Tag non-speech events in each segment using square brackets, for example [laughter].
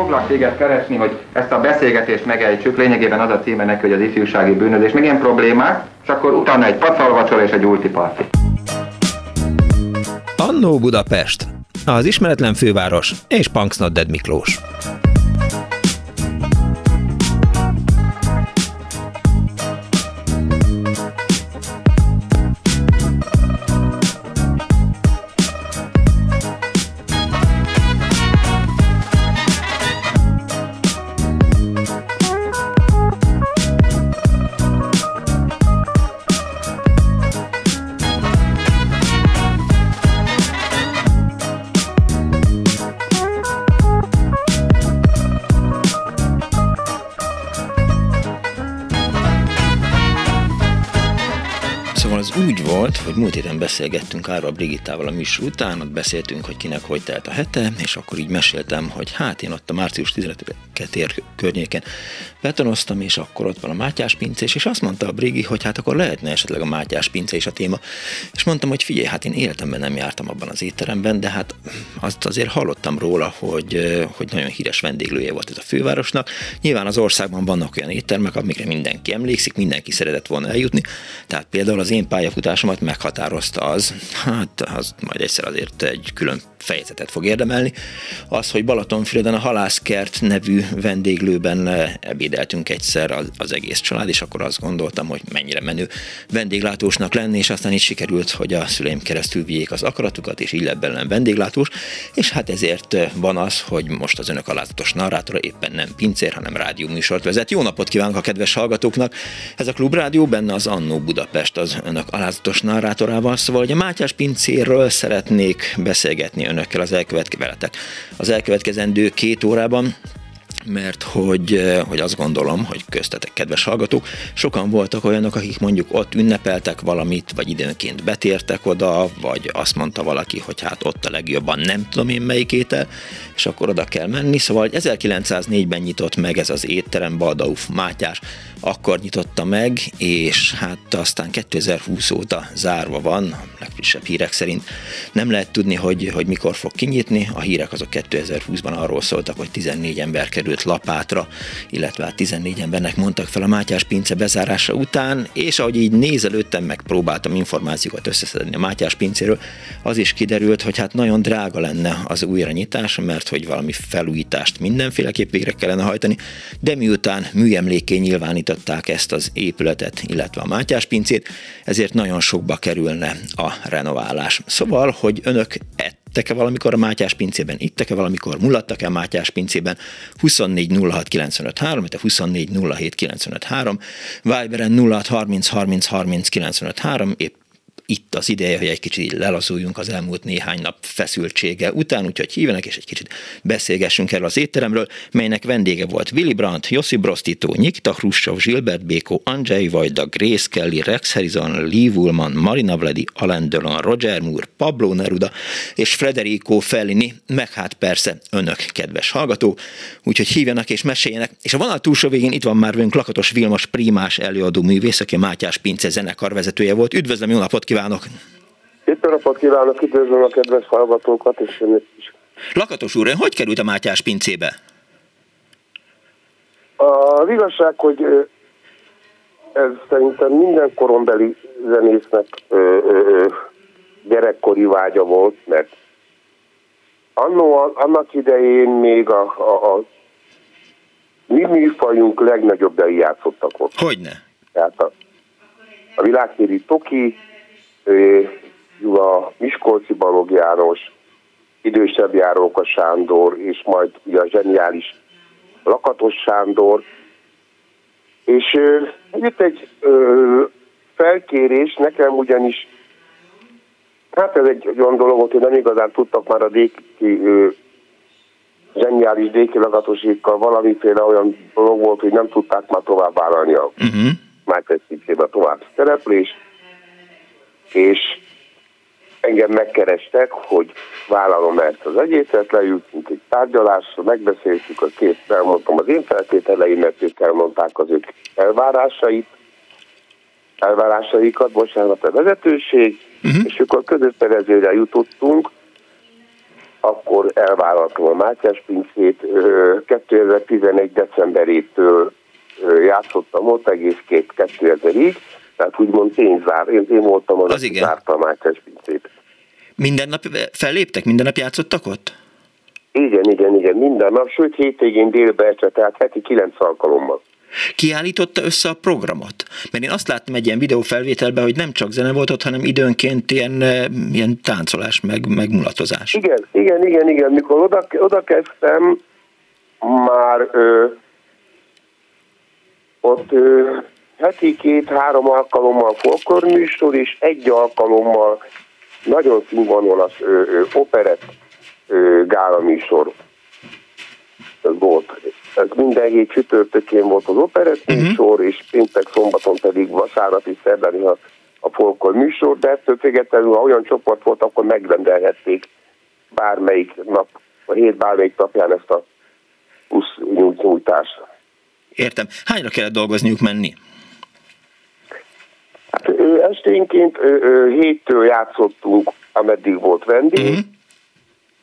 Foglak téged keresni, hogy ezt a beszélgetést megejtsük, lényegében az a címe neki, hogy az ifjúsági bűnözés, meg ilyen problémák, és akkor utána egy pacalvacsor és egy ulti party. Annó Budapest, az ismeretlen főváros és Punksnodded Miklós. Hogy múlt héten beszélgettünk Árva Brigittával a műsor után, ott beszéltünk, hogy kinek hogy telt a hete, és akkor így meséltem, hogy hát én ott a március 15 ér környéken betonoztam, és akkor ott van a Mátyás pincés, és azt mondta a Brigi, hogy hát akkor lehetne esetleg a Mátyás pince is a téma. És mondtam, hogy figyelj, hát én életemben nem jártam abban az étteremben, de hát azt azért hallottam róla, hogy, hogy nagyon híres vendéglője volt ez a fővárosnak. Nyilván az országban vannak olyan éttermek, amikre mindenki emlékszik, mindenki szeretett volna eljutni. Tehát például az én pályafutásomat meghatározta az, hát az majd egyszer azért egy külön fejezetet fog érdemelni, az, hogy Balatonfüreden a Halászkert nevű vendéglőben eh, ebédeltünk egyszer az, az egész család, és akkor azt gondoltam, hogy mennyire menő vendéglátósnak lenni, és aztán így sikerült, hogy a szüleim keresztül vigyék az akaratukat, és így lett vendéglátós, és hát ezért eh, van az, hogy most az önök alázatos narrátora éppen nem pincér, hanem rádió műsort vezet. Jó napot kívánok a kedves hallgatóknak! Ez a Klubrádió, benne az Annó Budapest az önök alázatos narrátorával, szóval hogy a Mátyás pincérről szeretnék beszélgetni önökkel az, elkövetkezendő, az elkövetkezendő két órában mert hogy, eh, hogy azt gondolom, hogy köztetek, kedves hallgatók, sokan voltak olyanok, akik mondjuk ott ünnepeltek valamit, vagy időnként betértek oda, vagy azt mondta valaki, hogy hát ott a legjobban nem tudom én melyik étel, és akkor oda kell menni. Szóval 1904-ben nyitott meg ez az étterem Baldauf Mátyás, akkor nyitotta meg, és hát aztán 2020 óta zárva van, legfrissebb hírek szerint. Nem lehet tudni, hogy, hogy mikor fog kinyitni, a hírek azok 2020-ban arról szóltak, hogy 14 ember kerül került lapátra, illetve hát 14 embernek mondtak fel a Mátyás pince bezárása után, és ahogy így nézelődtem, megpróbáltam információkat összeszedni a Mátyás pincéről, az is kiderült, hogy hát nagyon drága lenne az újranyitás, mert hogy valami felújítást mindenféleképp végre kellene hajtani, de miután műemléké nyilvánították ezt az épületet, illetve a Mátyás pincét, ezért nagyon sokba kerülne a renoválás. Szóval, hogy önök ett ittek-e valamikor a Mátyás pincében, ittek-e valamikor, mulattak-e a Mátyás pincében, 24 06 95 3, 24 07 95 3, Viberen 06 30 30 30 95 3, épp itt az ideje, hogy egy kicsit lelazuljunk az elmúlt néhány nap feszültsége után, úgyhogy hívenek és egy kicsit beszélgessünk erről az étteremről, melynek vendége volt Willy Brandt, Jossi Brostito, Nikita Khrushchev, Gilbert Béko, Andrzej Vajda, Grace Kelly, Rex Harrison, Lee Woolman, Marina Vladi, Alain Delon, Roger Moore, Pablo Neruda és Federico Fellini, meg hát persze önök, kedves hallgató, úgyhogy hívjanak és meséljenek. És a vonal túlsó végén itt van már velünk Lakatos Vilmos Prímás előadó művész, aki Mátyás Pince zenekar vezetője volt. Üdvözlöm, jó napot kívánok! Szép napot kívánok, üdvözlöm a kedves hallgatókat, és is. Lakatos úr, hogy került a Mátyás pincébe? Az igazság, hogy ez szerintem minden korombeli zenésznek ö, ö, gyerekkori vágya volt, mert annó, annak idején még a, a, a mi műfajunk legnagyobb deli játszottak ott. Hogyne? Tehát a, a világtéri Toki, a Miskolci Balog János, idősebb Járóka Sándor, és majd ugye a zseniális Lakatos Sándor. És jött egy ö, felkérés, nekem ugyanis, hát ez egy olyan dolog, hogy nem igazán tudtak már a Déki, ö, zseniális Déki Lakatosékkal valamiféle olyan dolog volt, hogy nem tudták már tovább vállalni a uh-huh. Májtesz tovább szereplést és engem megkerestek, hogy vállalom ezt az egészet, leültünk egy tárgyalásra, megbeszéltük a két, elmondtam az én feltételeimet, ők elmondták az ők elvárásait, elvárásaikat, bocsánat, a vezetőség, uh-huh. és akkor közös terezőre jutottunk, akkor elvállaltam a Mátyás pincét. 2011. decemberétől játszottam ott egész két 2000-ig, tehát úgymond pénzár. Én, én voltam az, az aki zárta a Mátyás pincét. Minden nap felléptek? Minden nap játszottak ott? Igen, igen, igen, minden nap, sőt hétvégén délbe este, tehát heti kilenc alkalommal. Kiállította össze a programot? Mert én azt láttam egy ilyen videófelvételben, hogy nem csak zene volt ott, hanem időnként ilyen, eh, ilyen táncolás, meg, meg mulatozás. Igen, igen, igen, igen. Mikor oda, oda kezdtem, már ö, ott ö, heti két-három alkalommal folklorműsor, és egy alkalommal nagyon színvonalas operett gála műsor volt. Ez minden hét csütörtökén volt az operett uh-huh. műsor, és péntek szombaton pedig vasárnap és szerdán a, a folkor műsor, de ettől függetlenül, ha olyan csoport volt, akkor megrendelhették bármelyik nap, a hét bármelyik napján ezt a plusz nyújtást. Értem. Hányra kellett dolgozniuk menni? Hát esténként héttől játszottunk, ameddig volt vendég, uh-huh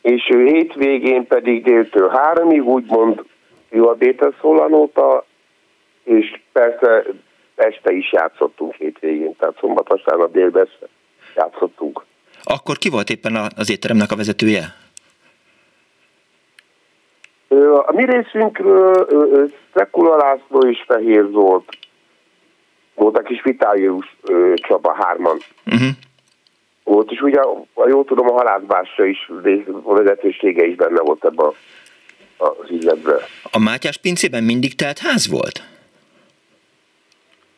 és hétvégén pedig déltől háromig úgymond jó a béteszólanóta, és persze este is játszottunk hétvégén, tehát szombat, vasárnap délben játszottunk. Akkor ki volt éppen az étteremnek a vezetője? A mi részünkről Szekula László és Fehér Zolt voltak is Vitálius Csaba hárman. Uh-huh volt, és ugye, ha jól tudom, a halászbársa is, a vezetősége is benne volt ebben az üzletben. A Mátyás pincében mindig telt ház volt?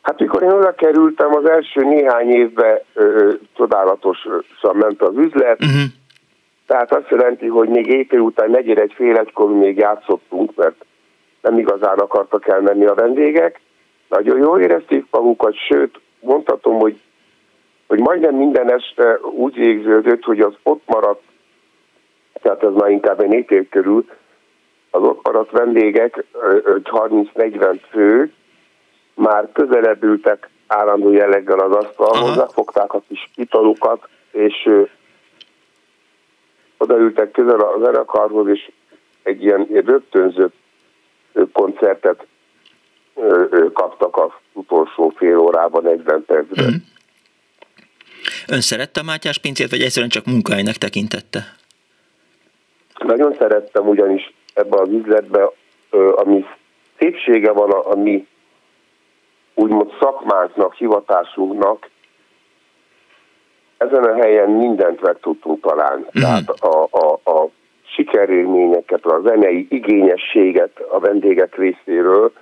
Hát mikor én oda kerültem, az első néhány évben ö, csodálatosan ment az üzlet, uh-huh. tehát azt jelenti, hogy még éjfél után negyed egy fél egykor még játszottunk, mert nem igazán akartak elmenni a vendégek. Nagyon jól érezték magukat, sőt, mondhatom, hogy hogy majdnem minden este úgy végződött, hogy az ott maradt, tehát ez már inkább egy négy év körül, az ott maradt vendégek, 30-40 fő, már közelebb ültek állandó jelleggel az asztalhoz, megfogták a kis italukat, és odaültek közel a zenekarhoz, és egy ilyen rögtönzött koncertet kaptak az utolsó fél órában, 40 percben. Mm. Ön szerette a Mátyás pincét, vagy egyszerűen csak munkahelynek tekintette? Nagyon szerettem, ugyanis ebben az üzletben, ami szépsége van a, a mi úgymond szakmánknak, hivatásunknak, ezen a helyen mindent meg tudtunk találni. Mm. Tehát a, a, a sikerélményeket, a zenei igényességet a vendégek részéről.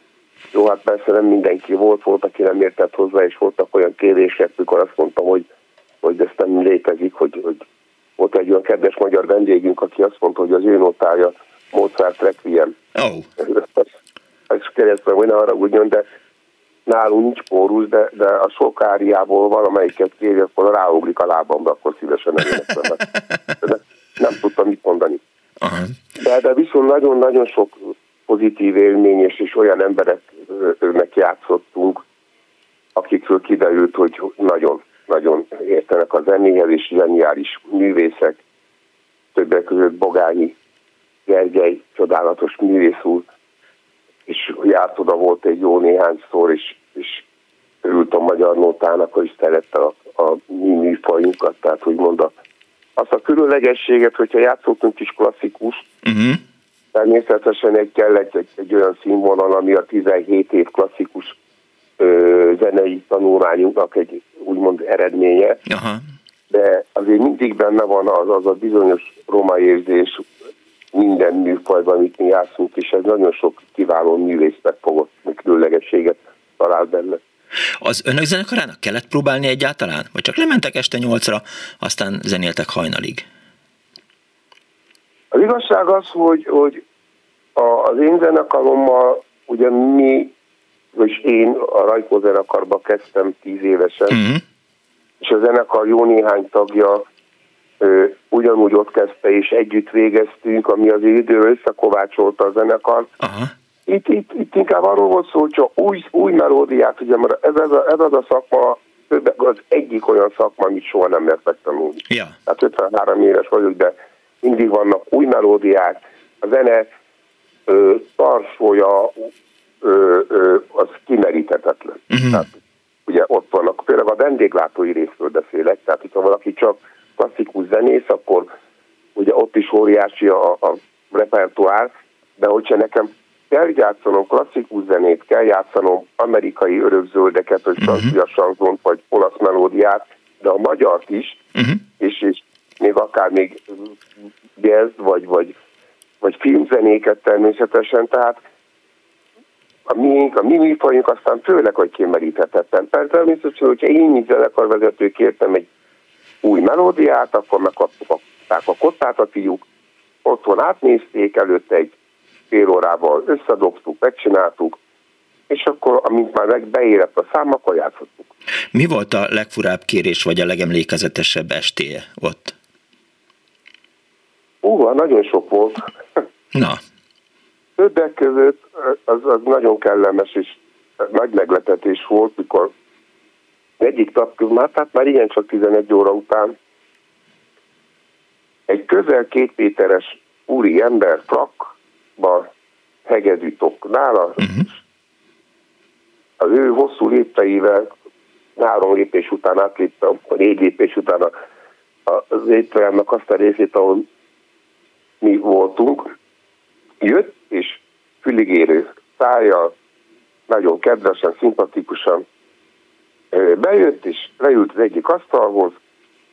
Jó, hát persze nem mindenki volt, volt, aki nem értett hozzá, és voltak olyan kérések, mikor azt mondtam, hogy hogy ez nem létezik, hogy, hogy volt egy olyan kedves magyar vendégünk, aki azt mondta, hogy az ő notája Mozart Requiem. Oh. Ezt keresztül, hogy ne haragudjon, de nálunk nincs kórus, de, de a sok áriából valamelyiket kéri, akkor ráugrik a lábamra, akkor szívesen eléneklem. De [laughs] nem tudtam mit mondani. Uh-huh. De, de viszont nagyon-nagyon sok pozitív élmény, és, és olyan embereknek játszottunk, akikről kiderült, hogy nagyon nagyon értenek a zenéhez, és zseniális művészek, többek között Bogányi Gergely, csodálatos művész úr, és járt oda volt egy jó néhány szor, és, és örült a magyar nótának, hogy szerette a, a mi műfajunkat, tehát úgymond a, azt a különlegességet, hogyha játszottunk is klasszikus, uh-huh. Természetesen egy kellett egy, egy olyan színvonal, ami a 17 év klasszikus ö, zenei tanulmányunknak egy úgymond eredménye, Aha. de azért mindig benne van az, az a bizonyos roma érzés minden műfajban, amit mi játszunk, és ez nagyon sok kiváló művész megfogott különlegességet talál benne. Az önök zenekarának kellett próbálni egyáltalán? Vagy csak lementek este nyolcra, aztán zenéltek hajnalig? Az igazság az, hogy, hogy az én zenekarommal ugye mi és én a Rajkó zenekarba kezdtem tíz évesen, uh-huh. és a zenekar jó néhány tagja ö, ugyanúgy ott kezdte, és együtt végeztünk, ami az időről összekovácsolta a zenekar. Uh-huh. Itt, itt, itt inkább arról volt szó, hogy csak új, új melódiát, ugye, mert ez, ez, a, ez az a szakma, az egyik olyan szakma, amit soha nem mertek tanulni. Ja. Tehát 53 éves vagyok, de mindig vannak új melódiák, a zene ö, tarsója ö, ö, az kimeríthetetlen. Uh-huh. Tehát, ugye ott vannak, például a vendéglátói részről beszélek, tehát hogyha valaki csak klasszikus zenész, akkor ugye ott is óriási a, a repertoár, de hogyha nekem kell játszanom klasszikus zenét, kell játszanom amerikai örökzöldeket, vagy uh-huh. francia sanzont, vagy olasz melódiát, de a magyart is, uh-huh. és, és még akár még jazz, vagy, vagy, vagy filmzenéket természetesen, tehát a miénk, a mi műfajunk aztán főleg, hogy kimeríthetetlen. Persze természetesen, hogyha én, mint zenekarvezető kértem egy új melódiát, akkor megkaptuk a, kottát a fiúk, otthon átnézték, előtte egy fél órával összedobtuk, megcsináltuk, és akkor, amint már beérett a szám, akkor játszottuk. Mi volt a legfurább kérés, vagy a legemlékezetesebb estéje ott? Ú, hát nagyon sok volt. Na. Többek között az, az nagyon kellemes és nagy meglepetés volt, mikor egyik nap, már, tehát már ilyen csak 11 óra után egy közel két méteres úri ember frakba hegedűtok nála, uh-huh. az ő hosszú lépteivel három lépés után átléptem, a négy lépés után az étteremnek azt a részét, ahol mi voltunk, jött, és füligérő szája, nagyon kedvesen, szimpatikusan bejött, és leült az egyik asztalhoz,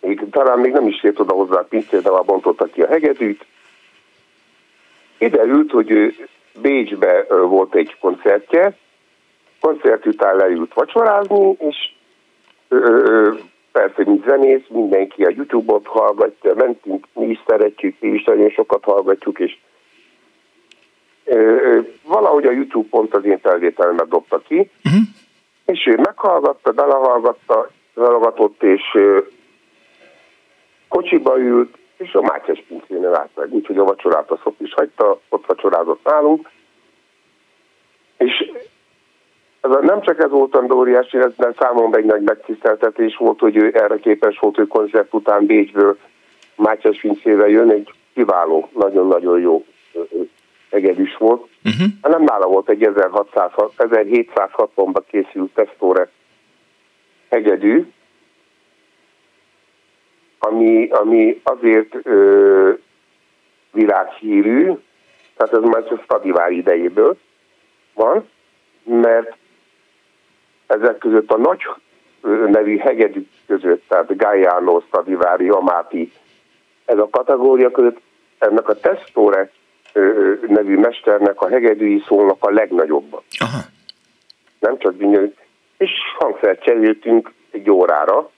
még, talán még nem is ért oda hozzá a pincér, de már bontotta ki a hegedűt. Ide hogy Bécsbe volt egy koncertje, koncert után leült vacsorázni, és persze, mint zenész, mindenki a YouTube-ot hallgatja, mentünk, mi is szeretjük, mi is nagyon sokat hallgatjuk, és valahogy a YouTube pont az én felvételemet dobta ki, uh-huh. és ő meghallgatta, belehallgatta, belehallgatott, és kocsiba ült, és a Mátyás pincénél állt meg, úgyhogy a vacsorát a szop is hagyta, ott vacsorázott nálunk, és ez a, nem csak ez volt a óriási, ez számomra egy nagy megtiszteltetés volt, hogy ő erre képes volt, hogy koncert után Bécsből Mátyás pincével jön, egy kiváló, nagyon-nagyon jó egedűs volt. Uh-huh. Nem nála volt egy 1600, 1760-ban készült tesztóre hegedű, ami, ami azért ö, világhírű, tehát ez már csak Stadivári idejéből van, mert ezek között a nagy nevű hegedű között, tehát Gaiano, Stadivári, Amati, ez a kategória között ennek a Testore nevű mesternek a hegedűi szólnak a legnagyobbak. Aha. Nem csak gyönyörű. És hangszert cseréltünk egy órára,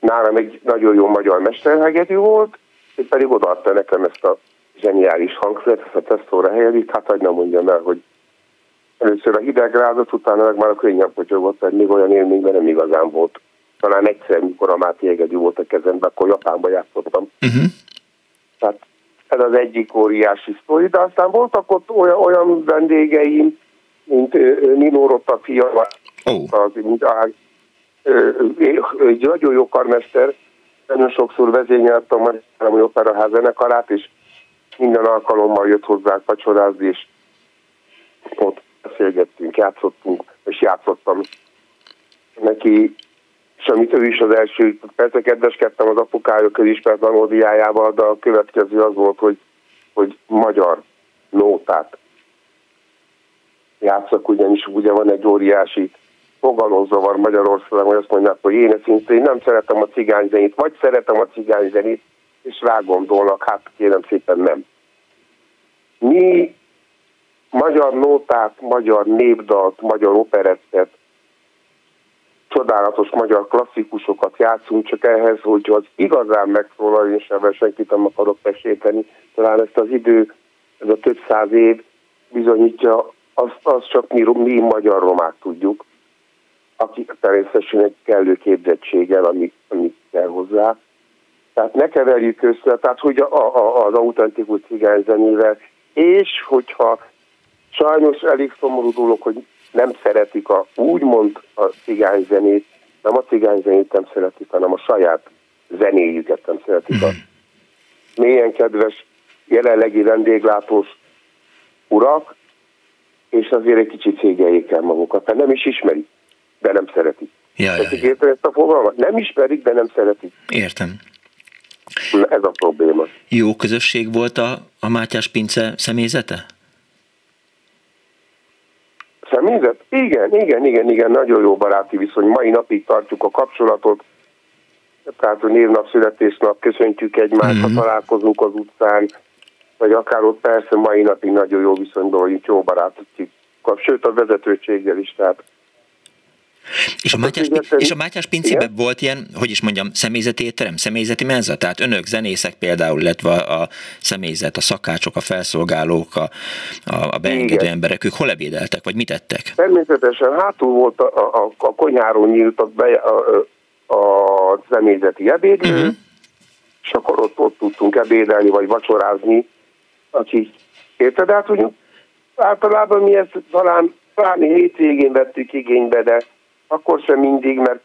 nálam egy nagyon jó magyar mesterhegedű volt, és pedig odaadta nekem ezt a zseniális hangszert, ezt a tesztóra hegedűt, hát hagyd nem mondjam el, hogy először a hidegrázat, utána meg már a könnyebb potyogott, mert még olyan élményben nem igazán volt. Talán egyszer, mikor a Máté Egedű volt a kezemben, akkor Japánba játszottam. Uh-huh. Tehát ez az egyik óriási sztori, de aztán voltak ott olyan, olyan vendégeim, mint Nino Rotta fia, oh. az, mint egy nagyon jó karmester, nagyon sokszor vezényeltem a Magyarországi Operaház zenekarát, és minden alkalommal jött hozzá vacsorázni, és ott beszélgettünk, játszottunk, és játszottam neki, és amit ő is az első, persze kedveskedtem az apukája közismert melódiájával, de a következő az volt, hogy, hogy magyar nótát játszok, ugyanis ugye van egy óriási fogalomzavar Magyarországon, hogy azt mondják, hogy én szintén nem szeretem a cigányzenét, vagy szeretem a cigányzenét, és rágondolnak, hát kérem szépen nem. Mi magyar nótát, magyar népdalt, magyar operettet, csodálatos magyar klasszikusokat játszunk, csak ehhez, hogy az igazán megszólal, és ebben senkit nem akarok peséteni, talán ezt az idő, ez a több száz év bizonyítja, azt, azt csak mi, mi magyar romák tudjuk akik természetesen egy kellő képzettséggel, ami, ami kell hozzá. Tehát ne keverjük össze, tehát hogy a, a, az autentikus cigányzenével, és hogyha sajnos elég szomorú dolog, hogy nem szeretik a, úgymond a cigányzenét, nem a cigányzenét nem szeretik, hanem a saját zenéjüket nem szeretik. A hmm. mélyen kedves jelenlegi vendéglátós urak, és azért egy kicsit szégyeljék el magukat, mert nem is ismerik, de nem szeretik. Ja, ja, ja. Érted ezt a fogalmat? Nem ismerik, de nem szeretik. Értem. Na, Ez a probléma. Jó közösség volt a, a Mátyás Pince személyzete? Személyzet? Igen, igen, igen, igen, nagyon jó baráti viszony. Mai napig tartjuk a kapcsolatot. Tehát a névnap, születésnap, köszöntjük egymást, Mhm. ha találkozunk az utcán, vagy akár ott persze mai napig nagyon jó viszonyban vagyunk, jó barátok. Sőt, a vezetőséggel is, tehát És a, Hát, Mátyás, és a Mátyás Pincében volt ilyen, hogy is mondjam, személyzeti étterem, személyzeti menza? Tehát önök, zenészek például, illetve a személyzet, a szakácsok, a felszolgálók, a, a, a beengedő Igen. emberek, ők hol ebédeltek, vagy mit ettek? Természetesen hátul volt a, a, a konyháról nyíltak be a, a, személyzeti Mhm. uh-huh. és akkor ott, ott tudtunk ebédelni, vagy vacsorázni, aki érted, hát hogy általában mi ezt talán pláne hétvégén vettük igénybe, de akkor sem mindig, mert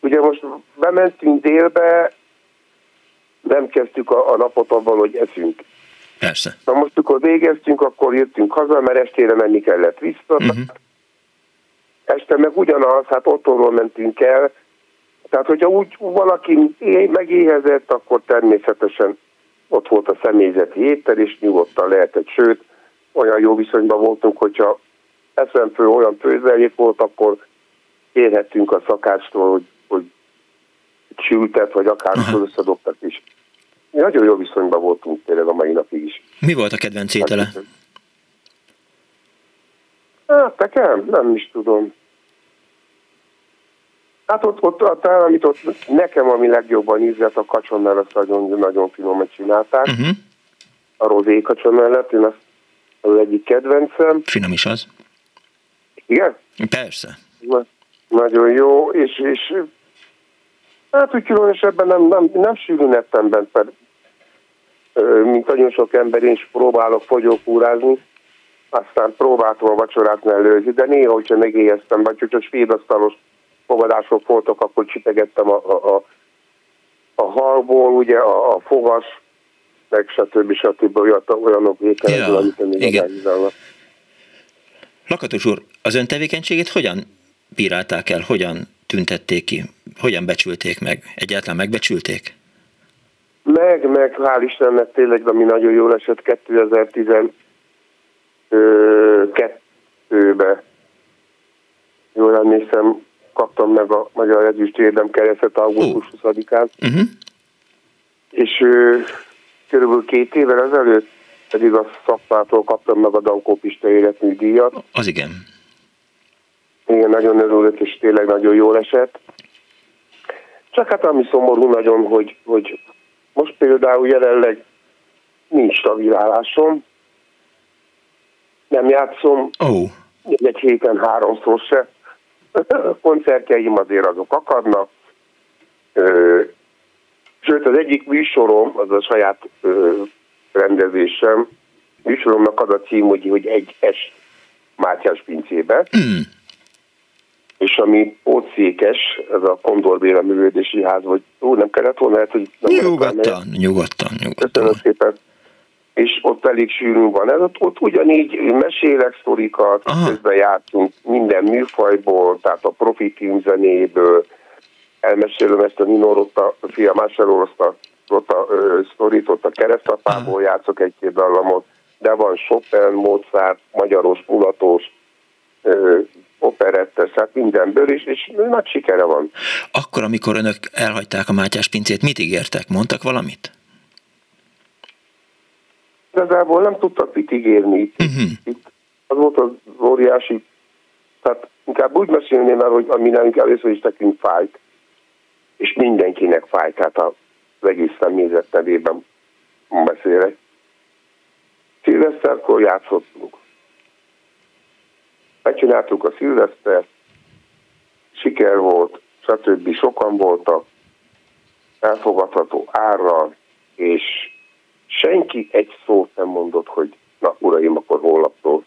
ugye most bementünk délbe, nem kezdtük a, a napot abban, hogy eszünk. Persze. Na most, amikor végeztünk, akkor jöttünk haza, mert estére menni kellett vissza. Uh-huh. Este meg ugyanaz, hát otthonról mentünk el. Tehát, hogyha úgy valaki megéhezett, akkor természetesen ott volt a személyzeti étel, és nyugodtan lehetett. Sőt, olyan jó viszonyban voltunk, hogyha eszemfő olyan főzelék volt, akkor kérhettünk a szakácstól, hogy, hogy sültet, vagy akár összedobtak is. Nagyon jó viszonyban voltunk tényleg a mai napig is. Mi volt a kedvenc étele? Hát nekem? Nem is tudom. Hát ott, ott, ott amit ott nekem ami legjobban ízlett, a kacsonnál azt nagyon, nagyon finoman csinálták. Uh-huh. A rozé kacson mellett, én azt az egyik kedvencem. Finom is az. Igen? Persze. Na- Nagyon jó, és, és hát úgy különösebben nem, nem, nem sűrűn ettem bent, mert mint nagyon sok ember, én is próbálok fogyókúrázni, aztán próbáltam a vacsorát mellőzni, de néha, hogyha megéheztem, vagy hogyha svédasztalos fogadások voltak, akkor csipegettem a, a, a, a halból, ugye a, a fogas, meg stb. stb. Olyanok ételekből, Ja, amit még igen. igazán Lakatos úr, az ön tevékenységét hogyan bírálták el, hogyan tüntették ki, hogyan becsülték meg? Egyáltalán megbecsülték? Meg, meg, hál' Istennek tényleg, ami nagyon jól esett 2012-be. Jól emlékszem, kaptam meg a Magyar Ezüst Érdemkeresztet augusztus 20-án, Uh-huh. és ö, körülbelül két évvel ezelőtt pedig a szakmától kaptam meg a Dankó Pista életműdíjat. Az igen. Igen, nagyon örülök, és tényleg nagyon jól esett. Csak hát ami szomorú nagyon, hogy, hogy most például jelenleg nincs stabilálásom, nem játszom, oh, egy héten háromszor se. A [laughs] koncertjeim azért azok akadnak. Sőt, az egyik műsorom, az a saját ö, rendezésem, műsoromnak az a cím, hogy, hogy egy es Mátyás pincébe, mm, és ami pótszékes, ez a Kondor Béla művődési ház, vagy ó, nem kellett volna, lehet, hogy nem nyugodtan, nyugodtan, nyugodtan. Köszönöm szépen. És ott elég sűrűn van. Ez ott, ott ugyanígy mesélek sztorikat, Aha. közben játszunk minden műfajból, tehát a profi filmzenéből, elmesélem ezt a Nino Rotta, a fia Marcelo Rotta, Rotta ö, sztorit, ott a keresztapából játszok egy-két dallamot, de van Chopin, Mozart, magyaros, mulatos, operettes, hát mindenből is, és nagy sikere van. Akkor, amikor önök elhagyták a Mátyás pincét, mit ígértek? Mondtak valamit? Igazából nem tudtak mit ígérni itt. Uh-huh. itt az volt az óriási, tehát inkább úgy mesélném el, hogy ami nekünk először is nekünk fájt, és mindenkinek fájt, tehát az egész személyzet nevében beszélek. Szilveszterkor játszottunk. Megcsináltuk a szilvesztert, siker volt, stb. Sokan voltak, elfogadható árral, és senki egy szót nem mondott, hogy na uraim, akkor holnaptól.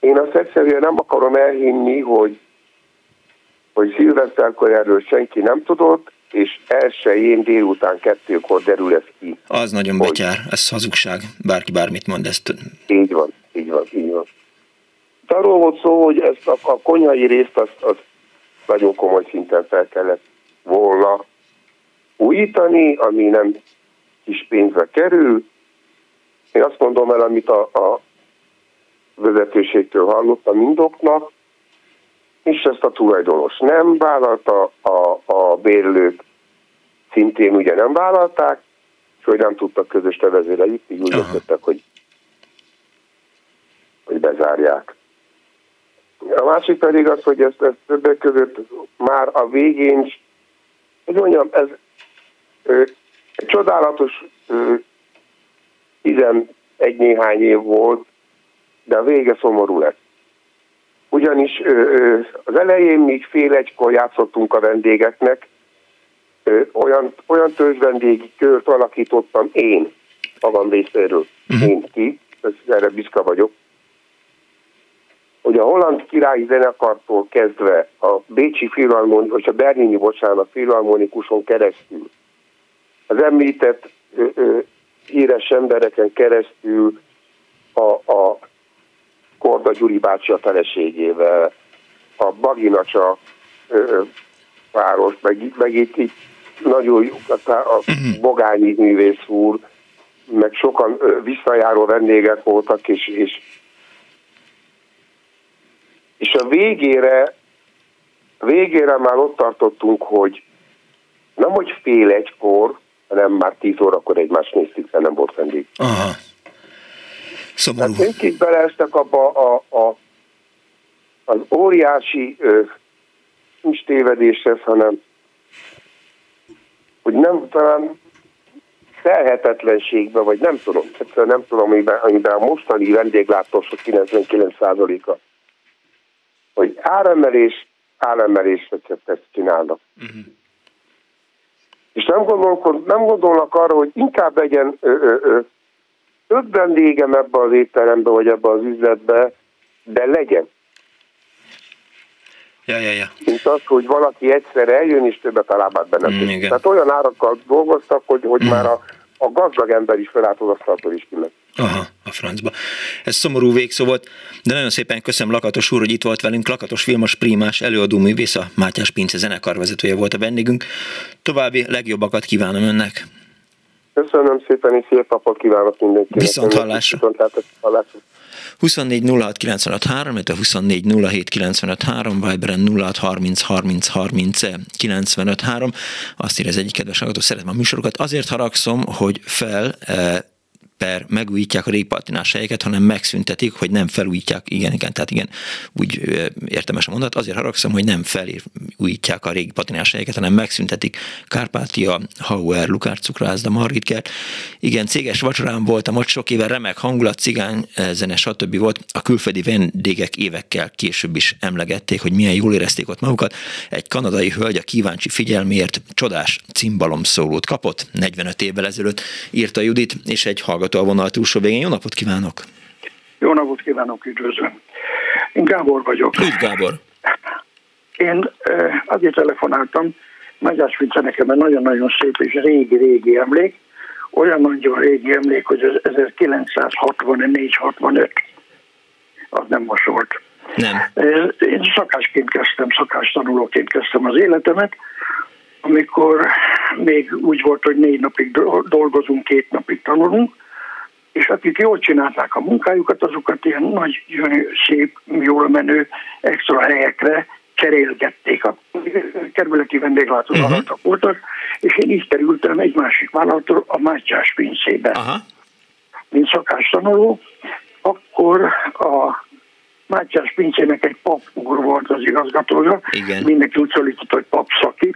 Én azt egyszerűen nem akarom elhinni, hogy, hogy szilveszterkor erről senki nem tudott, és elsőjén délután kettőkor derül ez ki. Az nagyon betyár, ez hazugság, bárki bármit mond, ezt... Így van, így van, így van. De arról volt szó, hogy ezt a, a konyai részt azt, azt nagyon komoly szinten fel kellett volna újítani, ami nem kis pénzbe kerül. Én azt mondom el, amit a, a vezetőségtől hallottam mindoknak, és ezt a tulajdonos nem vállalta, a, a bérlők szintén ugye nem vállalták, és hogy nem tudtak közös tevezőre jutni, úgy döntöttek, hogy, hogy bezárják. A másik pedig az, hogy ezt, ezt többek között már a végén, hogy mondjam, ez ö, egy csodálatos ö, 11 néhány év volt, de a vége szomorú lett. Ugyanis ö, ö, az elején még fél egykor játszottunk a vendégeknek, ö, olyan, olyan törzsvendégi kört alakítottam én magam részéről, uh-huh. én ki, erre büszke vagyok, hogy a holland királyi zenekartól kezdve a Bécsi filharmoni, vagy a Berlini, bocsánat, filharmonikuson keresztül, az említett ö, ö, híres embereken keresztül a, a Korda Gyuri bácsi a feleségével, a Baginacsa páros, meg, meg itt, itt nagyon jó, a, a mhm. Bogányi művész úr, meg sokan visszajáró vendégek voltak, és, és és a végére, végére már ott tartottunk, hogy nem hogy fél egykor, hanem már tíz órakor egymást néztük, mert nem volt vendég. Aha. Szomorú. Hát ők is beleestek abba a, a, az óriási ö, nincs tévedéshez, hanem hogy nem talán felhetetlenségbe, vagy nem tudom, egyszerűen nem tudom, amiben, amiben a mostani vendéglátósok 99%-a hogy áremelés, áremelés receptet csinálnak. Uh-huh. És nem, gondolnak, nem gondolnak arra, hogy inkább legyen ö, ö, ö, több vendégem ebbe az étterembe, vagy ebbe az üzletbe, de legyen. Ja, ja, ja. Mint az, hogy valaki egyszer eljön, és többet a lábát benne. Mm, Tehát olyan árakkal dolgoztak, hogy, hogy mm. már a, a gazdag ember is felállt az asztaltól is kimegy. Aha, a francba. Ez szomorú végszó volt, de nagyon szépen köszönöm Lakatos úr, hogy itt volt velünk. Lakatos Vilmos Prímás előadó művész, a Mátyás Pince zenekarvezetője volt a vendégünk. További legjobbakat kívánom önnek. Köszönöm szépen, és szép napot kívánok mindenkinek. Viszont hallásra. Viszont hallásra. 24 06 95 3, illetve 24 07 95 3, Viberen 06 30 30 30 95 3. Azt írja az egyik kedves hallgató, szeretem a műsorokat. Azért haragszom, hogy fel eh, per megújítják a régipatinás helyeket, hanem megszüntetik, hogy nem felújítják, igen, igen, tehát igen, úgy értemes a mondat, azért haragszom, hogy nem felújítják a régi patinás helyeket, hanem megszüntetik Kárpátia, Hauer, Lukár Cukrászda, Margit Igen, céges vacsorán voltam, ott sok éve remek hangulat, cigány, zene, stb. volt. A külföldi vendégek évekkel később is emlegették, hogy milyen jól érezték ott magukat. Egy kanadai hölgy a kíváncsi figyelmért csodás cimbalom szólót kapott 45 évvel ezelőtt, írta Judit, és egy hallgató hallgató a vonal túlsó végén. Jó napot kívánok! Jó napot kívánok, üdvözlöm! Én Gábor vagyok. Üdv Gábor! Én azért telefonáltam, Magyás Vince nekem nagyon-nagyon szép és régi-régi emlék, olyan nagyon régi emlék, hogy az 1964-65 az nem most volt. Nem. Én szakásként kezdtem, szakás tanulóként kezdtem az életemet, amikor még úgy volt, hogy négy napig dolgozunk, két napig tanulunk, és akik jól csinálták a munkájukat, azokat ilyen nagy, szép, jól menő extra helyekre cserélgették. A kerületi vendéglátóvállalatok uh-huh. voltak, és én így kerültem egy másik vállalattól a Mátyás pincébe. Uh-huh. Mint szakás tanuló, akkor a Mátyás pincének egy pap úr volt az igazgatója, Igen. mindenki úgy szólított, hogy pap szaki,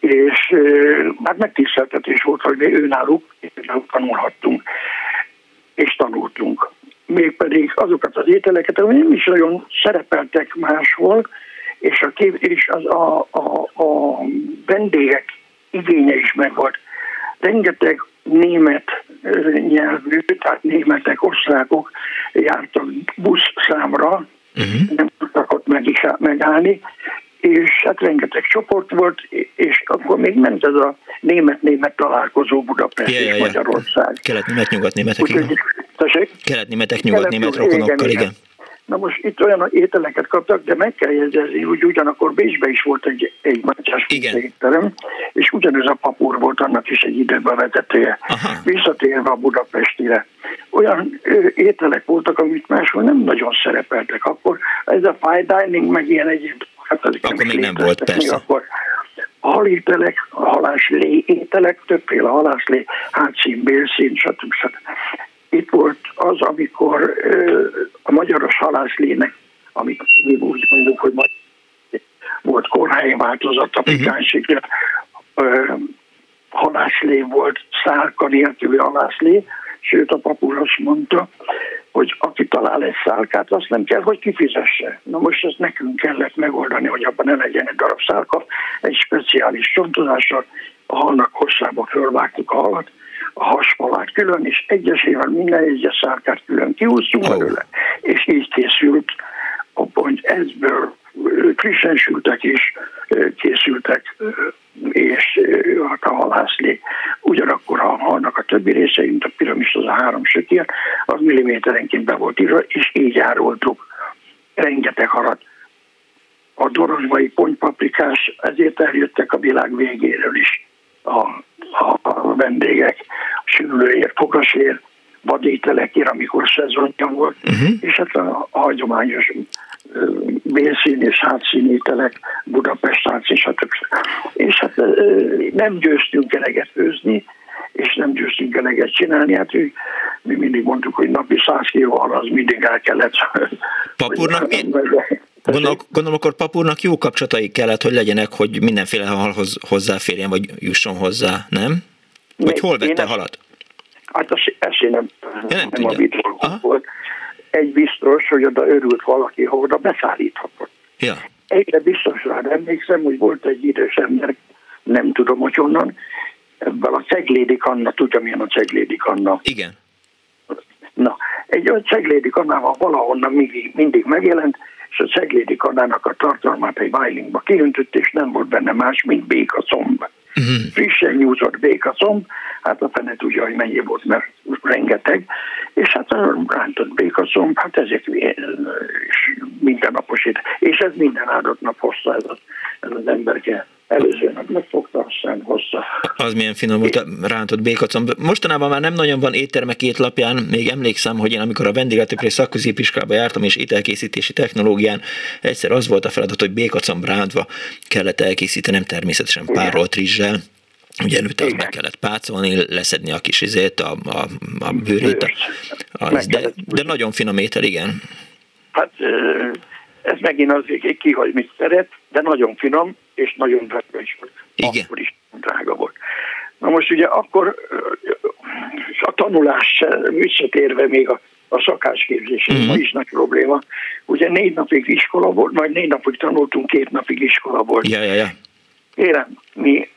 és hát megtiszteltetés volt, hogy mi őnáluk tanulhattunk és tanultunk. Mégpedig azokat az ételeket, amik nem is nagyon szerepeltek máshol, és a, kép, és az a, a, a vendégek igénye is megvolt. Rengeteg német nyelvű, tehát németek, osztrákok jártak busz számra, uh-huh. nem tudtak ott meg is megállni, és hát rengeteg csoport volt, és akkor még ment ez a német-német találkozó Budapest Ja, ja, és ja. Magyarország. Kelet-német, tessék? Kelet-németek, nyugat-német rokonokkal, igen, igen. Na most itt olyan ételeket kaptak, de meg kell jegyezni, hogy ugyanakkor Bécsben is volt egy, egy Igen. étterem, és ugyanez a papúr volt annak is egy időben vezetője. Aha. Visszatérve a Budapestire. Olyan ö, ételek voltak, amit máshol nem nagyon szerepeltek. Akkor ez a fine dining, meg ilyen egyéb, hát ezek Akkor még nem volt, persze. Akkor a halételek, a haláslé ételek, többféle haláslé, hátszín, bélszín, stb. stb. Itt volt az, amikor a magyaros halászlének, amit mi úgy mondjuk, hogy majd volt kórhelyi változat a pikánsikra, ö, halászlé volt, szálka nélküli halászlé, sőt a papúr azt mondta, hogy aki talál egy szálkát, azt nem kell, hogy kifizesse. Na most ezt nekünk kellett megoldani, hogy abban ne legyen egy darab szálka, egy speciális csontozással, a halnak hosszába fölvágtuk a halat, a hasfalát külön, és egyesével minden egyes szálkát külön oh. belőle, és így készült, hogy ezből ö, frissen sültek is készültek, és hát a halászlé. Ugyanakkor a halnak a többi része, mint a piramis, az a három sötér, az milliméterenként be volt írva, és így árultuk rengeteg halat. A dorozsmai ponypaprikás, ezért eljöttek a világ végéről is a, a, a vendégek, sülőért, fogasér, vadételekért, amikor szezonja volt, uh-huh. és hát a, a hagyományos bélszín és hátszín ételek, Budapest hátszín, stb. És hát nem győztünk eleget főzni, és nem győztünk eleget csinálni. Hát mi, mi mindig mondtuk, hogy napi 100 kiló hal, az mindig el kellett. [laughs] Papúrnak mi- Gondolom, gondolom, akkor papúrnak jó kapcsolatai kellett, hogy legyenek, hogy mindenféle halhoz hozzáférjen, vagy jusson hozzá, nem? Vagy Még hol én vette ezt- halat? Hát az, én nem, Ja, nem nem, a volt. Egy biztos, hogy oda örült valaki, ha oda beszállíthatott. Ja. Egyre biztosra emlékszem, hogy volt egy idős ember, nem tudom, hogy honnan, ebből a Ceglédi Anna, tudja milyen a Ceglédi Anna. Igen. Na, egy olyan Ceglédi Annával valahonnan mindig, mindig megjelent, és a Ceglédi Annának a tartalmát egy vájlingba kiöntött, és nem volt benne más, mint békacomb. Mhm. Frissen nyújtott békacomb, hát a fene tudja, hogy mennyi volt, mert rengeteg, és hát a rántott békacomb, hát ezek mindennapos. És ez minden áldott nap hozta ez, a, ez az emberke. Előző nap megfogta, aztán hozta. Az milyen finom volt a rántott békacomb. Mostanában már nem nagyon van éttermek étlapján, még emlékszem, hogy én amikor a vendéglátóipari szakközépiskába jártam, és ételkészítési technológián egyszer az volt a feladat, hogy békacomb rántva kellett elkészítenem természetesen párolt rizssel. Ugye előtte Igen. kellett pácolni, leszedni a kis izét, a, a, a bőrét. A, Meg de, de nagyon finom étel, igen. Hát ez megint az, ki, hogy mit szeret, de nagyon finom, és nagyon drága is volt. Igen. Akkor is drága volt. Na most ugye akkor a tanulás visszatérve még a, a szakásképzés, ez Mhm. ma is nagy probléma. Ugye négy napig iskola volt, majd négy napig tanultunk, két napig iskola volt. Ja, ja, ja. Kérem, mi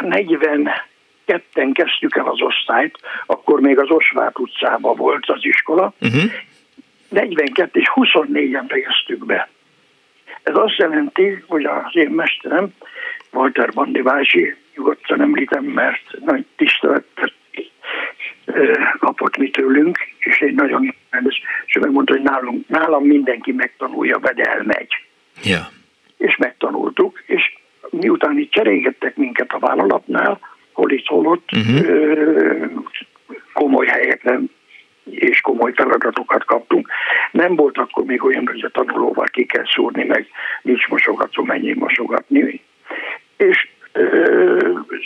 42-en kezdtük el az osztályt, akkor még az Osvát utcában volt az iskola, Uh-huh. 42 és 24-en fejeztük be. Ez azt jelenti, hogy az én mesterem, Walter Bandi Vási, nyugodtan említem, mert nagy tiszteletet kapott mi tőlünk, és egy nagyon rendes, és ő megmondta, hogy nálunk, nálam mindenki megtanulja, vagy elmegy. Ja. És megtanultuk, és miután itt cserégettek minket a vállalatnál, hol itt, hol ott, ö, komoly helyekre és komoly feladatokat kaptunk. Nem volt akkor még olyan, hogy a tanulóval ki kell szúrni, meg nincs mosogató, mennyi mosogatni. És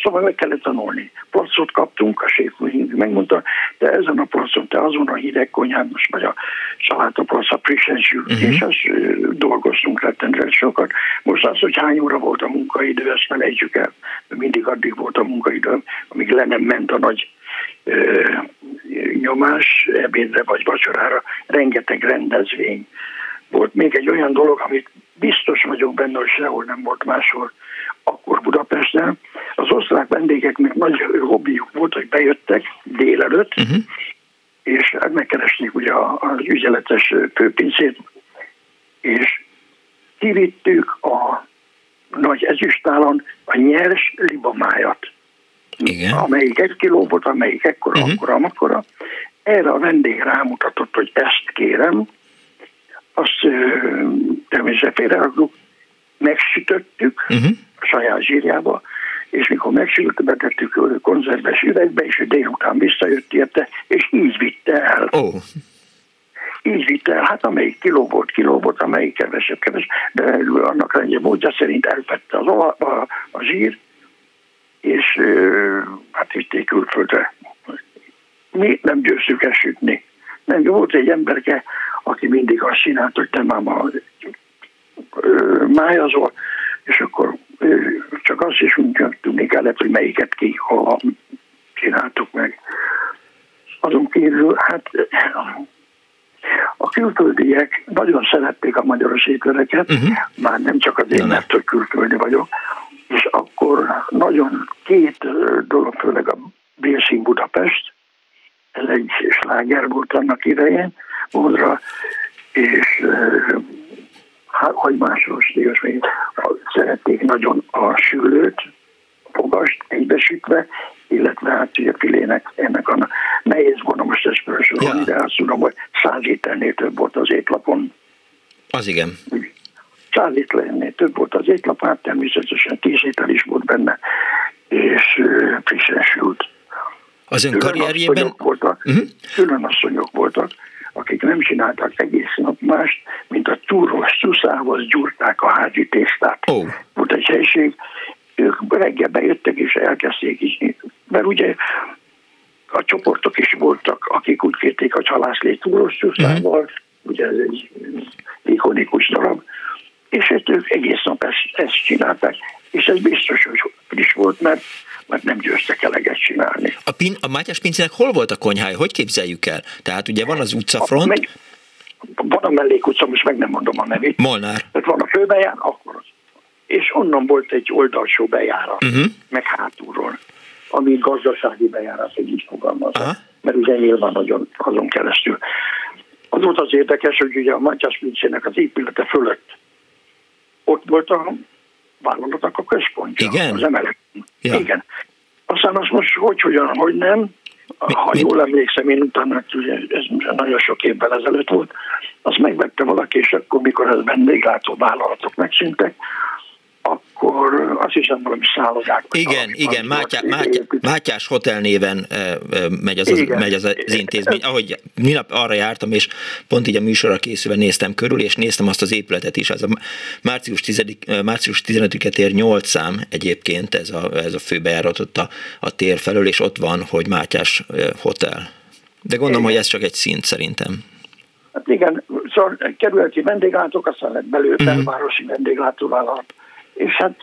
szóval meg kellett tanulni. Placot kaptunk, a séf megmondta, de ezen a placon te azon a hideg konyhán, most vagy a salátaplac, a frissen sült, Mhm. és azt dolgoztunk rettentően sokat. Most az, hogy hány óra volt a munkaidő, ezt felejtsük el. Mindig addig volt a munkaidő, amíg le nem ment a nagy nyomás ebédre vagy vacsorára, rengeteg rendezvény. Volt még egy olyan dolog, amit biztos vagyok benne, hogy sehol nem volt máshol, akkor Budapesten. Az osztrák vendégeknek nagy hobbiuk volt, hogy bejöttek délelőtt, Uh-huh. és hát megkeresték ugye az ügyeletes főpincét, és kivittük a nagy ezüstálon a nyers libamájat, Igen. amelyik egy kiló volt, amelyik ekkora, uh-huh. akkora, akkora. Erre a vendég rámutatott, hogy ezt kérem, azt természetesen félreraktuk, megsütöttük uh-huh. a saját zsírjába, és mikor megsült, betettük konzerves üvegbe, és délután visszajött érte, és így vitte el. Oh. Így vitte el, hát amelyik kiló volt, kiló volt, amelyik kevesebb, kevesebb, de annak rendje módja szerint elfette az a, a, a zsír, és hát vitték külföldre. Mi nem győztük esütni. Nem, volt egy emberke, aki mindig azt csinált, hogy te már ma májazol, és akkor csak azt is úgy tudni kellett, hogy melyiket ki, ha csináltuk meg. Azon kívül, hát a külföldiek nagyon szerették a magyaros ételeket, uh-huh. már nem csak azért, mert hogy külföldi vagyok, és akkor nagyon két dolog, főleg a Bélszín Budapest, ez egy sláger volt annak idején, módra, és hogy másoros díjas még szerették nagyon a sülőt, fogast egybesütve, illetve hát ugye filének ennek a nehéz volna most ezt felsorolni, ja. de azt tudom, hogy száz liternél több volt az étlapon. Az igen. Száz liternél több volt az étlap, hát természetesen tíz liter is volt benne, és frissen sült. Az ön karrierjében? Voltak, uh-huh. Külön asszonyok voltak, akik nem csináltak egész nap mást, mint a túros szuszához gyúrták a házi tésztát. Oh. Volt egy helység, ők reggel bejöttek és elkezdték is, mert ugye a csoportok is voltak, akik úgy kérték a csalászlét túros szuszával, uh-huh. ugye ez egy ikonikus darab, és ezt ők egész nap ezt, ezt csinálták, és ez biztos, hogy is volt, mert mert nem győztek eleget csinálni. A, pin, a Mátyás pincének hol volt a konyhája? Hogy képzeljük el? Tehát ugye van az utcafront. A, meg, van a mellékutca, most meg nem mondom a nevét. Molnár. Tehát van a főbejár, akkor az. És onnan volt egy oldalsó bejárat, uh-huh. meg hátulról, ami gazdasági bejárat, hogy így fogalmazza. Mert ugye nyilván nagyon azon keresztül. Az volt az érdekes, hogy ugye a Mátyás pincének az épülete fölött ott volt a vállalatnak a központja. Igen? Az emelet. Ja. Igen. Aztán azt most hogy, hogyan, hogy nem, mi, ha mi? jól emlékszem, én utána, ugye ez nagyon sok évvel ezelőtt volt, azt megvette valaki, és akkor, mikor ez vendéglátó vállalatok megszűntek, akkor azt hiszem valami szállodák. Igen, valami, igen, Mátyá, Mátyá, Mátyás Hotel néven megy az, az, megy az, az intézmény. Ahogy minap arra jártam, és pont így a műsorra készülve néztem körül, és néztem azt az épületet is. Az a március, 10, március 15-et ér 8 szám egyébként ez a, ez a főbejárat ott a, a tér felől, és ott van, hogy Mátyás Hotel. De gondolom, igen. hogy ez csak egy szint szerintem. Hát igen, szóval kerületi vendéglátók, aztán lett belőle mm. belvárosi vendéglátóvállalat és hát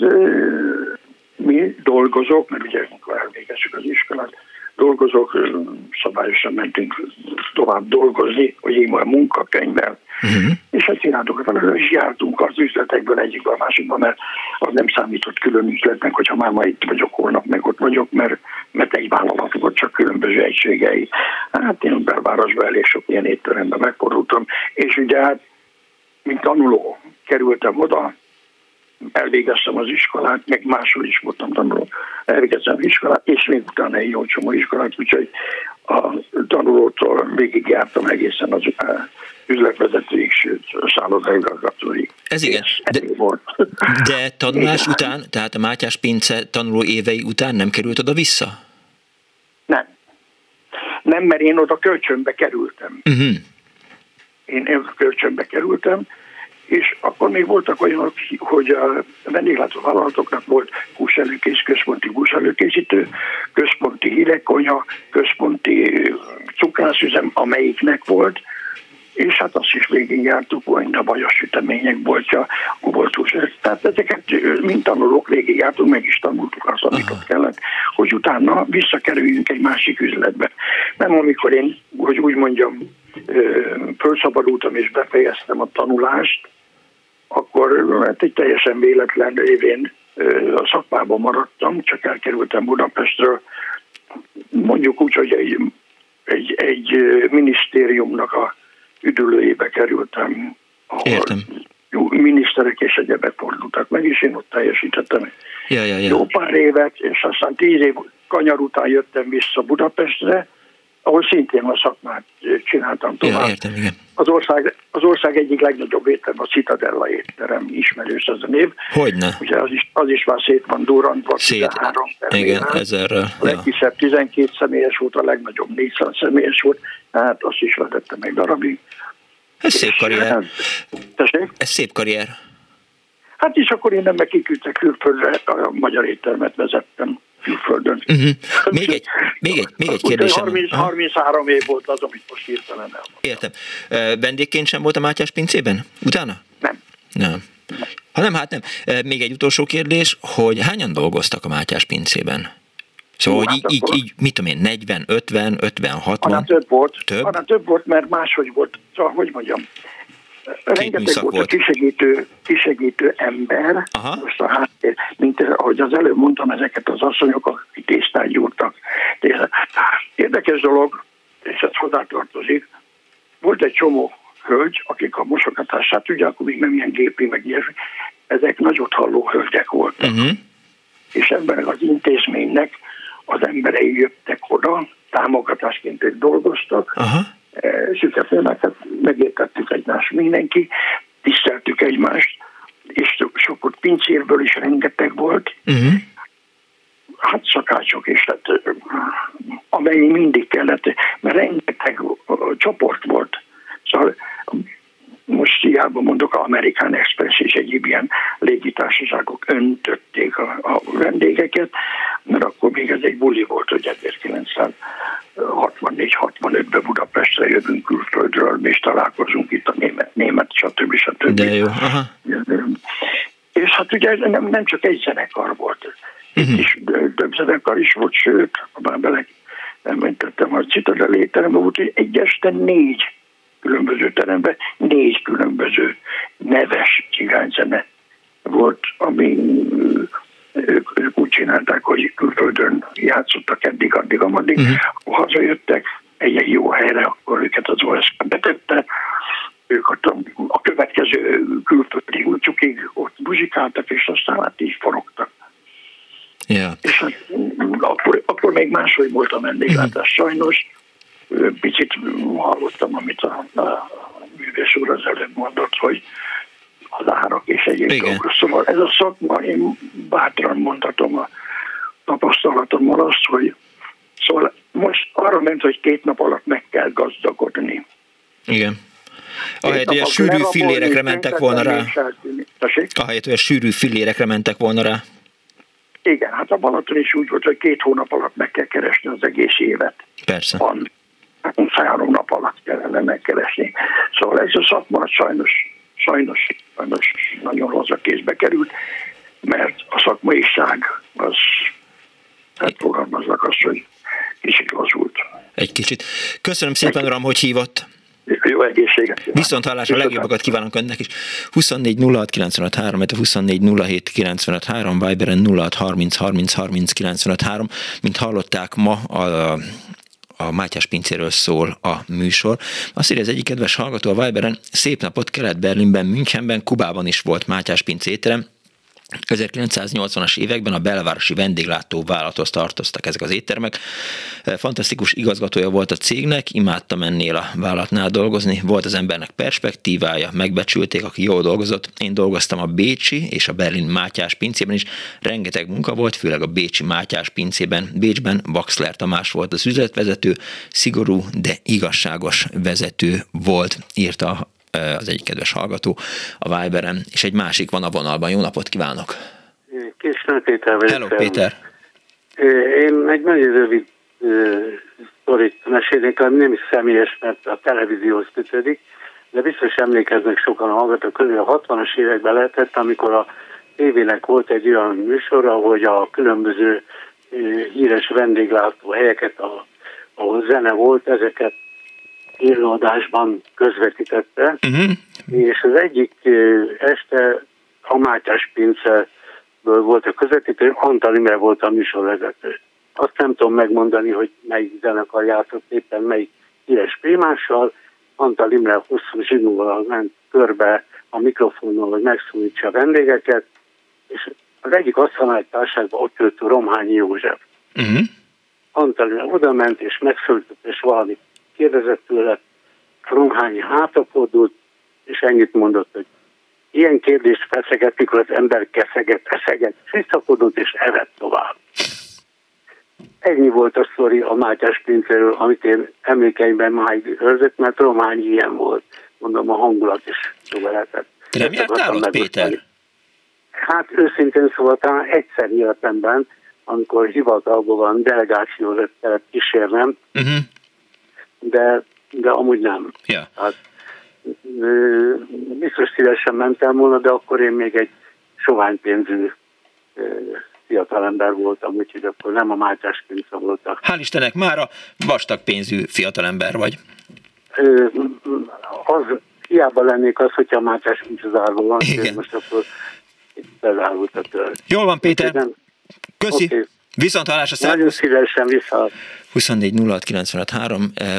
mi dolgozók, mert ugye amikor elvégezzük az iskolát, dolgozók, szabályosan mentünk tovább dolgozni, hogy én majd munkakönyvvel, uh-huh. és hát csináltuk a és jártunk az üzletekből egyikből a másikba, mert az nem számított külön üzletnek, hogyha már ma itt vagyok, holnap meg ott vagyok, mert, mert egy vállalat volt, csak különböző egységei. Hát én belvárosban elég sok ilyen étteremben megfordultam, és ugye hát, mint tanuló kerültem oda, elvégeztem az iskolát, meg máshol is voltam tanuló, elvégeztem az iskolát, és még utána egy jó csomó iskolát, úgyhogy a tanulótól jártam egészen az üzletvezetőig, sőt, szállodaigazgatóig. Ez igen. De, volt. de tanulás igen. után, tehát a Mátyás Pince tanuló évei után nem került oda vissza? Nem. Nem, mert én oda kölcsönbe kerültem. Uh-huh. Én, én kölcsönbe kerültem, és akkor még voltak olyanok, hogy a vendéglátó vállalatoknak volt húselőkész, központi húselőkészítő, központi hírekonya, központi cukrászüzem, amelyiknek volt, és hát azt is végigjártuk, hogy a bajos sütemények boltja, volt hús. Tehát ezeket, mint tanulók végigjártunk, meg is tanultuk azt, amit ott kellett, hogy utána visszakerüljünk egy másik üzletbe. Nem amikor én, hogy úgy mondjam, fölszabadultam és befejeztem a tanulást, akkor hát egy teljesen véletlen évén a szakmában maradtam, csak elkerültem Budapestről. Mondjuk úgy, hogy egy, egy, egy minisztériumnak a üdülőjébe kerültem, Értem. miniszterek és egyebek fordultak meg, és én ott teljesítettem ja, ja, ja. jó pár évet, és aztán tíz év kanyar után jöttem vissza Budapestre, ahol szintén a szakmát csináltam tovább. Ja, értem, igen. Az ország, az ország egyik legnagyobb étterem, a Citadella étterem, ismerős ez a név. Hogyne. Ugye az is, az is már szét van durrantva. Szét, 13 igen, ezerrel. A legkisebb 12 személyes volt, a legnagyobb 400 személyes volt, hát azt is vezettem egy darabig. Ez szép karrier. Hát, tessék? Ez szép karrier. Hát és akkor én nem meg kiküldtek külföldre, a magyar éttermet vezettem külföldön. Uh-huh. Még, egy, még, egy, még egy kérdésem. 30, 33 év volt az, amit most hirtelen elmondtam. Értem. Vendégként sem volt a Mátyás pincében? Utána? Nem. Nem. Ha nem, hát nem. Még egy utolsó kérdés, hogy hányan dolgoztak a Mátyás pincében? Szóval, hogy hát így, így, így, mit tudom én, 40, 50, 50, 60? Hanem több volt. Több? Hanem több volt, mert máshogy volt. Szóval, hogy mondjam, rengeteg volt, volt a kisegítő, kisegítő ember, Aha. most a háttér, mint ahogy az előbb mondtam, ezeket az asszonyok, akik tésztát gyúrtak. Érdekes dolog, és ez hozzátartozik, volt egy csomó hölgy, akik a mosogatását, ugye akkor még nem ilyen gépi, meg ilyesmi, ezek nagyot halló hölgyek voltak. Uh-huh. És ebben az intézménynek az emberei jöttek oda, támogatásként ők dolgoztak, Aha sükefelnek, hát megértettük egymást mindenki, tiszteltük egymást, és sok pincérből is rengeteg volt. Uh-huh. Hát szakácsok is, tehát amennyi mindig kellett, mert rengeteg csoport volt. Szóval most hiába mondok, a American Express és egyéb ilyen légitársaságok öntötték a, a vendégeket, mert akkor még ez egy buli volt, hogy 1964-65-ben Budapestre jövünk külföldről, és találkozunk itt a német, német stb. stb. De jó, aha. És hát ugye nem, nem csak egy zenekar volt, uh-huh. és több zenekar is volt, sőt, már bele nem mentettem a Citadel étterembe, volt, hogy egy este négy különböző teremben négy különböző neves cigányzene volt, ami ők, ők úgy csinálták, hogy külföldön játszottak eddig, addig, ameddig uh-huh. hazajöttek egy, egy jó helyre, akkor őket az OSZK betette, ők ott a, a következő külföldi útjukig ott muzsikáltak, és aztán hát így forogtak. Yeah. És hát, akkor, akkor még máshogy volt a vendéglátás, uh-huh. sajnos picit hallottam, amit a, a művész úr az előbb mondott, hogy az árak és egyéb dolgok. Szóval ez a szakma, én bátran mondhatom a tapasztalatommal azt, hogy szóval most arra ment, hogy két nap alatt meg kell gazdagodni. Igen. Ahelyett, hogy a sűrű fillérekre mentek volna rá. Ahelyett, hogy a sűrű fillérekre mentek volna rá. Igen, hát a Balaton is úgy volt, hogy két hónap alatt meg kell keresni az egész évet. Persze. Van három nap alatt kellene megkeresni. Szóval ez a szakma sajnos, sajnos, sajnos nagyon rossz a kézbe került, mert a szakmaiság az, hát fogalmaznak azt, hogy kicsit lazult. Egy kicsit. Köszönöm szépen, Uram, hogy hívott. Jó egészséget kívánok. Viszont hallásra a legjobbakat kívánok önnek is. 24 06 95 24 07 95 3, Viberen 06 30 30 30 95 3. Mint hallották ma a a Mátyás pincéről szól a műsor. Azt írja az egyik kedves hallgató a Viberen, szép napot Kelet-Berlinben, Münchenben, Kubában is volt Mátyás pincéterem, 1980-as években a belvárosi vendéglátó vállalathoz tartoztak ezek az éttermek. Fantasztikus igazgatója volt a cégnek, imádtam ennél a vállalatnál dolgozni, volt az embernek perspektívája, megbecsülték, aki jól dolgozott. Én dolgoztam a Bécsi és a Berlin Mátyás pincében is, rengeteg munka volt, főleg a Bécsi Mátyás pincében. Bécsben Baxler Tamás volt az üzletvezető, szigorú, de igazságos vezető volt, írta az egyik kedves hallgató a Viberen, és egy másik van a vonalban. Jó napot kívánok! Kisnő Péter vagyok. Hello, Péter! Én egy nagyon rövid sztorit mesélnék, ami nem is személyes, mert a televízióhoz kötődik, de biztos emlékeznek sokan a hallgatók közül, a 60-as években lehetett, amikor a tévének volt egy olyan műsor, hogy a különböző híres vendéglátó helyeket, ahol zene volt, ezeket élőadásban közvetítette, uh-huh. és az egyik este a Mátyás pinceből volt a közvetítő, Antal Imre volt a műsorvezető. Azt nem tudom megmondani, hogy melyik zenekar játszott éppen melyik híres primással, Antal Imre hosszú zsinóval ment körbe a mikrofonnal, hogy megszólítsa a vendégeket, és az egyik asztalágy társágban ott ült Romhányi József. Uh-huh. Antal Imre oda ment, és megszólított, és valami kérdezett tőle, Romhányi hátapodult, és ennyit mondott, hogy ilyen kérdést feszeget, mikor az ember keszeget, eszeget, visszakodott és evett tovább. Ennyi volt a sztori a Mátyás pincéről, amit én emlékeimben máig őrzött, mert Romány ilyen volt. Mondom, a hangulat is jó lehetett. Te nem jártál ott, Péter? Hát őszintén szóval talán egyszer életemben, amikor hivatalban van delegációra kellett kísérnem, uh-huh. De, de amúgy nem. Ja. Hát, biztos szívesen mentem volna, de akkor én még egy sovány pénzű fiatalember voltam, úgyhogy akkor nem a Mátyás Pince voltak. Hál' Istennek, már a vastag pénzű fiatalember vagy. Az hiába lennék az, hogyha a Mátyás Pince zárva van, most akkor bezárult a tör. Jól van, Péter. Köszi. Okay. Viszont hallásra, Nagyon szívesen vissza. 24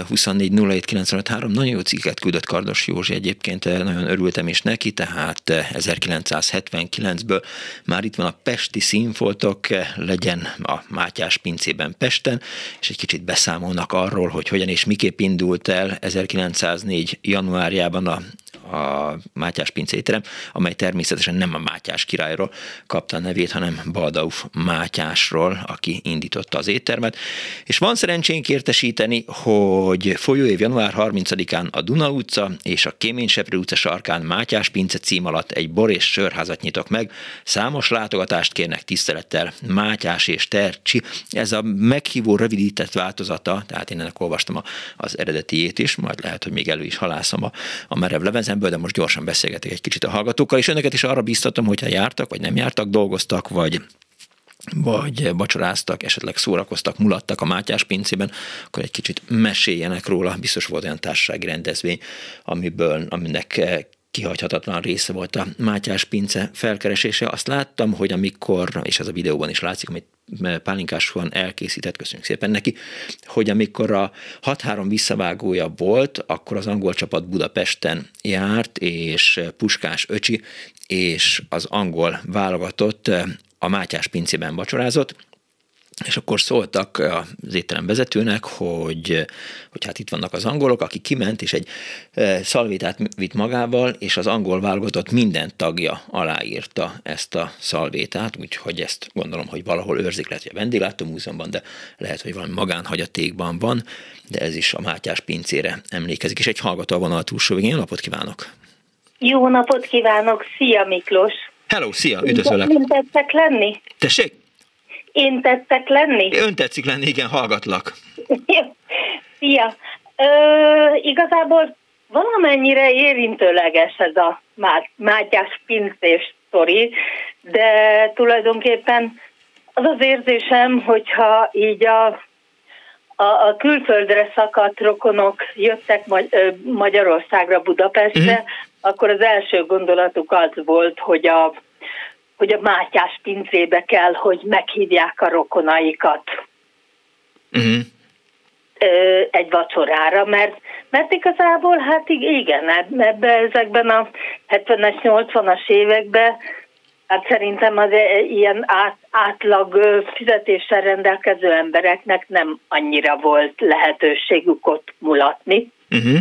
24 Nagyon jó cikket küldött Kardos Józsi egyébként, eh, nagyon örültem is neki, tehát 1979-ből eh, már itt van a Pesti színfoltok, eh, legyen a Mátyás pincében Pesten, és egy kicsit beszámolnak arról, hogy hogyan és miképp indult el 1904. januárjában a a Mátyás pincéterem, amely természetesen nem a Mátyás királyról kapta a nevét, hanem Baldauf Mátyásról, aki indította az éttermet. És van szerencsénk értesíteni, hogy folyóév január 30-án a Duna utca és a Kéményseprő utca sarkán Mátyás pince cím alatt egy bor és sörházat nyitok meg. Számos látogatást kérnek tisztelettel Mátyás és Tercsi. Ez a meghívó rövidített változata, tehát én ennek olvastam az eredetiét is, majd lehet, hogy még elő is halászom a, a merev levezemből, de most gyorsan beszélgetek egy kicsit a hallgatókkal, és önöket is arra biztatom, hogyha jártak, vagy nem jártak, dolgoztak, vagy vagy vacsoráztak, esetleg szórakoztak, mulattak a Mátyás pincében, akkor egy kicsit meséljenek róla. Biztos volt olyan társasági rendezvény, amiből, aminek kihagyhatatlan része volt a Mátyás pince felkeresése. Azt láttam, hogy amikor, és ez a videóban is látszik, amit Pálinkás van elkészített, köszönjük szépen neki, hogy amikor a 6-3 visszavágója volt, akkor az angol csapat Budapesten járt, és Puskás öcsi és az angol válogatott a Mátyás pincében vacsorázott, és akkor szóltak az étterem vezetőnek, hogy, hogy hát itt vannak az angolok, aki kiment, és egy e, szalvétát vitt magával, és az angol válogatott minden tagja aláírta ezt a szalvétát, úgyhogy ezt gondolom, hogy valahol őrzik, lehet, hogy a vendéglátómúzeumban, de lehet, hogy valami magánhagyatékban van, de ez is a Mátyás pincére emlékezik. És egy hallgató a vonal túlsó végén. napot kívánok! Jó napot kívánok! Szia Miklós! Hello, szia, üdvözöllek! Én tettek lenni? Tessék? Én tettek lenni? Ön tetszik lenni, igen, hallgatlak. szia! Ö, igazából valamennyire érintőleges ez a Mátyás pincés sztori, de tulajdonképpen az az érzésem, hogyha így a, a, a külföldre szakadt rokonok jöttek Magyarországra, Budapestre, uh-huh akkor az első gondolatuk az volt, hogy a, hogy a Mátyás pincébe kell, hogy meghívják a rokonaikat. Uh-huh. egy vacsorára, mert, mert igazából hát igen, ebbe, ezekben a 70-es, 80-as években hát szerintem az ilyen át, átlag fizetéssel rendelkező embereknek nem annyira volt lehetőségük ott mulatni. Uh-huh.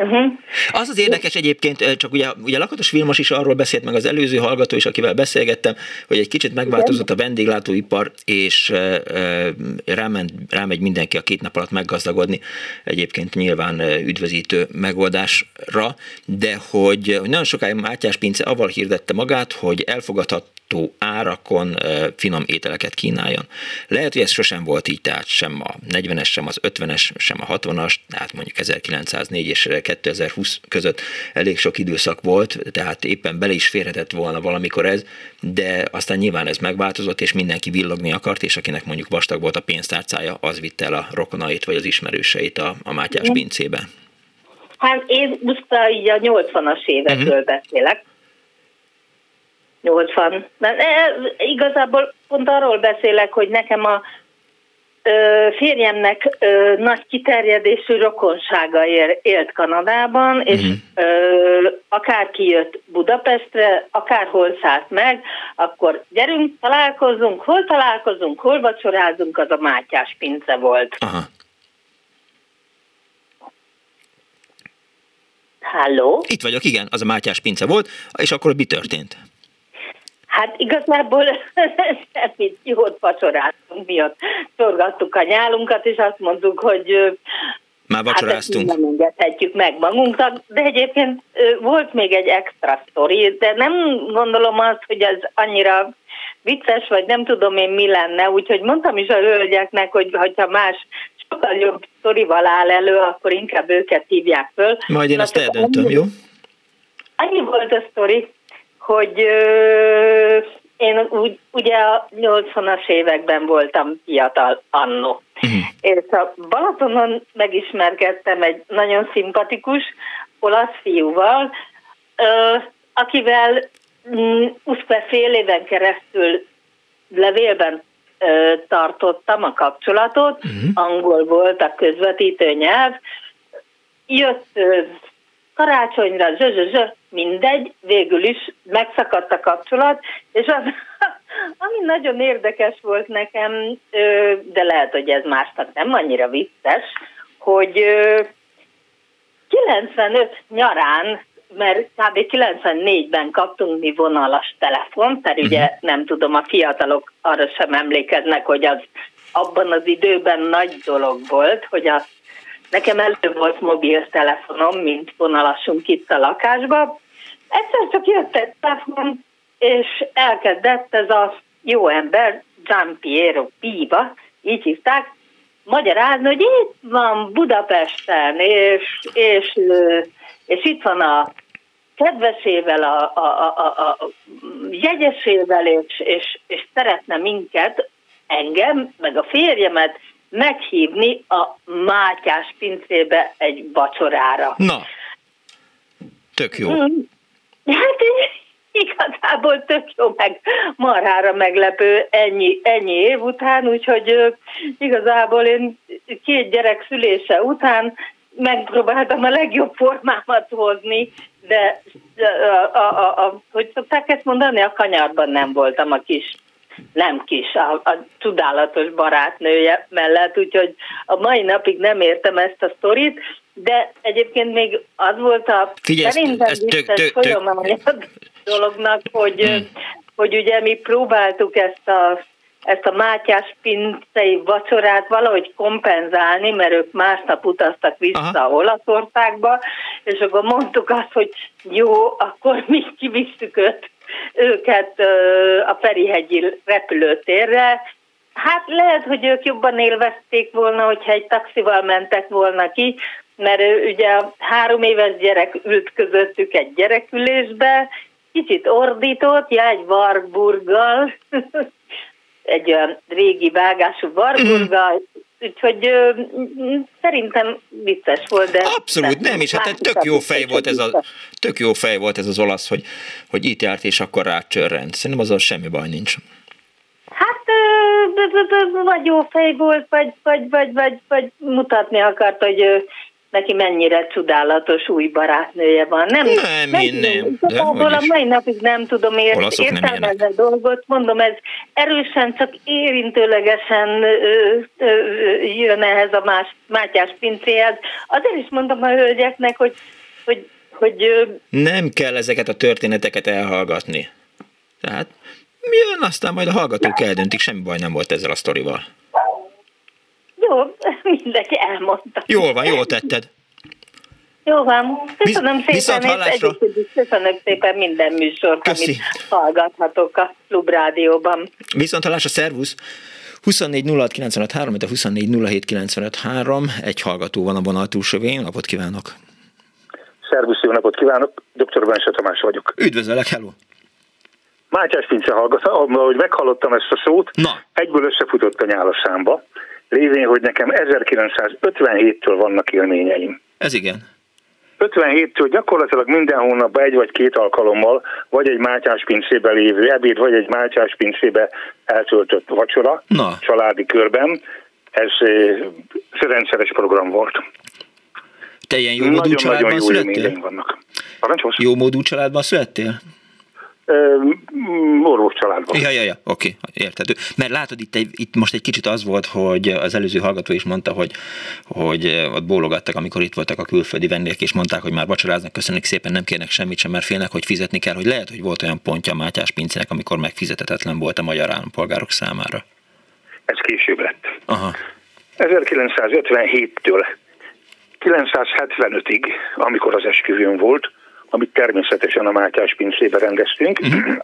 Uh-huh. Az az érdekes egyébként, csak ugye, ugye Lakatos Vilmos is arról beszélt, meg az előző hallgató is, akivel beszélgettem, hogy egy kicsit megváltozott a vendéglátóipar, és ráment, rámegy mindenki a két nap alatt meggazdagodni, egyébként nyilván üdvözítő megoldásra, de hogy, hogy nagyon sokáig Mátyás Pince avval hirdette magát, hogy elfogadhat elfogadható árakon finom ételeket kínáljon. Lehet, hogy ez sosem volt így, tehát sem a 40-es, sem az 50-es, sem a 60-as, tehát mondjuk 1904 és 2020 között elég sok időszak volt, tehát éppen bele is férhetett volna valamikor ez, de aztán nyilván ez megváltozott, és mindenki villogni akart, és akinek mondjuk vastag volt a pénztárcája, az vitte el a rokonait vagy az ismerőseit a, a Mátyás pincébe. Hát én most így a 80-as évekről uh-huh. beszélek, 80. De, e, igazából pont arról beszélek, hogy nekem a férjemnek nagy kiterjedésű rokonsága él, élt Kanadában, és uh-huh. ö, akár kijött Budapestre, akárhol szállt meg, akkor gyerünk, találkozunk, hol találkozunk, hol vacsorázunk, az a Mátyás pince volt. Aha. Halló? Itt vagyok, igen, az a Mátyás pince volt, és akkor mi történt? Hát igazából [laughs] semmit jót vacsoráztunk, miatt szorgattuk a nyálunkat, és azt mondtuk, hogy már vacsoráztunk. Hát nem engedhetjük meg magunknak, de egyébként volt még egy extra sztori, de nem gondolom azt, hogy ez annyira vicces, vagy nem tudom én mi lenne, úgyhogy mondtam is a hölgyeknek, hogy ha más sokkal jobb sztorival áll elő, akkor inkább őket hívják föl. Majd én azt eldöntöm, jó? Annyi volt a sztori, hogy ö, én úgy, ugye a 80-as években voltam fiatal annó. Uh-huh. És a Balatonon megismerkedtem egy nagyon szimpatikus olasz fiúval, ö, akivel mm, fél éven keresztül levélben ö, tartottam a kapcsolatot, uh-huh. angol volt a közvetítő nyelv, jött ö, karácsonyra, zsö, mindegy, végül is megszakadt a kapcsolat, és az, [laughs] ami nagyon érdekes volt nekem, de lehet, hogy ez másnak nem annyira vicces, hogy 95 nyarán, mert kb. 94-ben kaptunk mi vonalas telefon, mert ugye uh-huh. nem tudom, a fiatalok arra sem emlékeznek, hogy az abban az időben nagy dolog volt, hogy a Nekem elő volt mobiltelefonom, mint vonalasunk itt a lakásba. Egyszer csak jött egy telefon, és elkezdett ez a jó ember, Gian Piero Piva, így hívták, magyarázni, hogy itt van Budapesten, és, és, és itt van a kedvesével, a, a, a, a jegyesével, és, és, és szeretne minket, engem, meg a férjemet meghívni a Mátyás pincébe egy vacsorára. Na, tök jó. Hmm. Hát igazából tök jó, meg marhára meglepő ennyi, ennyi év után, úgyhogy igazából én két gyerek szülése után megpróbáltam a legjobb formámat hozni, de a, a, a, a, hogy szokták ezt mondani, a kanyarban nem voltam a kis nem kis, a, a csodálatos barátnője mellett, úgyhogy a mai napig nem értem ezt a sztorit, de egyébként még az volt a Figyelj, szerintem ez tök, tök, folyamánya a dolognak, hogy, hmm. hogy ugye mi próbáltuk ezt a ezt a Mátyás pincei vacsorát valahogy kompenzálni, mert ők másnap utaztak vissza Aha. Olaszországba, és akkor mondtuk azt, hogy jó, akkor mi kivisszük őt őket a Ferihegyi repülőtérre. Hát lehet, hogy ők jobban élvezték volna, hogyha egy taxival mentek volna ki, mert ugye a három éves gyerek ült közöttük egy gyerekülésbe, kicsit ordított, ja, egy vargburggal, [laughs] egy olyan régi vágású vargburggal, úgyhogy ö, szerintem vicces volt, de... Abszolút nem, és hát tök jó fej volt ez a, tök jó fej volt ez az olasz, hogy, hogy itt járt, és akkor rácsörrend. Szerintem azon semmi baj nincs. Hát vagy jó fej volt, vagy, vagy, vagy, vagy, vagy mutatni akart, hogy neki mennyire csodálatos új barátnője van. Nem, nem, nem. nem. De, a mai napig nem tudom ért, értelmezni a dolgot. Mondom, ez erősen, csak érintőlegesen ö, ö, jön ehhez a más, Mátyás pincéhez. Azért is mondom a hölgyeknek, hogy, hogy, hogy ö, nem kell ezeket a történeteket elhallgatni. Tehát jön, aztán majd a hallgatók eldöntik, semmi baj nem volt ezzel a sztorival. Jó, [laughs] mindenki elmondta. Jól van, jól tetted. Jó van. Köszönöm Visz, szépen, és köszönöm szépen minden műsort, Köszi. amit hallgathatok a Klub Rádióban. Viszont hallásra, szervusz! 24 06 de 24 Egy hallgató van a vonal túlsövén. Napot kívánok! Szervusz, jó napot kívánok! Dr. Bense Tamás vagyok. Üdvözöllek, hello! Mátyás Pince hallgató, ahogy meghallottam ezt a szót, Na. egyből összefutott a nyál a számba lévén, hogy nekem 1957-től vannak élményeim. Ez igen. 57-től gyakorlatilag minden hónapban egy vagy két alkalommal, vagy egy Mátyás pincébe lévő ebéd, vagy egy Mátyás pincébe eltöltött vacsora, Na. családi körben. ez rendszeres program volt. Te ilyen jó módú családban születtél? vannak. Jó módú családban születtél? Orvos családban. Ja, ja, ja, oké, érthető. Mert látod, itt, egy, itt most egy kicsit az volt, hogy az előző hallgató is mondta, hogy, hogy ott bólogattak, amikor itt voltak a külföldi vendégek, és mondták, hogy már vacsoráznak, köszönjük szépen, nem kérnek semmit sem, mert félnek, hogy fizetni kell, hogy lehet, hogy volt olyan pontja Mátyás pincének, amikor megfizetetetlen volt a magyar állampolgárok számára. Ez később lett. Aha. 1957-től 975-ig, amikor az esküvőn volt, amit természetesen a Mátyás pincébe rendeztünk, uh-huh.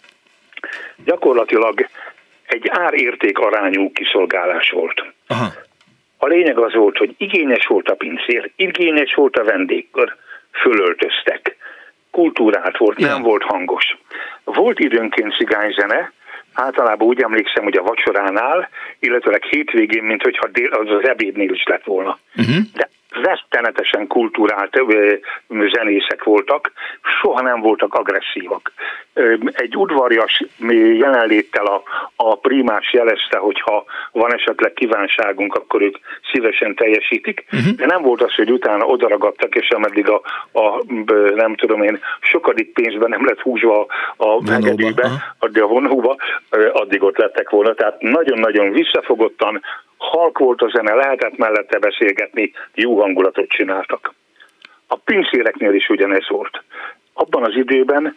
gyakorlatilag egy árérték arányú kiszolgálás volt. Aha. A lényeg az volt, hogy igényes volt a pincér, igényes volt a vendégkör, fölöltöztek, kultúrát volt, ja. nem volt hangos. Volt időnként cigányzene, általában úgy emlékszem, hogy a vacsoránál, illetőleg hétvégén, mint hogyha az, az ebédnél is lett volna. Uh-huh. De rettenetesen kultúrált zenészek voltak, soha nem voltak agresszívak. Egy udvarjas jelenléttel a, a primás jelezte, hogy ha van esetleg kívánságunk, akkor ők szívesen teljesítik, uh-huh. de nem volt az, hogy utána odaragadtak, és ameddig a, a nem tudom én, sokadik pénzben nem lett húzva a megedőbe, addig a vonóba, addig ott lettek volna. Tehát nagyon-nagyon visszafogottan, halk volt a zene, lehetett mellette beszélgetni, jó hangulatot csináltak. A pincéreknél is ugyanez volt. Abban az időben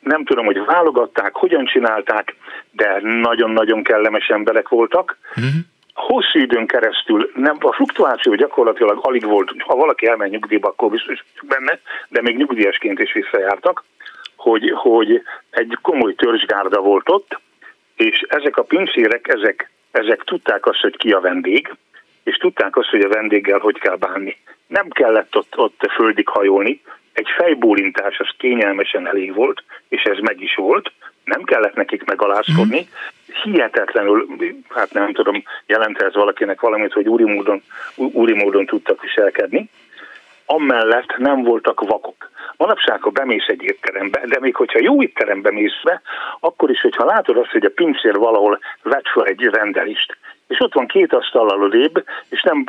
nem tudom, hogy válogatták, hogyan csinálták, de nagyon-nagyon kellemes emberek voltak. Uh-huh. Hosszú időn keresztül nem, a fluktuáció gyakorlatilag alig volt, ha valaki elmegy nyugdíjba, akkor biztos benne, de még nyugdíjasként is visszajártak, hogy, hogy egy komoly törzsgárda volt ott, és ezek a pincérek, ezek ezek tudták azt, hogy ki a vendég, és tudták azt, hogy a vendéggel hogy kell bánni. Nem kellett ott, ott földig hajolni, egy fejbólintás az kényelmesen elég volt, és ez meg is volt, nem kellett nekik megalázkodni, mm. hihetetlenül, hát nem tudom, jelent ez valakinek valamit, hogy úri módon, úri módon tudtak viselkedni, amellett nem voltak vakok. Manapság, ha bemész egy étterembe, de még hogyha jó étterembe mész be, akkor is, hogyha látod azt, hogy a pincér valahol vett fel egy rendelést, és ott van két asztallal odébb, és nem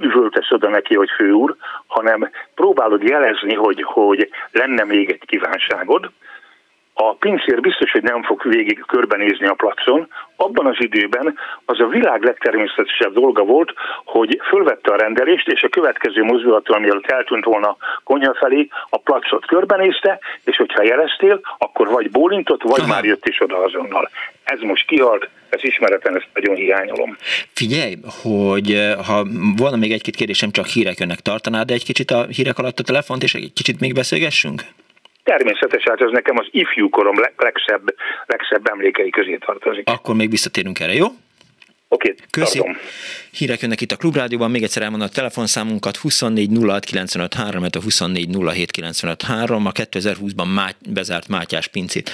üvöltesz oda neki, hogy főúr, hanem próbálod jelezni, hogy, hogy lenne még egy kívánságod, a pincér biztos, hogy nem fog végig körbenézni a placon. Abban az időben az a világ legtermészetesebb dolga volt, hogy fölvette a rendelést, és a következő mozdulattól, mielőtt eltűnt volna konyha felé, a placot körbenézte, és hogyha jeleztél, akkor vagy bólintott, vagy Aha. már jött is oda azonnal. Ez most kihalt, ez ismereten, ezt nagyon hiányolom. Figyelj, hogy eh, ha volna még egy-két kérdésem, csak hírek önnek tartanád egy kicsit a hírek alatt a telefont, és egy kicsit még beszélgessünk? Természetesen, hát ez nekem az ifjúkorom legszebb, legszebb emlékei közé tartozik. Akkor még visszatérünk erre, jó? Oké, okay, Köszi. Tartom. Hírek jönnek itt a Klubrádióban, még egyszer elmondom a telefonszámunkat 24 06 a 24 07 A 2020-ban má, bezárt Mátyás pincét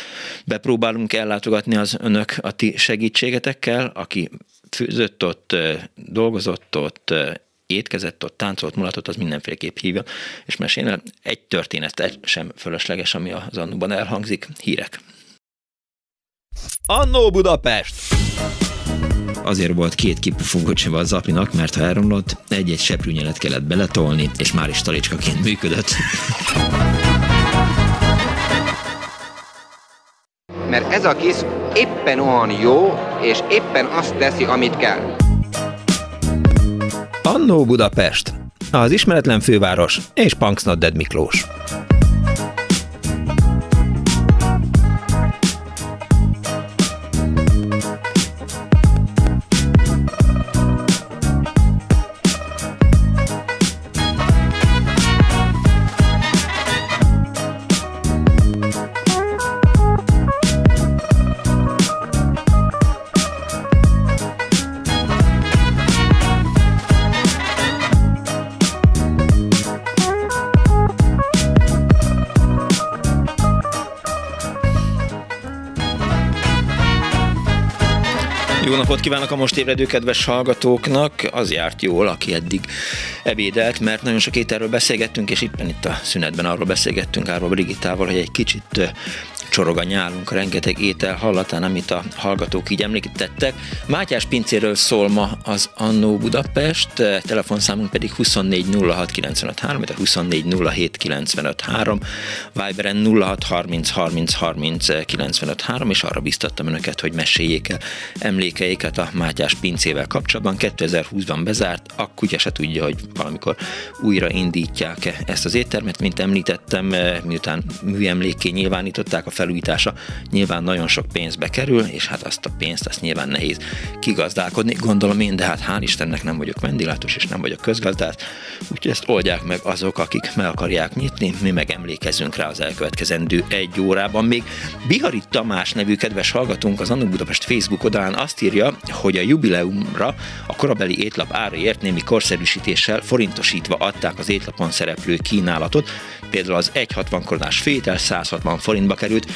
bepróbálunk ellátogatni az önök a ti segítségetekkel, aki főzött ott, dolgozott ott, étkezett ott, táncolt, mulatott, az mindenféleképp hívja, és mesélne egy történet sem fölösleges, ami az annuban elhangzik. Hírek. Annó Budapest! Azért volt két kipufogócsiva az apinak, mert ha elromlott, egy-egy seprűnyelet kellett beletolni, és már is talicskaként működött. Mert ez a kis éppen olyan jó, és éppen azt teszi, amit kell. Annó Budapest, az ismeretlen főváros és Punksnodded Miklós. Napot kívánok a most ébredő kedves hallgatóknak. Az járt jól, aki eddig ebédelt, mert nagyon sok ételről beszélgettünk, és éppen itt a szünetben arról beszélgettünk Árva Brigittával, hogy egy kicsit csorog a nyálunk, rengeteg étel hallatán, amit a hallgatók így említettek. Mátyás pincéről szól ma az Annó Budapest, telefonszámunk pedig 2406953, a 2407953, Viberen 0630303953, és arra biztattam önöket, hogy meséljék el emlékeiket a Mátyás pincével kapcsolatban. 2020-ban bezárt, a kutya se tudja, hogy valamikor újra indítják ezt az éttermet, mint említettem, miután műemlékké nyilvánították a felújítása, nyilván nagyon sok pénzbe kerül, és hát azt a pénzt, azt nyilván nehéz kigazdálkodni, gondolom én, de hát hál' Istennek nem vagyok vendilátus, és nem vagyok közgazdász, úgyhogy ezt oldják meg azok, akik meg akarják nyitni, mi meg emlékezünk rá az elkövetkezendő egy órában. Még Bihari Tamás nevű kedves hallgatónk az Annu Budapest Facebook oldalán azt írja, hogy a jubileumra a korabeli étlap áraért némi korszerűsítéssel forintosítva adták az étlapon szereplő kínálatot, például az 1,60 koronás fétel 160 forintba került.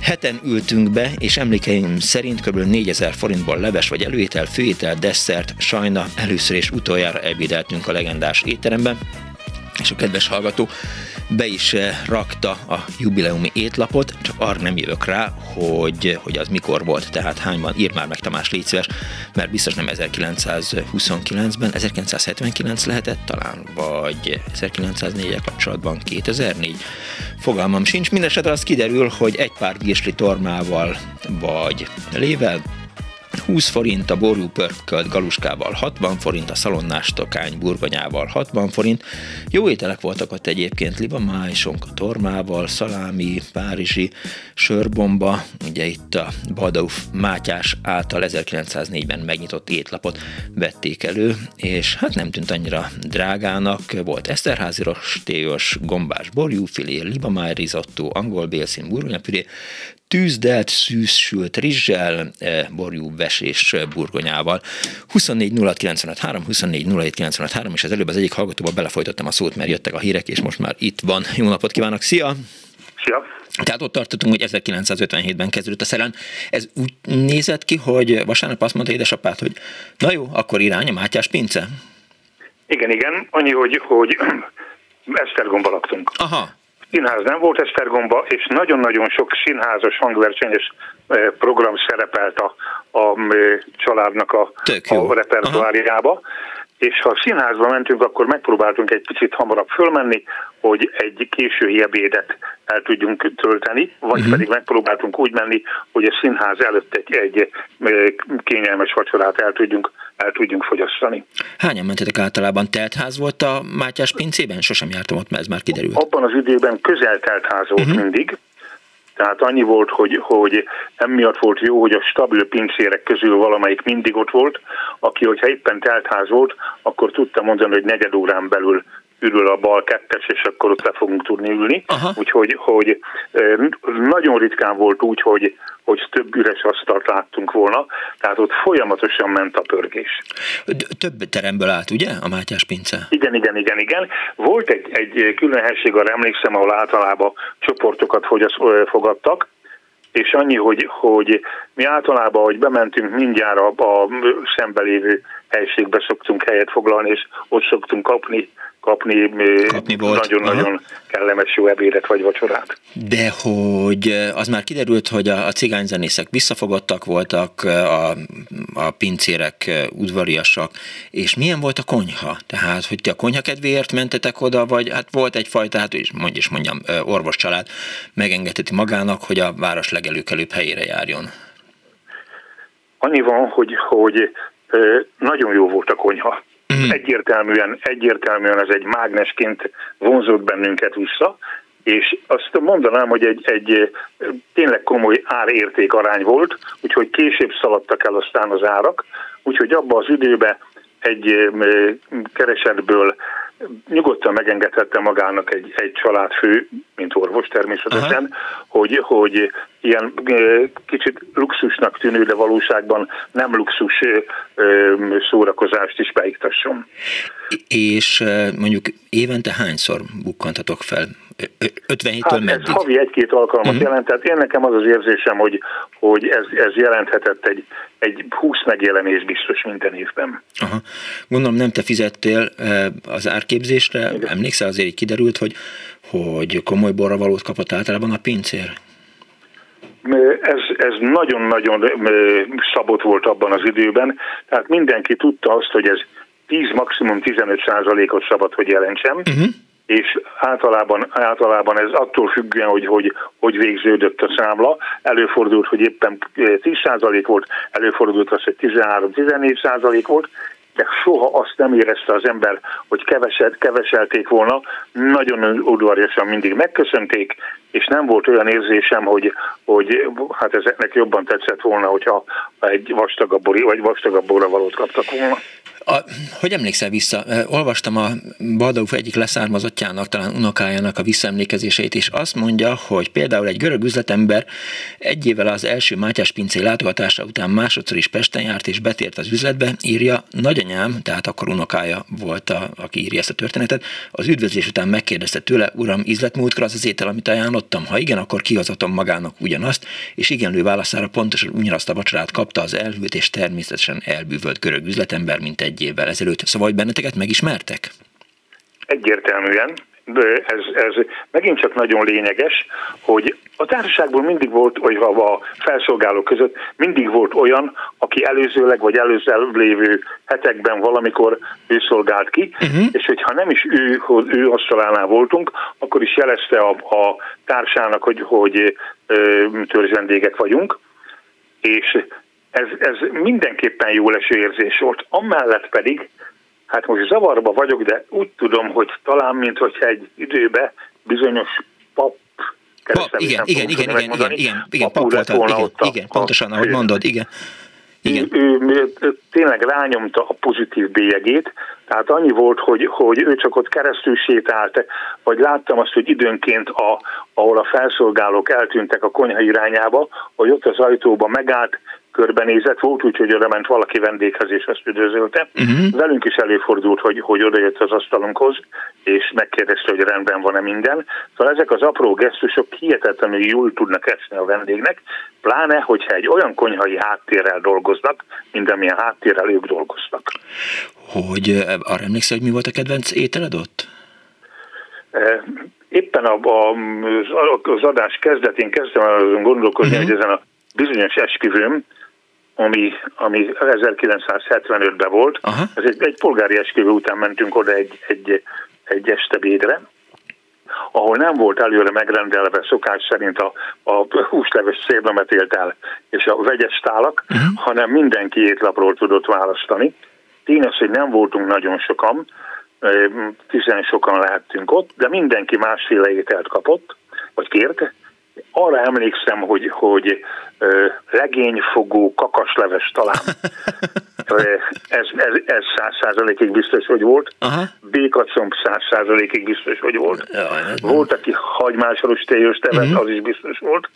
Heten ültünk be, és emlékeim szerint kb. 4000 forintból leves vagy előétel, főétel, desszert, sajna először és utoljára ebédeltünk a legendás étteremben, és a kedves hallgató be is eh, rakta a jubileumi étlapot, csak arra nem jövök rá, hogy, hogy az mikor volt, tehát hányban, ír már meg Tamás légy szíves, mert biztos nem 1929-ben, 1979 lehetett talán, vagy 1904 kapcsolatban 2004. Fogalmam sincs, mindesetre az kiderül, hogy egy pár virsli tormával, vagy lével, 20 forint a ború pörkölt galuskával 60 forint, a szalonnás tokány burgonyával 60 forint. Jó ételek voltak ott egyébként, libamáj, sonka tormával, szalámi, párizsi, sörbomba, ugye itt a Badauf Mátyás által 1904-ben megnyitott étlapot vették elő, és hát nem tűnt annyira drágának, volt Eszterházi rostélyos, gombás borjúfilé, libamáj risotto, angol bélszín burgonyapüré, tűzdelt, szűzsült rizssel, eh, borjú vesés burgonyával. 24 06 3, 24 07 és az előbb az egyik hallgatóba belefolytottam a szót, mert jöttek a hírek, és most már itt van. Jó napot kívánok, szia! Szia! Tehát ott tartottunk, hogy 1957-ben kezdődött a szerelem. Ez úgy nézett ki, hogy vasárnap azt mondta édesapát, hogy na jó, akkor irány a Mátyás pince? Igen, igen. Annyi, hogy, hogy [clears throat] Esztergomba laktunk. Aha színház nem volt Esztergomba, és nagyon-nagyon sok színházas hangversenyes eh, program szerepelt a, a eh, családnak a, a repertoáriába. És ha a színházba mentünk, akkor megpróbáltunk egy picit hamarabb fölmenni, hogy egy késői ebédet el tudjunk tölteni, vagy uh-huh. pedig megpróbáltunk úgy menni, hogy a színház előtt egy, egy eh, kényelmes vacsorát el tudjunk el tudjunk fogyasztani. Hányan mentetek általában? Teltház volt a Mátyás pincében? Sosem jártam ott, mert ez már kiderült. Abban az időben közel teltház volt uh-huh. mindig, tehát annyi volt, hogy, hogy emiatt volt jó, hogy a stabil pincérek közül valamelyik mindig ott volt, aki, hogyha éppen teltház volt, akkor tudta mondani, hogy negyed órán belül ürül a bal kettes, és akkor ott le fogunk tudni ülni. Aha. Úgyhogy hogy nagyon ritkán volt úgy, hogy, hogy több üres asztalt láttunk volna, tehát ott folyamatosan ment a pörgés. Több teremből állt, ugye, a Mátyás pince? Igen, igen, igen, igen. Volt egy, egy külön helység, arra emlékszem, ahol általában csoportokat fogadtak, és annyi, hogy, hogy mi általában, hogy bementünk mindjárt a, a szembelévő helységbe szoktunk helyet foglalni, és ott szoktunk kapni kapni, kapni nagyon-nagyon kellemes jó ebédet vagy vacsorát. De hogy az már kiderült, hogy a, a cigányzenészek visszafogadtak voltak, a, a pincérek udvariasak, és milyen volt a konyha? Tehát, hogy ti a konyha kedvéért mentetek oda, vagy hát volt egyfajta, hát is, mondj is mondjam, orvoscsalád megengedheti magának, hogy a város legelőkelőbb helyére járjon? Annyi van, hogy, hogy nagyon jó volt a konyha. Mm. Egyértelműen, egyértelműen ez egy mágnesként vonzott bennünket vissza, és azt mondanám, hogy egy, egy tényleg komoly árérték arány volt, úgyhogy később szaladtak el aztán az árak, úgyhogy abban az időben egy keresetből nyugodtan megengedhette magának egy, egy családfő, mint orvos természetesen, hogy, hogy ilyen kicsit luxusnak tűnő, de valóságban nem luxus szórakozást is beiktasson. És mondjuk évente hányszor bukkantatok fel 57-től hát meddig? Ez havi egy-két alkalmat uh-huh. jelent, tehát én nekem az az érzésem, hogy, hogy ez, ez jelenthetett egy, egy 20 megjelenés biztos minden évben. Aha. Gondolom nem te fizettél az árképzésre, Igen. emlékszel azért így kiderült, hogy, hogy komoly borravalót kapott általában a pincér? ez, ez nagyon-nagyon szabott volt abban az időben, tehát mindenki tudta azt, hogy ez 10, maximum 15 százalékot szabad, hogy jelentsem, uh-huh. És általában, általában ez attól függően, hogy, hogy hogy végződött a számla. Előfordult, hogy éppen 10 százalék volt, előfordult az, hogy 13-14 százalék volt, de soha azt nem érezte az ember, hogy keveset, keveselték volna, nagyon udvariasan mindig megköszönték, és nem volt olyan érzésem, hogy, hogy hát ezeknek jobban tetszett volna, hogyha egy vastagabb, vagy vastagabb borra valót kaptak volna. A, hogy emlékszel vissza? Olvastam a Baldauf egyik leszármazottjának, talán unokájának a visszaemlékezéseit, és azt mondja, hogy például egy görög üzletember egy évvel az első Mátyás pincé látogatása után másodszor is Pesten járt és betért az üzletbe, írja, nagyanyám, tehát akkor unokája volt, a, aki írja ezt a történetet, az üdvözlés után megkérdezte tőle, uram, ízlet múltkor az az étel, amit ajánlottam? Ha igen, akkor kihozatom magának ugyanazt, és igenlő válaszára pontosan ugyanazt a vacsorát kapta az elhűlt és természetesen elbűvölt görög üzletember, mint egy évvel ezelőtt. Szóval, hogy benneteket megismertek? Egyértelműen, de ez, ez megint csak nagyon lényeges, hogy a társaságból mindig volt, vagy a felszolgálók között mindig volt olyan, aki előzőleg vagy előző lévő hetekben valamikor ő szolgált ki, uh-huh. és hogyha nem is ő, ő asztalánál voltunk, akkor is jelezte a, a társának, hogy, hogy törzsvendégek vagyunk, és ez, ez mindenképpen jó leső érzés volt. Amellett pedig, hát most zavarba vagyok, de úgy tudom, hogy talán, mint hogyha egy időbe bizonyos pap Pap, igen, igen, igen, igen, igen, igen, igen, pap volt, igen, igen, pontosan, ahogy mondod, igen. Igen. Ő, ő, ő tényleg rányomta a pozitív bélyegét, tehát annyi volt, hogy, hogy ő csak ott keresztül sétált, vagy láttam azt, hogy időnként, a, ahol a felszolgálók eltűntek a konyha irányába, hogy ott az ajtóba megállt, körbenézett, volt úgy, hogy oda ment valaki vendéghez és ezt üdvözölte. Uh-huh. Velünk is előfordult, hogy, hogy oda jött az asztalunkhoz, és megkérdezte, hogy rendben van-e minden. Szóval ezek az apró gesztusok hihetetlenül jól tudnak esni a vendégnek, pláne, hogyha egy olyan konyhai háttérrel dolgoznak, mint amilyen háttérrel ők dolgoztak. Hogy arra emlékszel, hogy mi volt a kedvenc ételed ott? Éppen a, a, az adás kezdetén kezdtem azon gondolkozni, uh-huh. hogy ezen a bizonyos esküvőm, ami, ami 1975-ben volt. Aha. Ez egy, egy polgári esküvő után mentünk oda egy, egy, egy estebédre, ahol nem volt előre megrendelve szokás szerint a, a húsleves szélbemetélt és a vegyes tálak, uh-huh. hanem mindenki étlapról tudott választani. Tényleg, hogy nem voltunk nagyon sokan, tizen sokan lehettünk ott, de mindenki másféle ételt kapott, vagy kért, arra emlékszem, hogy, hogy legényfogó kakasleves talán. [laughs] ez, ez, ez száz százalékig biztos, hogy volt. Aha. Békacomb száz százalékig biztos, hogy volt. volt, aki hagymásoros téjös tevet, uh-huh. az is biztos volt.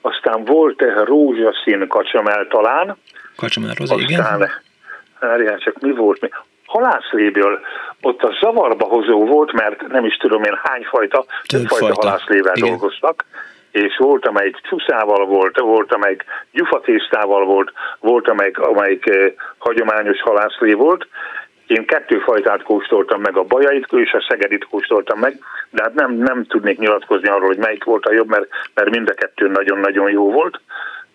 Aztán volt egy rózsaszín kacsamel talán. Kacsamel rozé, igen. Aztán, csak mi volt még? halászléből ott a zavarba hozó volt, mert nem is tudom én hány fajta, több fajta halászlével dolgoztak és volt, amelyik csúszával volt, volt, amelyik gyufatésztával volt, volt, amelyik, amelyik eh, hagyományos halászlé volt. Én kettő fajtát kóstoltam meg, a bajait és a szegedit kóstoltam meg, de hát nem, nem tudnék nyilatkozni arról, hogy melyik volt a jobb, mert, mert mind a kettő nagyon-nagyon jó volt.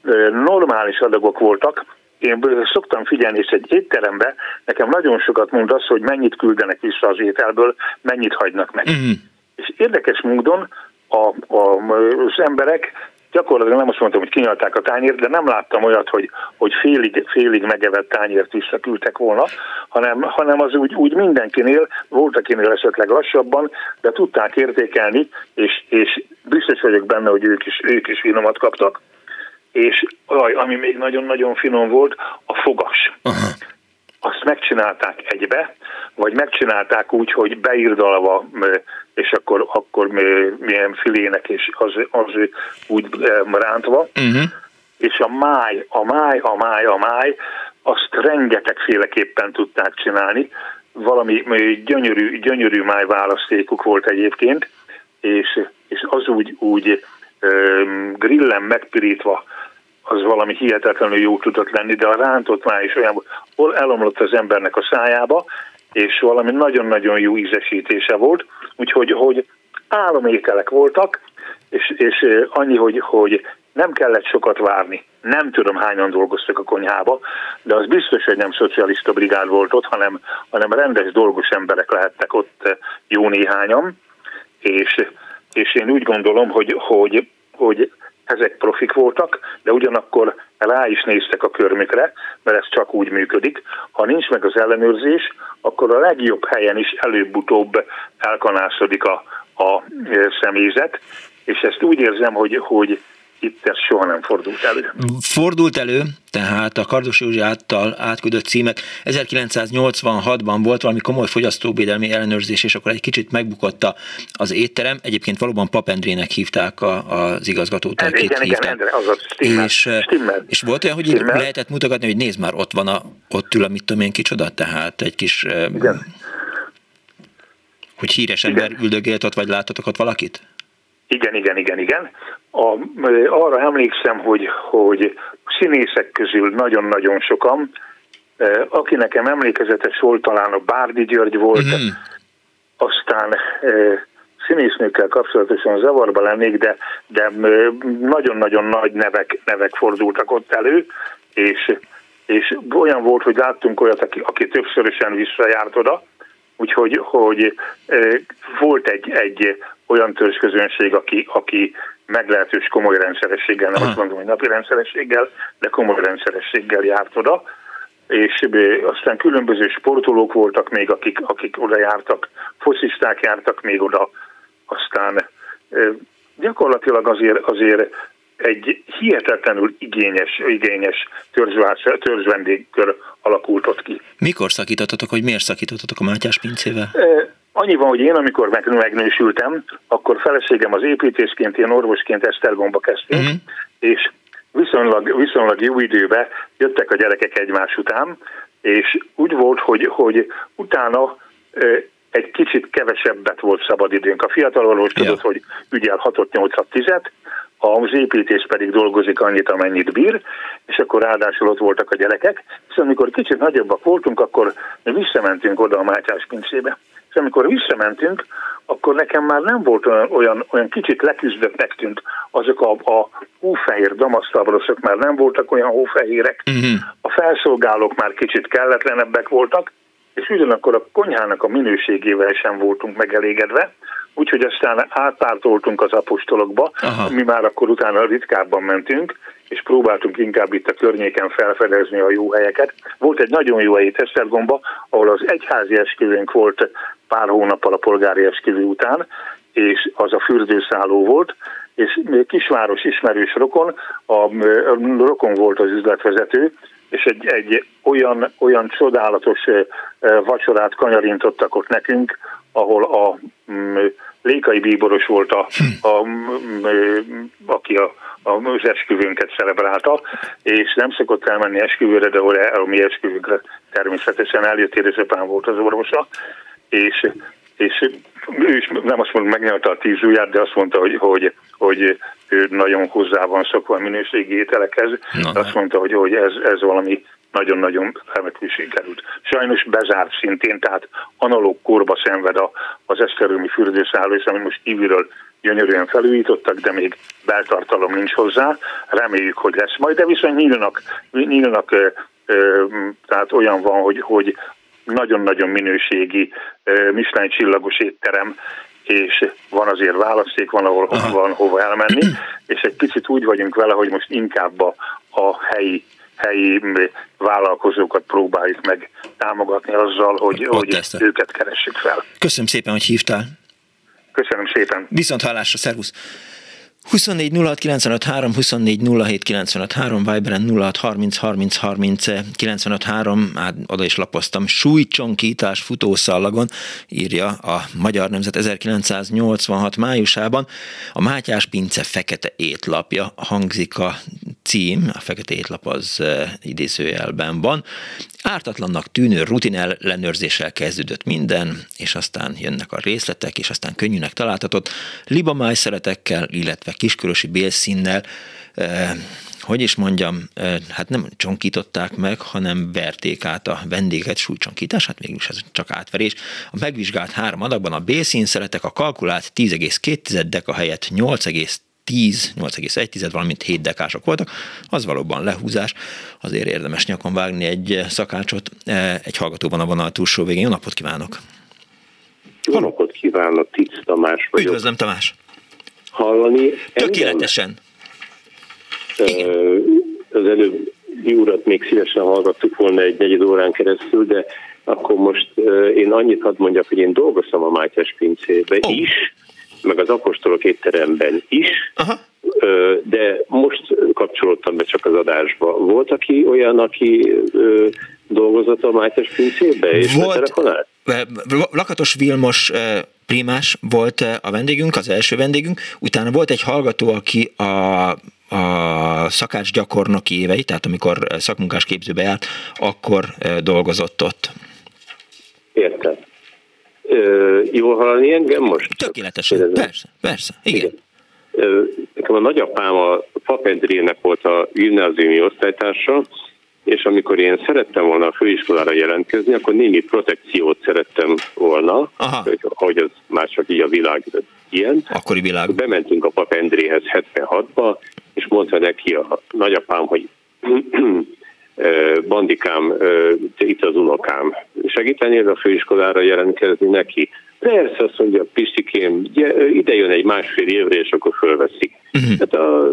Eh, normális adagok voltak, én szoktam figyelni, és egy étterembe nekem nagyon sokat mond az, hogy mennyit küldenek vissza az ételből, mennyit hagynak meg. Mm. És érdekes módon a, a, az emberek gyakorlatilag nem azt mondtam, hogy kinyalták a tányért, de nem láttam olyat, hogy, hogy félig, félig megevett tányért visszaküldtek volna, hanem, hanem az úgy, úgy mindenkinél, volt akinél esetleg lassabban, de tudták értékelni, és, és biztos vagyok benne, hogy ők is, ők is finomat kaptak. És aj, ami még nagyon-nagyon finom volt, a fogas. Aha azt megcsinálták egybe, vagy megcsinálták úgy, hogy beirdalva, és akkor, akkor milyen filének, és az, az úgy rántva. Uh-huh. És a máj, a máj, a máj, a máj, azt rengetegféleképpen tudták csinálni. Valami gyönyörű, gyönyörű máj választékuk volt egyébként, és, és az úgy, úgy grillen megpirítva az valami hihetetlenül jó tudott lenni, de a rántott máj is olyan, hol elomlott az embernek a szájába, és valami nagyon-nagyon jó ízesítése volt, úgyhogy hogy álomételek voltak, és, és annyi, hogy, hogy nem kellett sokat várni. Nem tudom hányan dolgoztak a konyhába, de az biztos, hogy nem szocialista brigád volt ott, hanem, hanem rendes dolgos emberek lehettek ott jó néhányan, és, és én úgy gondolom, hogy, hogy, hogy ezek profik voltak, de ugyanakkor rá is néztek a körmükre, mert ez csak úgy működik. Ha nincs meg az ellenőrzés, akkor a legjobb helyen is előbb-utóbb elkanászodik a, a személyzet, és ezt úgy érzem, hogy, hogy itt ez soha nem fordult elő. Fordult elő, tehát a Kardos Józsi által átküldött címek. 1986-ban volt valami komoly fogyasztóvédelmi ellenőrzés, és akkor egy kicsit megbukott az étterem. Egyébként valóban Papendrének hívták a, az igazgatót. Igen, igen, igen, Endre, az a stimmel, és, stimmel. és volt olyan, hogy stimmel. lehetett mutatni, hogy nézd már, ott van a, ott ül a mit tudom én kicsoda, tehát egy kis... Igen. Hogy híres ember üldögélt ott, vagy láttatok ott valakit? Igen, igen, igen, igen. A, arra emlékszem, hogy, hogy színészek közül nagyon-nagyon sokan, aki nekem emlékezetes volt, talán a Bárdi György volt, mm. aztán színésznőkkel kapcsolatosan zavarba lennék, de, de nagyon-nagyon nagy nevek, nevek fordultak ott elő, és, és olyan volt, hogy láttunk olyat, aki, aki többszörösen visszajárt oda, úgyhogy hogy, volt egy, egy olyan törzsközönség, aki, aki meglehetős komoly rendszerességgel, nem azt mondom, hogy napi rendszerességgel, de komoly rendszerességgel járt oda, és aztán különböző sportolók voltak még, akik, akik oda jártak, fosziszták jártak még oda, aztán gyakorlatilag azért, azért egy hihetetlenül igényes, igényes törzsvendégkör alakult ott ki. Mikor szakítottatok, hogy miért szakítottatok a Mátyás pincével? Annyi van, hogy én amikor megnősültem, akkor feleségem az építészként, én orvosként Esztergomba kezdtünk, uh-huh. és viszonylag, viszonylag jó időben jöttek a gyerekek egymás után, és úgy volt, hogy, hogy utána egy kicsit kevesebbet volt szabad időnk. A fiatal orvos ja. tudott, hogy ügyel 6-8-10, az építés pedig dolgozik annyit, amennyit bír, és akkor ráadásul ott voltak a gyerekek, és amikor kicsit nagyobbak voltunk, akkor mi visszamentünk oda a Mátyás pincébe. És amikor visszamentünk, akkor nekem már nem volt olyan, olyan, olyan kicsit leküzdöttnek tűnt azok a, a hófehér damasztabroszok már nem voltak olyan hófehérek, uh-huh. a felszolgálók már kicsit kelletlenebbek voltak, és ugyanakkor a konyhának a minőségével sem voltunk megelégedve, úgyhogy aztán átpártoltunk az apostolokba, Aha. mi már akkor utána ritkábban mentünk, és próbáltunk inkább itt a környéken felfedezni a jó helyeket. Volt egy nagyon jó hely Esztergomba, ahol az egyházi esküvőnk volt pár hónappal a polgári esküvő után, és az a fürdőszálló volt, és kisváros ismerős rokon, a rokon volt az üzletvezető, és egy, egy olyan, olyan csodálatos vacsorát kanyarintottak ott nekünk, ahol a mm, Lékai Bíboros volt, a, hm. a, mm, aki a, az esküvőnket celebrálta, és nem szokott elmenni esküvőre, de ahol a mi esküvőnkre természetesen eljött, édesapám volt az orvosa, és, és ő is nem azt mondta, megnyelte a tíz ujját, de azt mondta, hogy, hogy, hogy ő nagyon hozzá van szokva a minőségi ételekhez. Na, azt mondta, hogy, hogy ez, ez valami nagyon-nagyon remekül sikerült. Sajnos bezárt szintén, tehát analóg korba szenved az eszterőmi fürdőszálló, és ami most kívülről gyönyörűen felújítottak, de még beltartalom nincs hozzá. Reméljük, hogy lesz majd, de viszont nyílnak, nyílnak tehát olyan van, hogy, hogy nagyon-nagyon minőségi Michelin csillagos étterem, és van azért választék, van, ahol Aha. van hova elmenni, és egy picit úgy vagyunk vele, hogy most inkább a, a helyi helyi vállalkozókat próbáljuk meg támogatni azzal, hogy, hogy őket keressük fel. Köszönöm szépen, hogy hívtál. Köszönöm szépen. Viszont hallásra, szervusz! 24 06 95 3, 24 07 95 3, Viberen 06 30 30 30 95 3, hát oda is lapoztam, súlycsonkítás futószallagon, írja a Magyar Nemzet 1986 májusában. A Mátyás Pince fekete étlapja hangzik a cím, a fekete étlap az idézőjelben van. Ártatlannak tűnő rutin ellenőrzéssel kezdődött minden, és aztán jönnek a részletek, és aztán könnyűnek találtatott libamáj szeretekkel, illetve kiskörösi bélszínnel, hogy is mondjam, hát nem csonkították meg, hanem verték át a vendéget súlycsonkítás, hát mégis ez csak átverés. A megvizsgált három adagban a bélszín szeretek a kalkulált 10,2 deka helyett 10, 8,1, valamint 7 dekások voltak, az valóban lehúzás, azért érdemes nyakon vágni egy szakácsot. Egy hallgató van a vonal túlsó végén. Jó napot kívánok! Jó napot kívánok, Tic Tamás vagyok. Üdvözlöm Tamás! Hallani Tökéletesen! Igen. Az előbb urat még szívesen hallgattuk volna egy negyed órán keresztül, de akkor most én annyit hadd mondjak, hogy én dolgoztam a Mátyás pincébe oh. is, meg az apostolok étteremben is, Aha. de most kapcsolódtam be csak az adásba. Volt aki olyan, aki dolgozott a Mátyás pincébe, és Volt, Lakatos Vilmos primás volt a vendégünk, az első vendégünk, utána volt egy hallgató, aki a, a szakács gyakornoki évei, tehát amikor szakmunkás képzőbe járt, akkor dolgozott ott. Értem. Ö, jól hallani engem most? Tökéletesen, Kérdezem. persze, persze, igen. igen. Ö, nekem a nagyapám a Papendrének volt a gimnáziumi osztálytársa, és amikor én szerettem volna a főiskolára jelentkezni, akkor némi protekciót szerettem volna, hogy, hogy az már csak így a világ ilyen. Akkori világ. Bementünk a Papendréhez 76-ba, és mondta neki a nagyapám, hogy [clears throat] bandikám, itt az unokám, segítenél a főiskolára jelentkezni neki? Persze, azt mondja, Pistikém, ide jön egy másfél évre, és akkor fölveszik. Uh-huh. Hát a,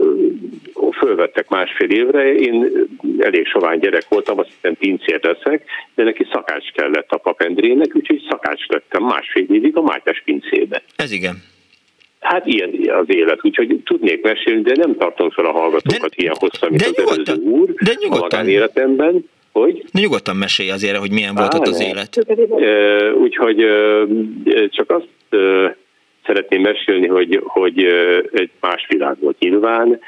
fölvettek másfél évre, én elég sovány gyerek voltam, azt hiszem pincér leszek, de neki szakács kellett a papendrének, úgyhogy szakács lettem másfél évig a Mátyás pincébe. Ez igen. Hát ilyen az élet, úgyhogy tudnék mesélni, de nem tartom fel a hallgatókat de, ilyen hosszan, mint de az előző úr de nyugodtan. a magánéletemben. Hogy? De nyugodtan mesélj azért, hogy milyen volt Á, ott az ne. élet. Úgyhogy csak azt szeretném mesélni, hogy, hogy egy más világ volt nyilván,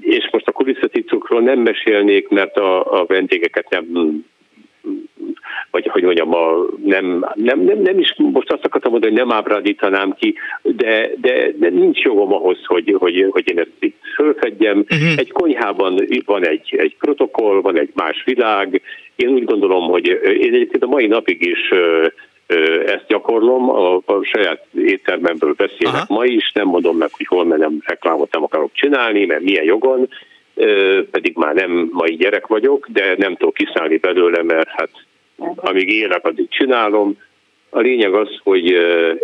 és most a kulisszatitokról nem mesélnék, mert a, a vendégeket nem vagy hogy mondjam, a, nem, nem, nem, nem is, most azt akartam mondani, hogy nem ábrándítanám ki, de, de, de nincs jogom ahhoz, hogy, hogy, hogy én ezt itt fölfedjem. Uh-huh. Egy konyhában van egy, egy protokoll, van egy más világ. Én úgy gondolom, hogy én egyébként a mai napig is ezt gyakorlom, a, a saját éttermemből beszélek Aha. ma is, nem mondom meg, hogy hol menem reklámot nem akarok csinálni, mert milyen jogon, pedig már nem mai gyerek vagyok, de nem tudok kiszállni belőle, mert hát amíg élek, addig csinálom. A lényeg az, hogy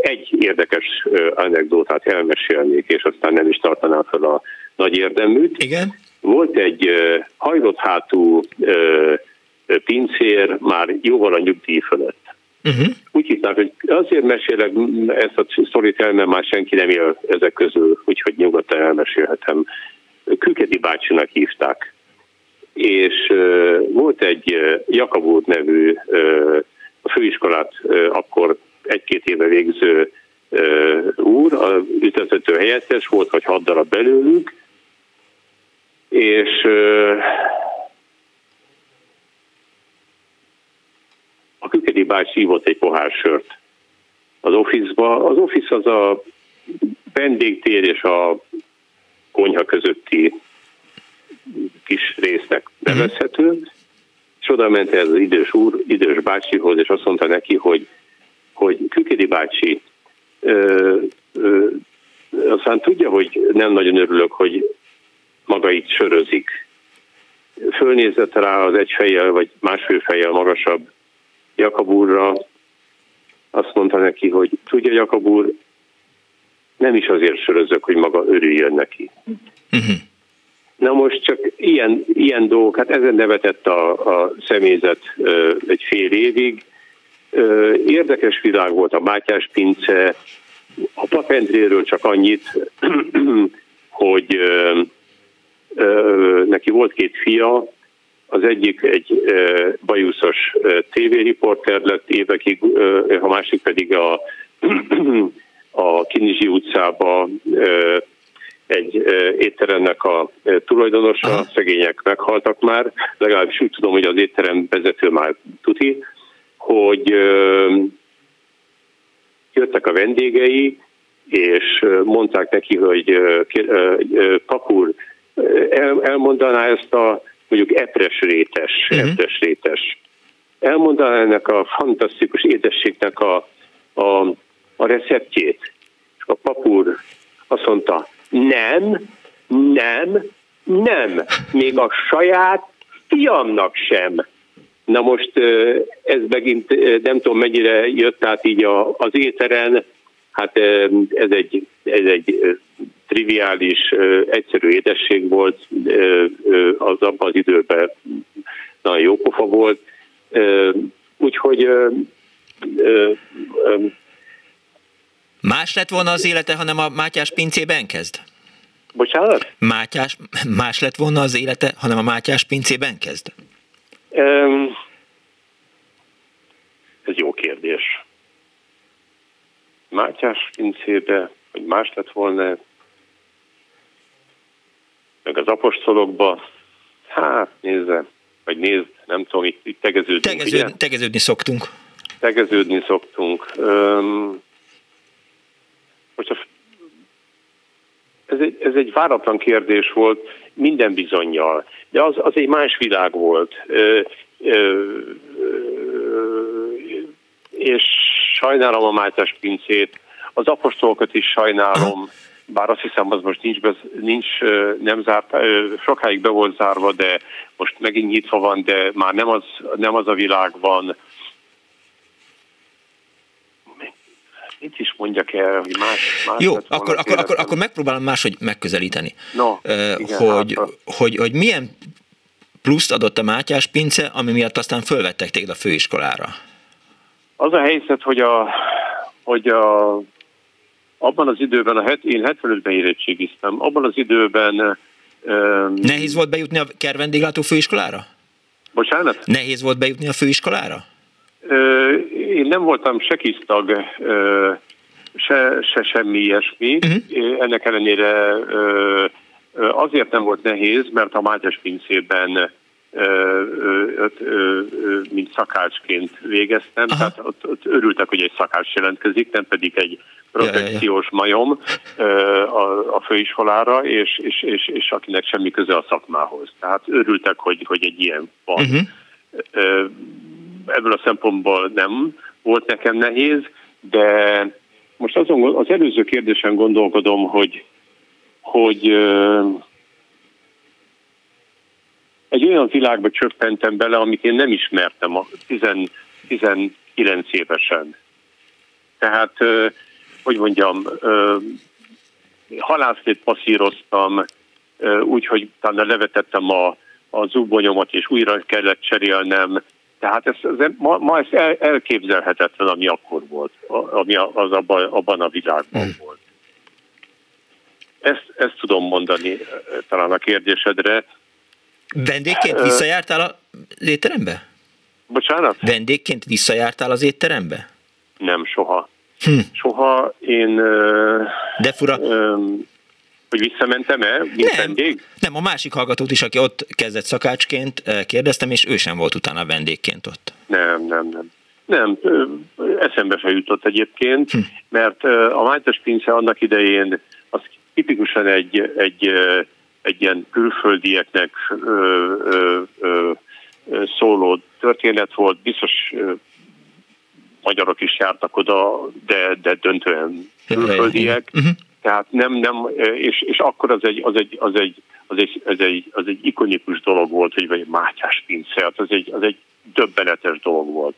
egy érdekes anekdótát elmesélnék, és aztán nem is tartanám fel a nagy érdeműt. Igen. Volt egy hajlott hátú pincér már jóval a nyugdíj fölött. Uh-huh. Úgy hívták, hogy azért mesélek ezt a sztorit el, mert már senki nem él ezek közül, úgyhogy nyugodtan elmesélhetem. Kükedi bácsinak hívták. És volt egy uh, Jakab nevű a főiskolát akkor egy-két éve végző úr, a ütethető helyettes, volt vagy hat darab belőlük, és a Kükedi bácsi hívott egy pohár sört az office-ba. Az office az a vendégtér és a konyha közötti kis résznek nevezhető, uh-huh. és oda ment ez az idős úr, idős bácsihoz, és azt mondta neki, hogy, hogy Kükedi bácsi, ö, ö, aztán tudja, hogy nem nagyon örülök, hogy maga itt sörözik. Fölnézett rá az egy fejjel, vagy másfél fejjel magasabb Jakab úrra, azt mondta neki, hogy tudja Jakab úr, nem is azért sörözök, hogy maga örüljön neki. Uh-huh. Na most csak ilyen, ilyen dolgok, hát ezen nevetett a, a személyzet egy fél évig. Érdekes világ volt a Mátyás pince, a papendréről csak annyit, [clears throat] hogy neki volt két fia, az egyik egy ö, bajuszos tévériporter lett évekig, a másik pedig a, [clears throat] a Kinizsi utcába egy étteremnek a tulajdonosa, szegények meghaltak már, legalábbis úgy tudom, hogy az étterem vezető már tuti, hogy jöttek a vendégei, és mondták neki, hogy papúr, elmondaná ezt a mondjuk epres rétes, uh-huh. epres rétes. Elmondaná ennek a fantasztikus édességnek a, a, a receptjét. És a papúr Azt mondta, nem, nem, nem, még a saját fiamnak sem. Na most ez megint nem tudom mennyire jött át így az éteren, hát ez egy, ez egy triviális, egyszerű édesség volt, az abban az időben nagyon jó pofa volt, úgyhogy Más lett volna az élete, hanem a Mátyás pincében kezd? Bocsánat? Mátyás, más lett volna az élete, hanem a Mátyás pincében kezd? Um, ez jó kérdés. Mátyás pincébe, vagy más lett volna, meg az apostolokba, hát nézze, vagy nézd, nem tudom, itt, itt tegeződni. Tegeződ, tegeződni szoktunk. Tegeződni szoktunk. Um, most a, ez, egy, ez egy váratlan kérdés volt, minden bizonyal, de az, az egy más világ volt. Ö, ö, ö, és sajnálom a Mátyás pincét, az apostolokat is sajnálom, bár azt hiszem, az most nincs, bez, nincs nem zárt, sokáig be volt zárva, de most megint nyitva van, de már nem az, nem az a világ van, mit is mondjak el, hogy más... más Jó, akkor, akkor, akkor, akkor megpróbálom máshogy megközelíteni. No, uh, igen, hogy, hát, hogy, hogy milyen pluszt adott a Mátyás pince, ami miatt aztán fölvettek téged a főiskolára? Az a helyzet, hogy a, hogy a abban az időben, a het, én 75-ben érettségiztem, abban az időben... Um, Nehéz volt bejutni a kervendéglátó főiskolára? Bocsánat? Nehéz volt bejutni a főiskolára? Én nem voltam se kisztag, se, se semmi ilyesmi. Uh-huh. Ennek ellenére azért nem volt nehéz, mert a Mátyás pincében mint szakácsként végeztem, Aha. tehát ott, ott örültek, hogy egy szakács jelentkezik, nem pedig egy protekciós majom a, a főiskolára, és, és, és, és akinek semmi köze a szakmához. Tehát örültek, hogy, hogy egy ilyen van. Uh-huh ebből a szempontból nem volt nekem nehéz, de most azon, az előző kérdésen gondolkodom, hogy, hogy egy olyan világba csöppentem bele, amit én nem ismertem a 10, 19 évesen. Tehát, hogy mondjam, halászlét passzíroztam, úgyhogy talán levetettem a, a zubonyomat, és újra kellett cserélnem, tehát ez, ez, ma, ma ez el, elképzelhetetlen, ami akkor volt, ami az abban, abban a világban hmm. volt. Ezt, ezt tudom mondani eh, talán a kérdésedre. Vendégként visszajártál az étterembe? Bocsánat? Vendégként visszajártál az étterembe? Nem, soha. Hm. Soha én... De fura. Um, hogy visszamentem-e, mint nem, vendég? Nem, a másik hallgatót is, aki ott kezdett szakácsként, eh, kérdeztem, és ő sem volt utána vendégként ott. Nem, nem, nem. Nem, eszembe se jutott egyébként, hm. mert a Májtas Pince annak idején az tipikusan egy, egy, egy ilyen külföldieknek ö, ö, ö, szóló történet volt, biztos magyarok is jártak oda, de, de döntően külföldiek. Uh-huh. Tehát nem, nem, és, és akkor az egy, az egy, az egy, az egy, az egy, az egy ikonikus dolog volt, hogy vagy Mátyás pince, hát az egy, az egy döbbenetes dolog volt.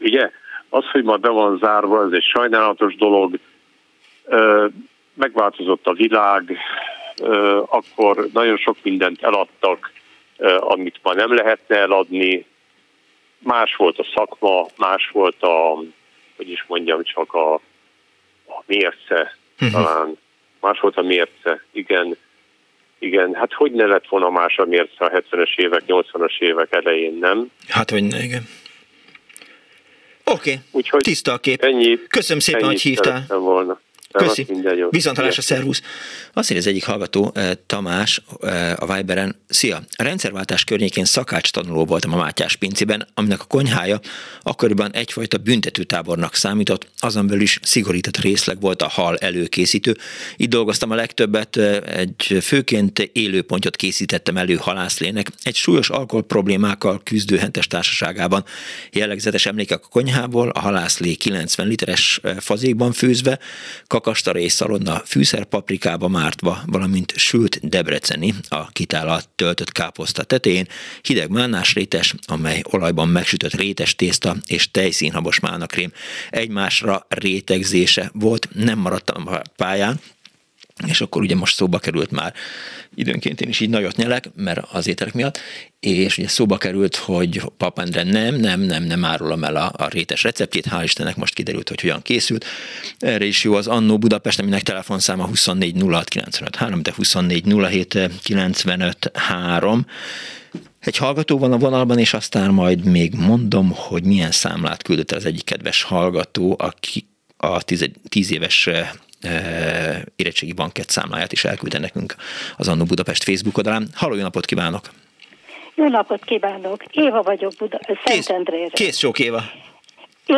Ugye, az, hogy ma be van zárva, ez egy sajnálatos dolog, megváltozott a világ, akkor nagyon sok mindent eladtak, amit ma nem lehetne eladni, más volt a szakma, más volt a, hogy is mondjam, csak a, a mérce. Talán más volt a mérce, igen, igen, hát hogy ne lett volna más a mérce a 70-es évek, 80-as évek elején, nem? Hát hogy ne, igen. Oké, okay. tiszta a kép. Ennyi, Köszönöm szépen, hogy hívtál. Volna. Köszi. Viszont a szervusz. Azt az egyik hallgató, eh, Tamás eh, a Viberen, szia, a rendszerváltás környékén szakács tanuló voltam a Mátyás pinciben, aminek a konyhája akkoriban egyfajta büntetőtábornak számított, azon belül is szigorított részleg volt a hal előkészítő. Itt dolgoztam a legtöbbet, eh, egy főként élőpontot készítettem elő halászlének, egy súlyos alkohol problémákkal küzdő hentes társaságában. Jellegzetes emlékek a konyhából, a halászlé 90 literes fazékban főzve, kakastara és szalonna fűszerpaprikába mártva, valamint sült debreceni, a kitálat töltött káposzta tetején, hideg mánás rétes, amely olajban megsütött rétes tészta és tejszínhabos mánakrém egymásra rétegzése volt, nem maradt a pályán, és akkor ugye most szóba került már, időnként én is így nagyot nyelek, mert az ételek miatt, és ugye szóba került, hogy Papendre nem, nem, nem, nem árulom el a, a rétes receptjét, hál' Istennek most kiderült, hogy hogyan készült. Erre is jó az Annó Budapest, aminek telefonszáma 24 de 24 Egy hallgató van a vonalban, és aztán majd még mondom, hogy milyen számlát küldött az egyik kedves hallgató, aki a tíz, tíz éves érettségi bankett számláját is elküldte nekünk az Annó Budapest Facebook oldalán. Halló, jó napot kívánok! Jó napot kívánok! Éva vagyok Buda, Szentendrére. Kész, kész sok Éva!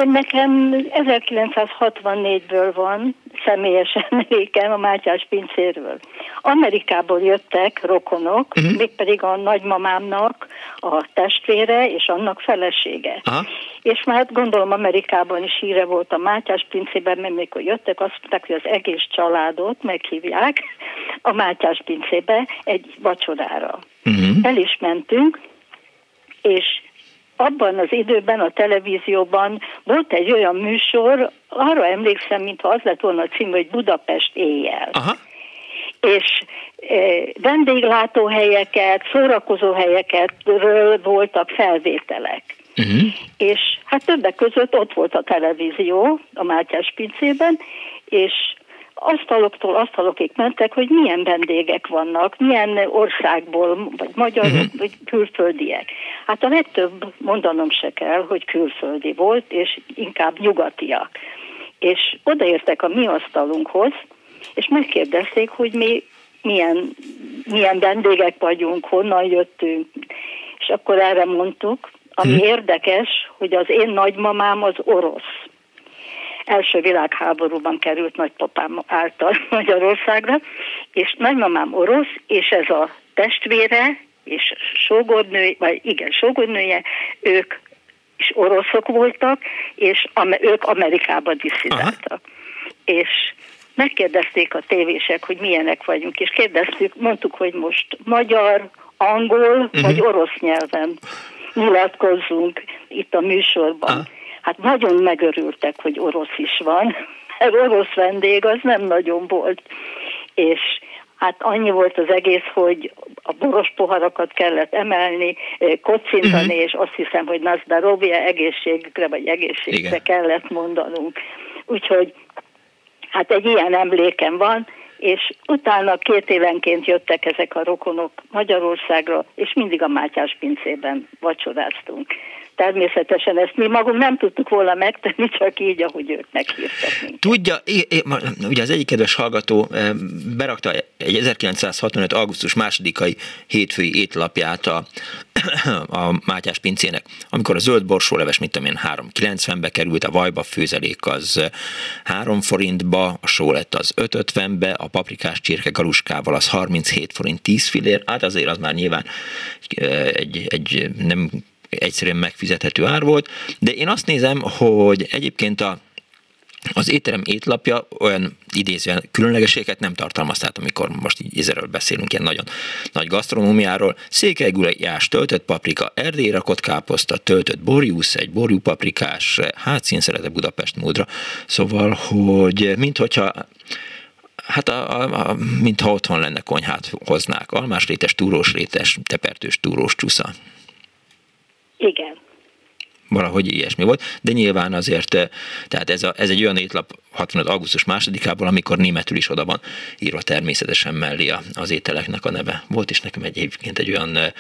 Én nekem 1964-ből van személyes [laughs] emlékem a Mátyás pincéről. Amerikából jöttek rokonok, uh-huh. mégpedig a nagymamámnak a testvére és annak felesége. Aha. És már gondolom Amerikában is híre volt a Mátyás pincében, mert mikor jöttek, azt mondták, hogy az egész családot meghívják a Mátyás pincébe egy vacsorára. Uh-huh. El is mentünk, és abban az időben a televízióban volt egy olyan műsor, arra emlékszem, mintha az lett volna a cím, hogy Budapest éjjel. Aha. És e, vendéglátóhelyeket, szórakozóhelyeketről voltak felvételek. Uh-huh. És hát többek között ott volt a televízió a Mátyás pincében, és asztaloktól asztalokig mentek, hogy milyen vendégek vannak, milyen országból, vagy magyarok, uh-huh. vagy külföldiek. Hát a legtöbb mondanom se kell, hogy külföldi volt, és inkább nyugatiak. És odaértek a mi asztalunkhoz, és megkérdezték, hogy mi milyen, milyen vendégek vagyunk, honnan jöttünk. És akkor erre mondtuk, ami hmm. érdekes, hogy az én nagymamám az orosz első világháborúban került nagypapám által [laughs] Magyarországra, és nagymamám orosz, és ez a testvére és sógornő, vagy igen, sógornője, ők is oroszok voltak, és ők Amerikába diszidáltak. És megkérdezték a tévések, hogy milyenek vagyunk, és kérdeztük, mondtuk, hogy most magyar, angol uh-huh. vagy orosz nyelven nyilatkozzunk itt a műsorban. Uh-huh hát nagyon megörültek, hogy orosz is van, mert orosz vendég az nem nagyon volt. És hát annyi volt az egész, hogy a boros poharakat kellett emelni, eh, kocintani, uh-huh. és azt hiszem, hogy Nazdarovia egészségükre vagy egészségre Igen. kellett mondanunk. Úgyhogy hát egy ilyen emlékem van, és utána két évenként jöttek ezek a rokonok Magyarországra, és mindig a Mátyás pincében vacsoráztunk természetesen ezt mi magunk nem tudtuk volna megtenni, csak így, ahogy ők meghívtak. Tudja, é, é, ugye az egyik kedves hallgató eh, berakta egy 1965. augusztus másodikai hétfői étlapját a, [coughs] a Mátyás pincének, amikor a zöld borsóleves, mint én, 3,90-be került, a vajba főzelék az 3 forintba, a só lett az 5,50-be, a paprikás csirke galuskával az 37 forint 10 fillér, hát azért az már nyilván eh, egy, egy nem egyszerűen megfizethető ár volt, de én azt nézem, hogy egyébként a az étterem étlapja olyan idézően különlegességet nem tartalmaz, tehát amikor most így ezerről beszélünk, ilyen nagyon nagy gasztronómiáról, székelygulajás, töltött paprika, erdély rakott káposzta, töltött borjúsz, egy borjú paprikás, hát színszerete Budapest módra. Szóval, hogy minthogyha Hát a, a, a, mintha otthon lenne konyhát hoznák. Almás rétes, túrós rétes, tepertős, túrós csúsza. Igen. Valahogy ilyesmi volt, de nyilván azért, eh, tehát ez, a, ez egy olyan étlap 65. augusztus másodikából, amikor németül is oda van írva természetesen mellé az ételeknek a neve. Volt is nekem egyébként egy olyan eh,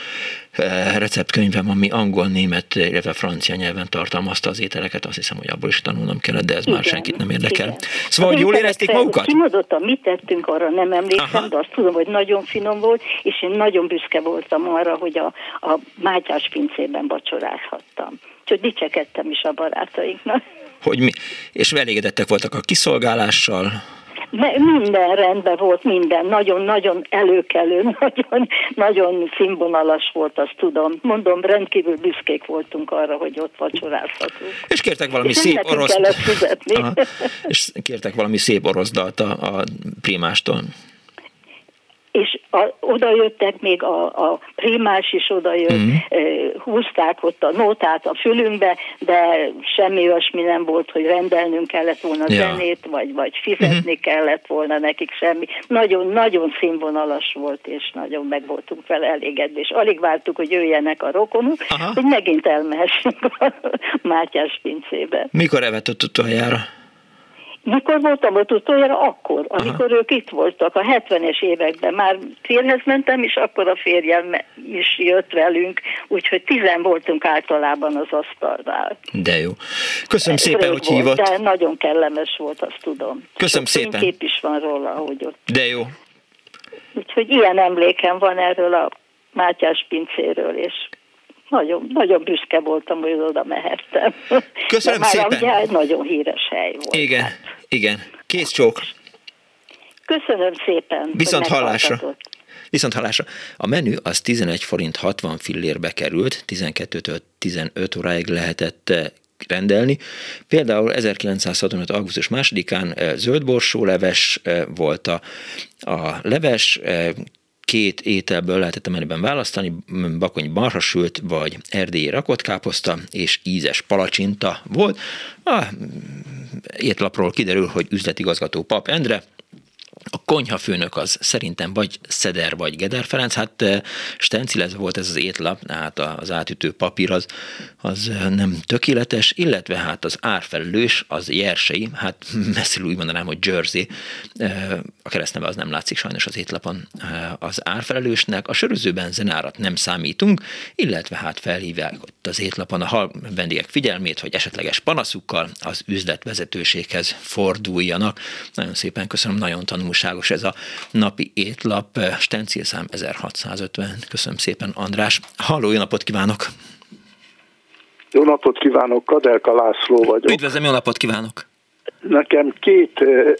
eh, receptkönyvem, ami angol, német, illetve francia nyelven tartalmazta az ételeket, azt hiszem, hogy abból is tanulnom kellett, de ez igen, már senkit nem érdekel. Igen. Szóval, hogy jól érezték magukat? Kimondottan mit tettünk, arra nem emlékszem, Aha. de azt tudom, hogy nagyon finom volt, és én nagyon büszke voltam arra, hogy a, a Mátyás pincében vacsorázhattam. Úgyhogy dicsekedtem is a barátainknak. Hogy mi, és elégedettek voltak a kiszolgálással? minden rendben volt, minden. Nagyon-nagyon előkelő, [laughs] nagyon, nagyon színvonalas volt, azt tudom. Mondom, rendkívül büszkék voltunk arra, hogy ott vacsorázhatunk. És kértek valami és szép orosz... És kértek valami szép orosz dalt a, a primástól a, oda jöttek, még a, a primás is oda jött, mm. húzták ott a nótát a fülünkbe, de semmi olyasmi nem volt, hogy rendelnünk kellett volna ja. zenét, vagy, vagy fizetni mm. kellett volna nekik semmi. Nagyon-nagyon színvonalas volt, és nagyon meg voltunk vele elégedve, és alig vártuk, hogy jöjjenek a rokonok, Aha. hogy megint elmehessünk a Mátyás pincébe. Mikor evett utoljára? Mikor voltam ott utoljára? Akkor, amikor Aha. ők itt voltak, a 70-es években. Már férhez mentem, és akkor a férjem is jött velünk, úgyhogy tizen voltunk általában az asztalnál. De jó. Köszönöm szépen, Rövid hogy hívott. De nagyon kellemes volt, azt tudom. Köszönöm Sok szépen. kép is van róla, hogy ott. De jó. Úgyhogy ilyen emlékem van erről a Mátyás pincéről, és nagyon, nagyon büszke voltam, hogy oda mehettem. Köszönöm De már szépen. Ugye egy nagyon híres hely volt. Igen, hát. igen. Kész csók. Köszönöm szépen. Viszont hallásra. Viszont hallásra. A menü az 11 forint 60 fillérbe került, 12-től 15 óráig lehetett eh, rendelni. Például 1965. augusztus másodikán eh, zöldborsó leves eh, volt a, a leves, két ételből lehetett a menüben választani, bakony marhasült vagy erdélyi rakott káposzta és ízes palacsinta volt. A étlapról kiderül, hogy üzletigazgató Pap Endre a konyhafőnök az szerintem vagy Szeder, vagy Geder Ferenc, hát eh, stencilezve volt ez az étlap, hát az átütő papír az, az eh, nem tökéletes, illetve hát az árfelelős, az Jersei, hát [laughs] messziről úgy mondanám, hogy Jersey, eh, a keresztneve az nem látszik sajnos az étlapon az árfelelősnek, a sörözőben zenárat nem számítunk, illetve hát felhívják ott az étlapon a hal vendégek figyelmét, hogy esetleges panaszukkal az üzletvezetőséghez forduljanak. Nagyon szépen köszönöm, nagyon tanul tanulságos ez a napi étlap, stencilszám 1650. Köszönöm szépen, András. Halló, jó napot kívánok! Jó napot kívánok, Kadelka László vagyok. Üdvözlöm, jó napot kívánok! Nekem két uh,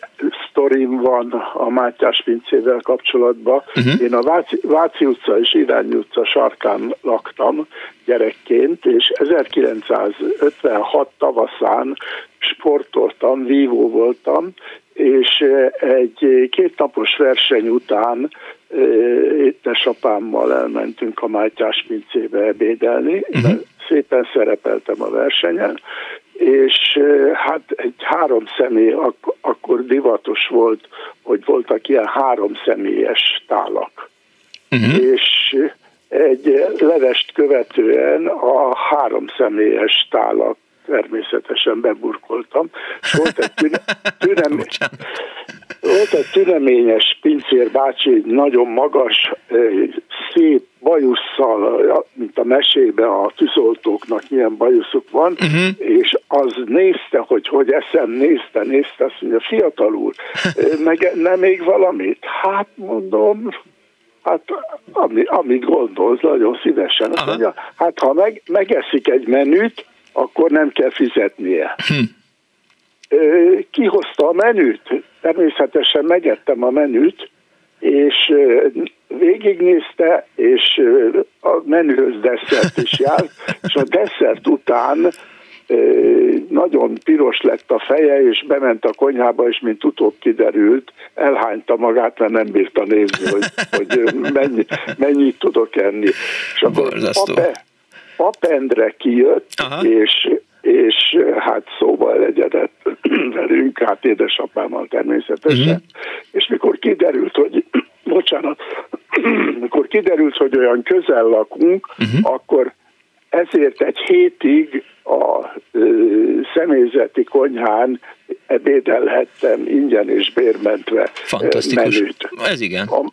sztorim van a Mátyás pincével kapcsolatban. Uh-huh. Én a Váci, Váci utca és Irányi utca sarkán laktam gyerekként, és 1956 tavaszán sportoltam, vívó voltam, és egy kétnapos verseny után édesapámmal elmentünk a Mátyás pincébe ebédelni, uh-huh. szépen szerepeltem a versenyen, és hát egy három személy, ak- akkor divatos volt, hogy voltak ilyen három személyes tálak. Uh-huh. És egy levest követően a három személyes tálak természetesen beburkoltam, és volt egy, tüne, [laughs] tünem, volt egy tüneményes pincér bácsi, egy nagyon magas, szép bajusszal, mint a mesébe a tűzoltóknak milyen bajuszuk van, uh-huh. és az nézte, hogy hogy eszem, nézte, nézte, azt mondja, fiatal úr, meg nem még valamit? Hát mondom, Hát, ami, amit gondolsz, nagyon szívesen. Azt mondja, hát ha meg, megeszik egy menüt, akkor nem kell fizetnie. Hm. Kihozta a menüt, természetesen megettem a menüt, és végignézte, és a menühöz desszert is járt, [laughs] és a desszert után nagyon piros lett a feje, és bement a konyhába, és mint utóbb kiderült, elhányta magát, mert nem bírta nézni, hogy, hogy mennyi, mennyit tudok enni. És akkor papendre kijött, Aha. és és hát szóval legyedett [clears throat] velünk, hát édesapámmal természetesen, uh-huh. és mikor kiderült, hogy, [clears throat] bocsánat, [clears throat] mikor kiderült, hogy olyan közel lakunk, uh-huh. akkor ezért egy hétig a ö, személyzeti konyhán ebédelhettem ingyen és bérmentve Fantasztikus. menüt. Ez igen. A,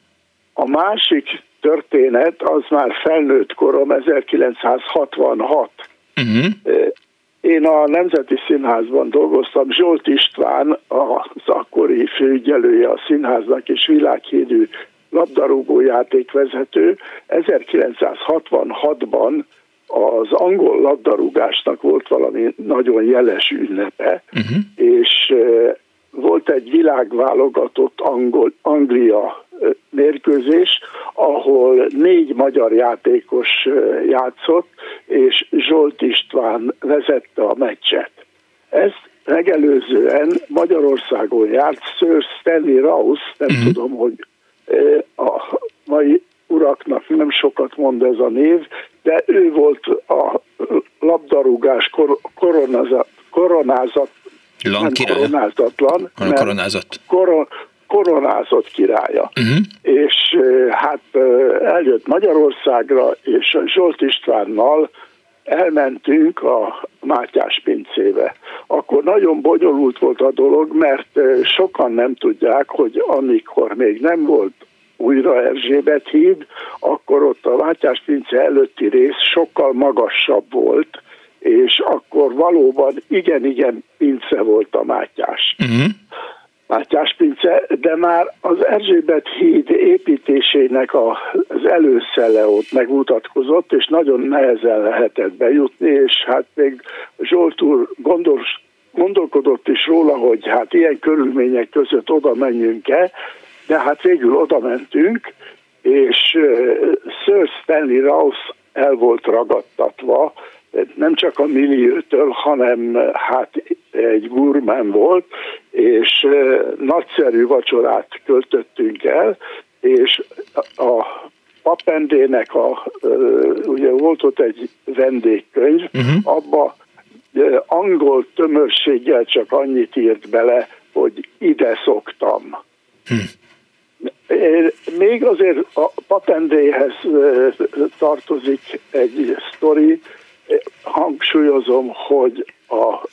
a másik történet az már felnőtt korom, 1966. Uh-huh. Én a Nemzeti Színházban dolgoztam, Zsolt István az akkori főügyelője a színháznak és világhírű labdarúgó játékvezető 1966-ban az angol labdarúgásnak volt valami nagyon jeles ünnepe, uh-huh. és volt egy világválogatott Angol, Anglia mérkőzés, ahol négy magyar játékos játszott, és Zsolt István vezette a meccset. Ezt megelőzően Magyarországon járt Sir Stanley Rouse, nem mm. tudom, hogy a mai uraknak nem sokat mond ez a név, de ő volt a labdarúgás kor, koronázat, koronázat Lan nem királya. koronázatlan, hanem koronázott. Koron, koronázott királya. Uh-huh. És hát eljött Magyarországra, és Zsolt Istvánnal elmentünk a Mátyás pincébe. Akkor nagyon bonyolult volt a dolog, mert sokan nem tudják, hogy amikor még nem volt újra Erzsébet híd, akkor ott a Mátyás pince előtti rész sokkal magasabb volt, és akkor valóban igen-igen pince volt a Mátyás. Uh-huh. Mátyás pince, de már az Erzsébet híd építésének az előszele ott megmutatkozott, és nagyon nehezen lehetett bejutni, és hát még Zsolt úr gondol, gondolkodott is róla, hogy hát ilyen körülmények között oda menjünk-e, de hát végül oda mentünk, és Sir Stanley Rouse el volt ragadtatva, nem csak a milliótől, hanem hát egy gurmán volt, és nagyszerű vacsorát költöttünk el, és a papendének a, ugye volt ott egy vendégkönyv, uh-huh. abba angol tömörséggel csak annyit írt bele, hogy ide szoktam. Hm. Még azért a papendéhez tartozik egy sztori, hangsúlyozom, hogy a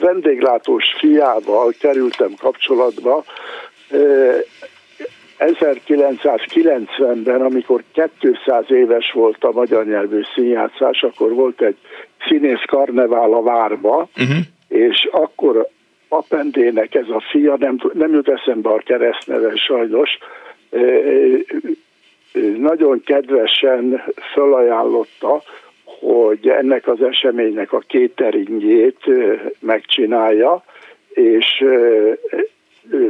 vendéglátós fiával kerültem kapcsolatba 1990-ben, amikor 200 éves volt a magyar nyelvű színjátszás, akkor volt egy színész karnevál a várba, uh-huh. és akkor Apendének ez a fia, nem, nem jut eszembe a keresztneve sajnos, nagyon kedvesen felajánlotta, hogy ennek az eseménynek a kéteringjét megcsinálja, és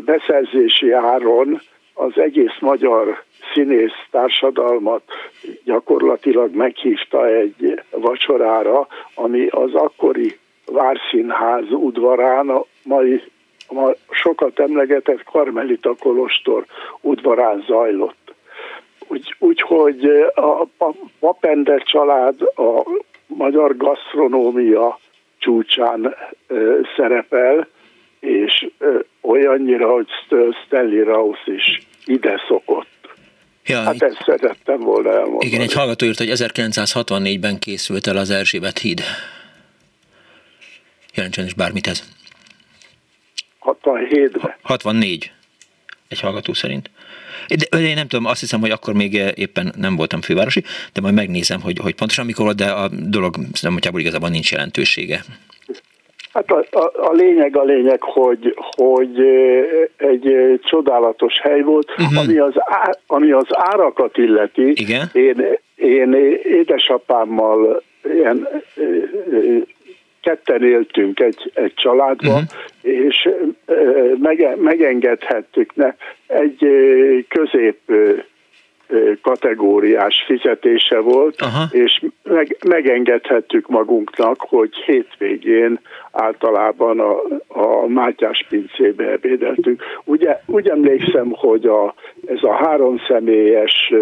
beszerzési áron az egész magyar színész társadalmat gyakorlatilag meghívta egy vacsorára, ami az akkori Várszínház udvarán, a mai a sokat emlegetett Karmelita Kolostor udvarán zajlott. Úgyhogy úgy, a Papender család a magyar gasztronómia csúcsán ö, szerepel, és ö, olyannyira, hogy Stanley Rouse is ide szokott. Ja, hát ezt szerettem volna elmondani. Igen, egy hallgató írt, hogy 1964-ben készült el az Erzsébet híd. Jelentsen is bármit ez. 67-ben. 64. Egy hallgató szerint. De én nem tudom, azt hiszem, hogy akkor még éppen nem voltam fővárosi, de majd megnézem, hogy, hogy pontosan mikor de a dolog szempontjából igazából nincs jelentősége. Hát a, a, a lényeg a lényeg, hogy, hogy egy csodálatos hely volt, uh-huh. ami, az á, ami az árakat illeti. Igen? Én, én édesapámmal ilyen ketten éltünk egy, egy családban, uh-huh. és mege, megengedhettük ne, egy közép kategóriás fizetése volt, Aha. és meg, megengedhettük magunknak, hogy hétvégén általában a, a Mátyás pincébe ebédeltünk. Ugye, úgy emlékszem, hogy a, ez a három személyes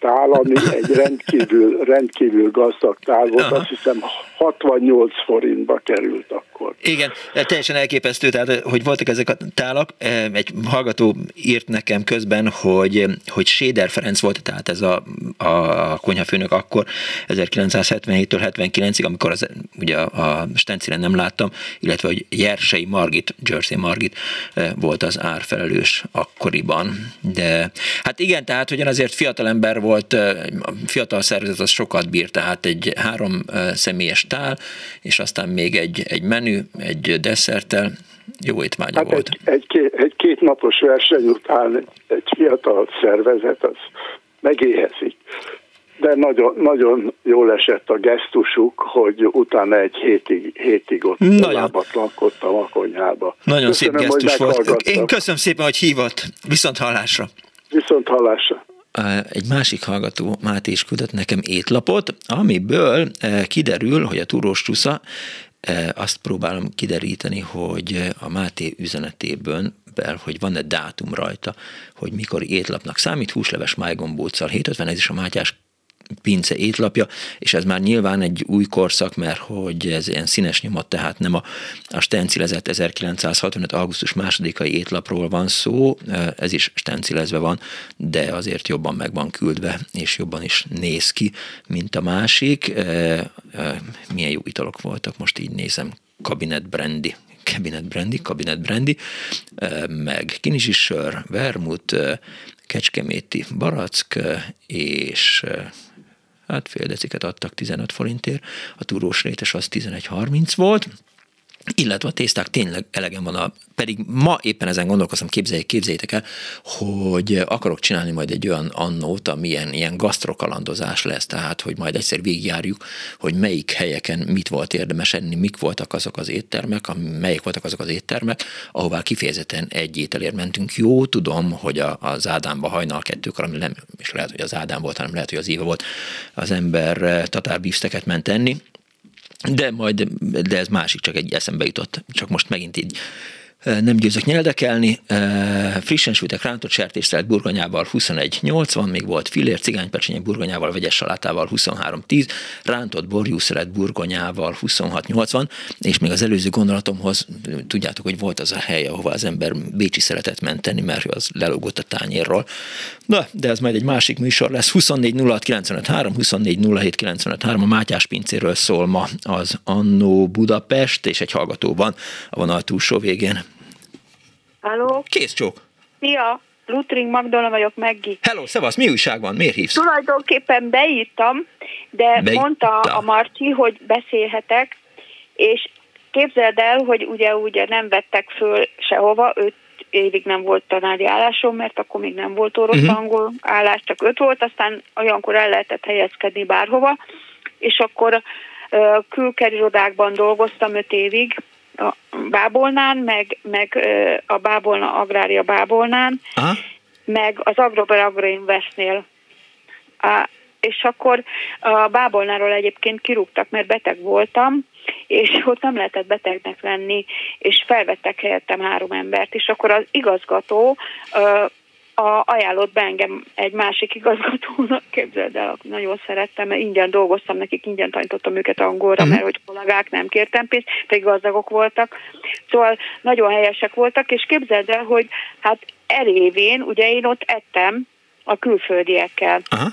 tál, ami egy rendkívül, rendkívül gazdag tál volt, Aha. azt hiszem 68 forintba került akkor. Igen, teljesen elképesztő, tehát hogy voltak ezek a tálak. Egy hallgató írt nekem közben, hogy, hogy Séder Ferenc volt, tehát ez a, a konyhafőnök akkor 1977-től 79-ig, amikor az, ugye a, a Stencilen nem láttam, illetve hogy Jersei Margit, Jersey Margit volt az árfelelős akkoriban. De hát igen, tehát hogy azért fiatal ember volt, a fiatal szervezet az sokat bírt, tehát egy három személyes tál, és aztán még egy, egy menü, egy desszerttel, jó étvágya hát volt. Egy, egy, két, egy két napos verseny után egy fiatal szervezet az megéhezik. de nagyon, nagyon jól esett a gesztusuk, hogy utána egy hétig, hétig ott lábatlankodtam a konyhába. Nagyon köszönöm, szép gesztus volt. Én köszönöm szépen, hogy hívott. Viszont hallásra. Viszont hallásra. Egy másik hallgató Máté is küldött nekem étlapot, amiből kiderül, hogy a túrós csúsza, azt próbálom kideríteni, hogy a Máté üzenetéből hogy van-e dátum rajta, hogy mikor étlapnak számít, húsleves májgombóccal 750, ez is a Mátyás pince étlapja, és ez már nyilván egy új korszak, mert hogy ez ilyen színes nyomat, tehát nem a, a stencilezett 1965. augusztus másodikai étlapról van szó, ez is stencilezve van, de azért jobban meg van küldve, és jobban is néz ki, mint a másik. Milyen jó italok voltak, most így nézem, kabinet brandy, kabinet brandy, kabinet brandy, meg kinizsi sör, vermut, kecskeméti barack, és hát fél deciket adtak 15 forintért, a túrós rétes az 11.30 volt, illetve a tészták tényleg elegem van, a, pedig ma éppen ezen gondolkozom, képzeljék, képzeljétek el, hogy akarok csinálni majd egy olyan annót, amilyen ilyen gasztrokalandozás lesz, tehát hogy majd egyszer végigjárjuk, hogy melyik helyeken mit volt érdemes enni, mik voltak azok az éttermek, melyik voltak azok az éttermek, ahová kifejezetten egy ételért mentünk. Jó, tudom, hogy a, az Ádámba hajnal kettőkor, ami nem, és lehet, hogy az Ádám volt, hanem lehet, hogy az Éva volt, az ember eh, tatár ment enni, de majd, de ez másik, csak egy eszembe jutott, csak most megint így nem győzök nyeldekelni. Frissen sültek rántott sertésztelt burgonyával 21,80, még volt filér, cigánypecsenye burgonyával, vegyes salátával 23,10, rántott borjúszeret burgonyával 26,80, és még az előző gondolatomhoz tudjátok, hogy volt az a hely, ahova az ember Bécsi szeretett menteni, mert az lelógott a tányérról. Na, de ez majd egy másik műsor lesz. 24 06 953, 24 07 953, a Mátyás pincéről szól ma az Annó Budapest, és egy hallgató van a vonal túlsó végén. Halló? Kész csók. Szia, Lutring Magdala vagyok, Meggi. Hello, szevasz, mi újság van? Miért hívsz? Tulajdonképpen beírtam, de Beírta. mondta a Marci, hogy beszélhetek, és képzeld el, hogy ugye ugye nem vettek föl sehova, öt évig nem volt tanári állásom, mert akkor még nem volt orosz uh-huh. angol állás, csak öt volt, aztán olyankor el lehetett helyezkedni bárhova, és akkor külkerirodákban dolgoztam öt évig, a Bábolnán, meg, meg a Bábolna Agrária Bábolnán, Aha. meg az Agrober Agroinvestnél. És akkor a Bábolnáról egyébként kirúgtak, mert beteg voltam, és ott nem lehetett betegnek lenni, és felvettek helyettem három embert, és akkor az igazgató a, ajánlott be engem egy másik igazgatónak, képzeld el, nagyon szerettem, mert ingyen dolgoztam nekik, ingyen tanítottam őket angolra, uh-huh. mert hogy kollégák nem kértem pénzt, pedig gazdagok voltak. Szóval nagyon helyesek voltak, és képzeld el, hogy hát elévén, ugye én ott ettem a külföldiekkel. Uh-huh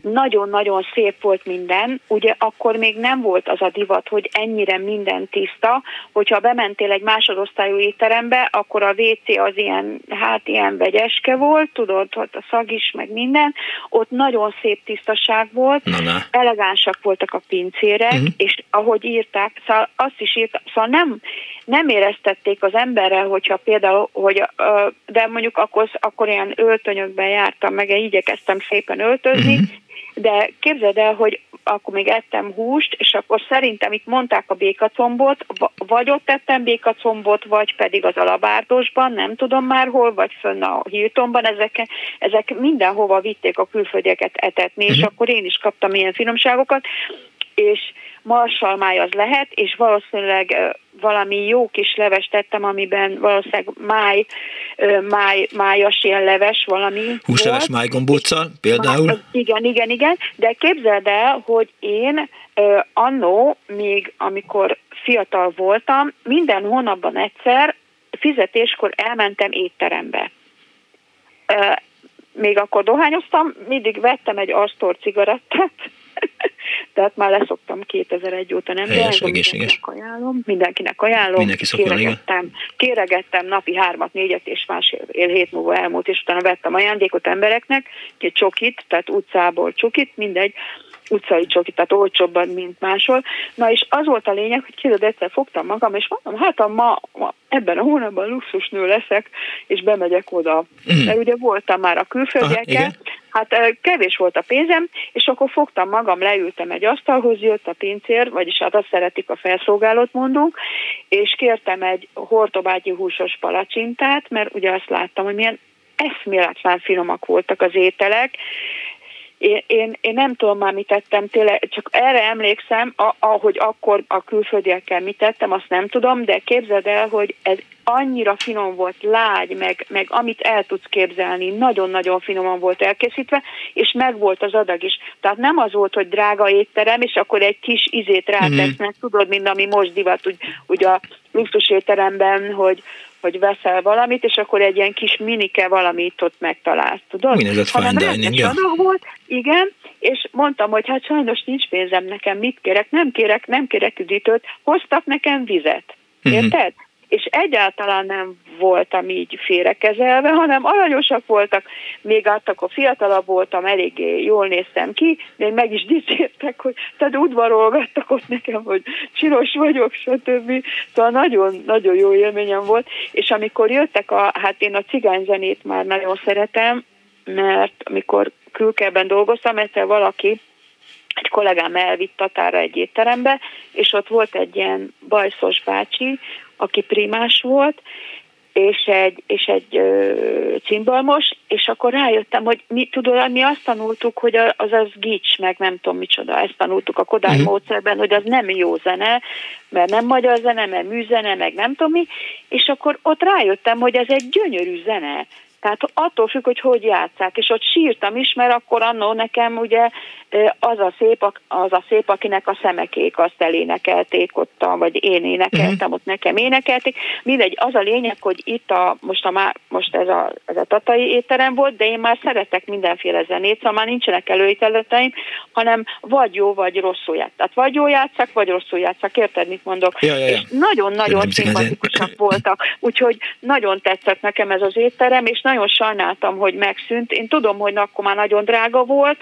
nagyon-nagyon szép volt minden, ugye akkor még nem volt az a divat, hogy ennyire minden tiszta, hogyha bementél egy másodosztályú étterembe, akkor a WC az ilyen, hát ilyen vegyeske volt, tudod, ott a szag is, meg minden, ott nagyon szép tisztaság volt, na, na. elegánsak voltak a pincérek, uh-huh. és ahogy írták, szóval azt is írták, szóval nem, nem éreztették az emberre, hogyha például, hogy, de mondjuk akkor, akkor ilyen öltönyökben jártam, meg igyekeztem szépen öltözni, uh-huh. de képzeld el, hogy akkor még ettem húst, és akkor szerintem itt mondták a békacombot, vagy ott ettem békacombot, vagy pedig az alabárdosban, nem tudom már hol, vagy fönn a Hiltonban, ezek, ezek mindenhova vitték a külföldieket etetni, és akkor én is kaptam ilyen finomságokat, és marsalmáj az lehet, és valószínűleg valami jó kis leves tettem, amiben valószínűleg máj, máj, májas ilyen leves valami Húsleves májgombóccal például? Máj, igen, igen, igen, de képzeld el, hogy én annó, még amikor fiatal voltam, minden hónapban egyszer fizetéskor elmentem étterembe. Még akkor dohányoztam, mindig vettem egy asztor cigarettát, [laughs] tehát már leszoktam 2001 óta, nem Helyes, de mindenkinek ajánlom, mindenkinek ajánlom. Mindenki kéregettem, kéregettem napi hármat, négyet és másfél hét múlva elmúlt, és utána vettem ajándékot embereknek, egy csokit, tehát utcából csokit, mindegy, utcai csokit, tehát olcsóbban, mint máshol. Na és az volt a lényeg, hogy kérdez, egyszer fogtam magam, és mondom, hát a ma, ma ebben a hónapban luxusnő leszek, és bemegyek oda. Mm. Mert ugye voltam már a külföldiekkel, Hát kevés volt a pénzem, és akkor fogtam magam, leültem egy asztalhoz, jött a pincér, vagyis hát azt szeretik a felszolgálót mondunk, és kértem egy hortobágyi húsos palacsintát, mert ugye azt láttam, hogy milyen eszméletlen finomak voltak az ételek, én, én, én nem tudom már mit tettem, tényleg, csak erre emlékszem, ahogy akkor a külföldiekkel mit tettem, azt nem tudom, de képzeld el, hogy ez annyira finom volt, lágy, meg, meg amit el tudsz képzelni, nagyon-nagyon finoman volt elkészítve, és meg volt az adag is. Tehát nem az volt, hogy drága étterem, és akkor egy kis izét rátesznek, mm-hmm. tudod, mint ami most divat, úgy, úgy a luxus étteremben, hogy, hogy veszel valamit, és akkor egy ilyen kis minike valamit ott megtalálsz, tudod? Úgynevezett fine dining, ja. volt, igen, és mondtam, hogy hát sajnos nincs pénzem nekem, mit kérek, nem kérek, nem kérek üdítőt, hoztak nekem vizet. Mhm. Érted? Mm-hmm és egyáltalán nem voltam így félrekezelve, hanem aranyosak voltak, még akkor fiatalabb voltam, eléggé jól néztem ki, még meg is dicsértek, hogy tehát udvarolgattak ott nekem, hogy csinos vagyok, stb. Szóval nagyon, nagyon jó élményem volt, és amikor jöttek a, hát én a cigányzenét már nagyon szeretem, mert amikor külkeben dolgoztam, egyszer valaki egy kollégám elvitt Tatára egy étterembe, és ott volt egy ilyen bajszos bácsi, aki primás volt, és egy, és egy ö, cimbalmos, és akkor rájöttem, hogy mi, tudod, mi azt tanultuk, hogy az az gics, meg nem tudom micsoda, ezt tanultuk a Kodály uh-huh. módszerben, hogy az nem jó zene, mert nem magyar zene, mert műzene, meg nem tudom mi, és akkor ott rájöttem, hogy ez egy gyönyörű zene, tehát attól függ, hogy hogy játszák, és ott sírtam is, mert akkor annó nekem ugye az a szép, az a szép akinek a szemekék azt elénekelték ott, vagy én énekeltem, uh-huh. ott nekem énekelték. Mindegy, az a lényeg, hogy itt a, most, a, most ez, a, ez a tatai étterem volt, de én már szeretek mindenféle zenét, szóval már nincsenek előítéleteim, hanem vagy jó, vagy rosszul játszak. Tehát vagy jó játszak, vagy rosszul játszak, érted, mit mondok? Ja, ja, ja. És nagyon-nagyon szimpatikusak voltak, úgyhogy nagyon tetszett nekem ez az étterem, és nagyon sajnáltam, hogy megszűnt. Én tudom, hogy akkor már nagyon drága volt,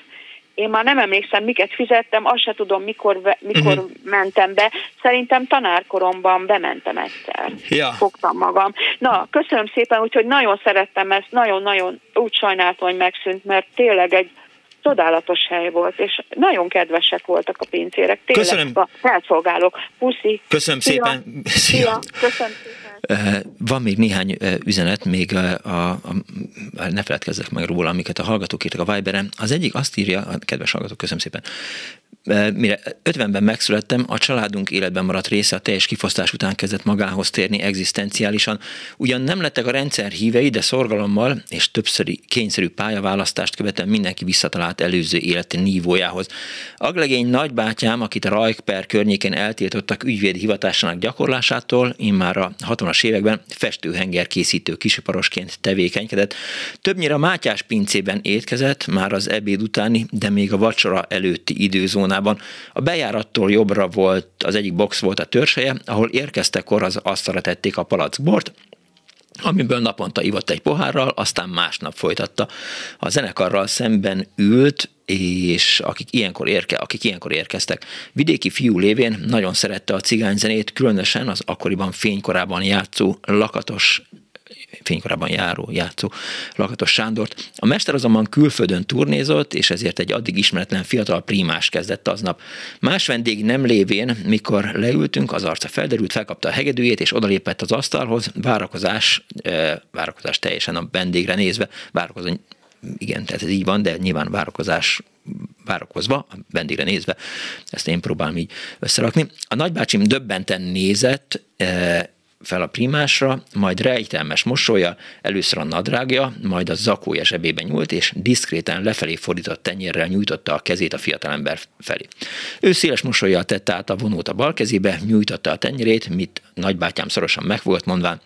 én már nem emlékszem, miket fizettem, azt se tudom, mikor, mikor uh-huh. mentem be. Szerintem tanárkoromban bementem egyszer. Ja. Fogtam magam. Na, köszönöm szépen, úgyhogy nagyon szerettem ezt, nagyon-nagyon úgy sajnáltam, hogy megszűnt, mert tényleg egy csodálatos hely volt, és nagyon kedvesek voltak a pincérek. Tényleg Köszönöm. a felszolgálók. Puszi. Köszönöm Szia. szépen. Szia. Szia. Köszönöm szépen. Van még néhány üzenet, még a, a, a, ne feledkezzek meg róla, amiket a hallgatók írtak a Viberen. Az egyik azt írja, a kedves hallgatók, köszönöm szépen, mire 50-ben megszülettem, a családunk életben maradt része a teljes kifosztás után kezdett magához térni egzisztenciálisan. Ugyan nem lettek a rendszer hívei, de szorgalommal és többszöri kényszerű pályaválasztást követően mindenki visszatalált előző életi nívójához. Aglegény nagybátyám, akit a Rajkper környéken eltiltottak ügyvédi hivatásának gyakorlásától, immár a 60-as években festőhenger készítő kisiparosként tevékenykedett. Többnyire a Mátyás pincében étkezett, már az ebéd utáni, de még a vacsora előtti időzón zónában. A bejárattól jobbra volt, az egyik box volt a törseje, ahol érkeztekor az asztalra tették a palackbort, amiből naponta ivott egy pohárral, aztán másnap folytatta. A zenekarral szemben ült, és akik ilyenkor, érke, akik ilyenkor érkeztek. Vidéki fiú lévén nagyon szerette a cigányzenét, különösen az akkoriban fénykorában játszó lakatos fénykorában járó, játszó Lakatos Sándort. A mester azonban külföldön turnézott, és ezért egy addig ismeretlen fiatal primás kezdett aznap. Más vendég nem lévén, mikor leültünk, az arca felderült, felkapta a hegedűjét, és odalépett az asztalhoz, várakozás, várakozás teljesen a vendégre nézve, várakozás igen, tehát ez így van, de nyilván várakozás várakozva, a vendégre nézve, ezt én próbálom így összerakni. A nagybácsim döbbenten nézett, fel a primásra, majd rejtelmes mosolya, először a nadrágja, majd a zakója zsebébe nyúlt, és diszkréten lefelé fordított tenyérrel nyújtotta a kezét a fiatalember felé. Ő széles mosolyjal tette át a vonót a bal kezébe, nyújtotta a tenyérét, mit nagybátyám szorosan meg volt mondván,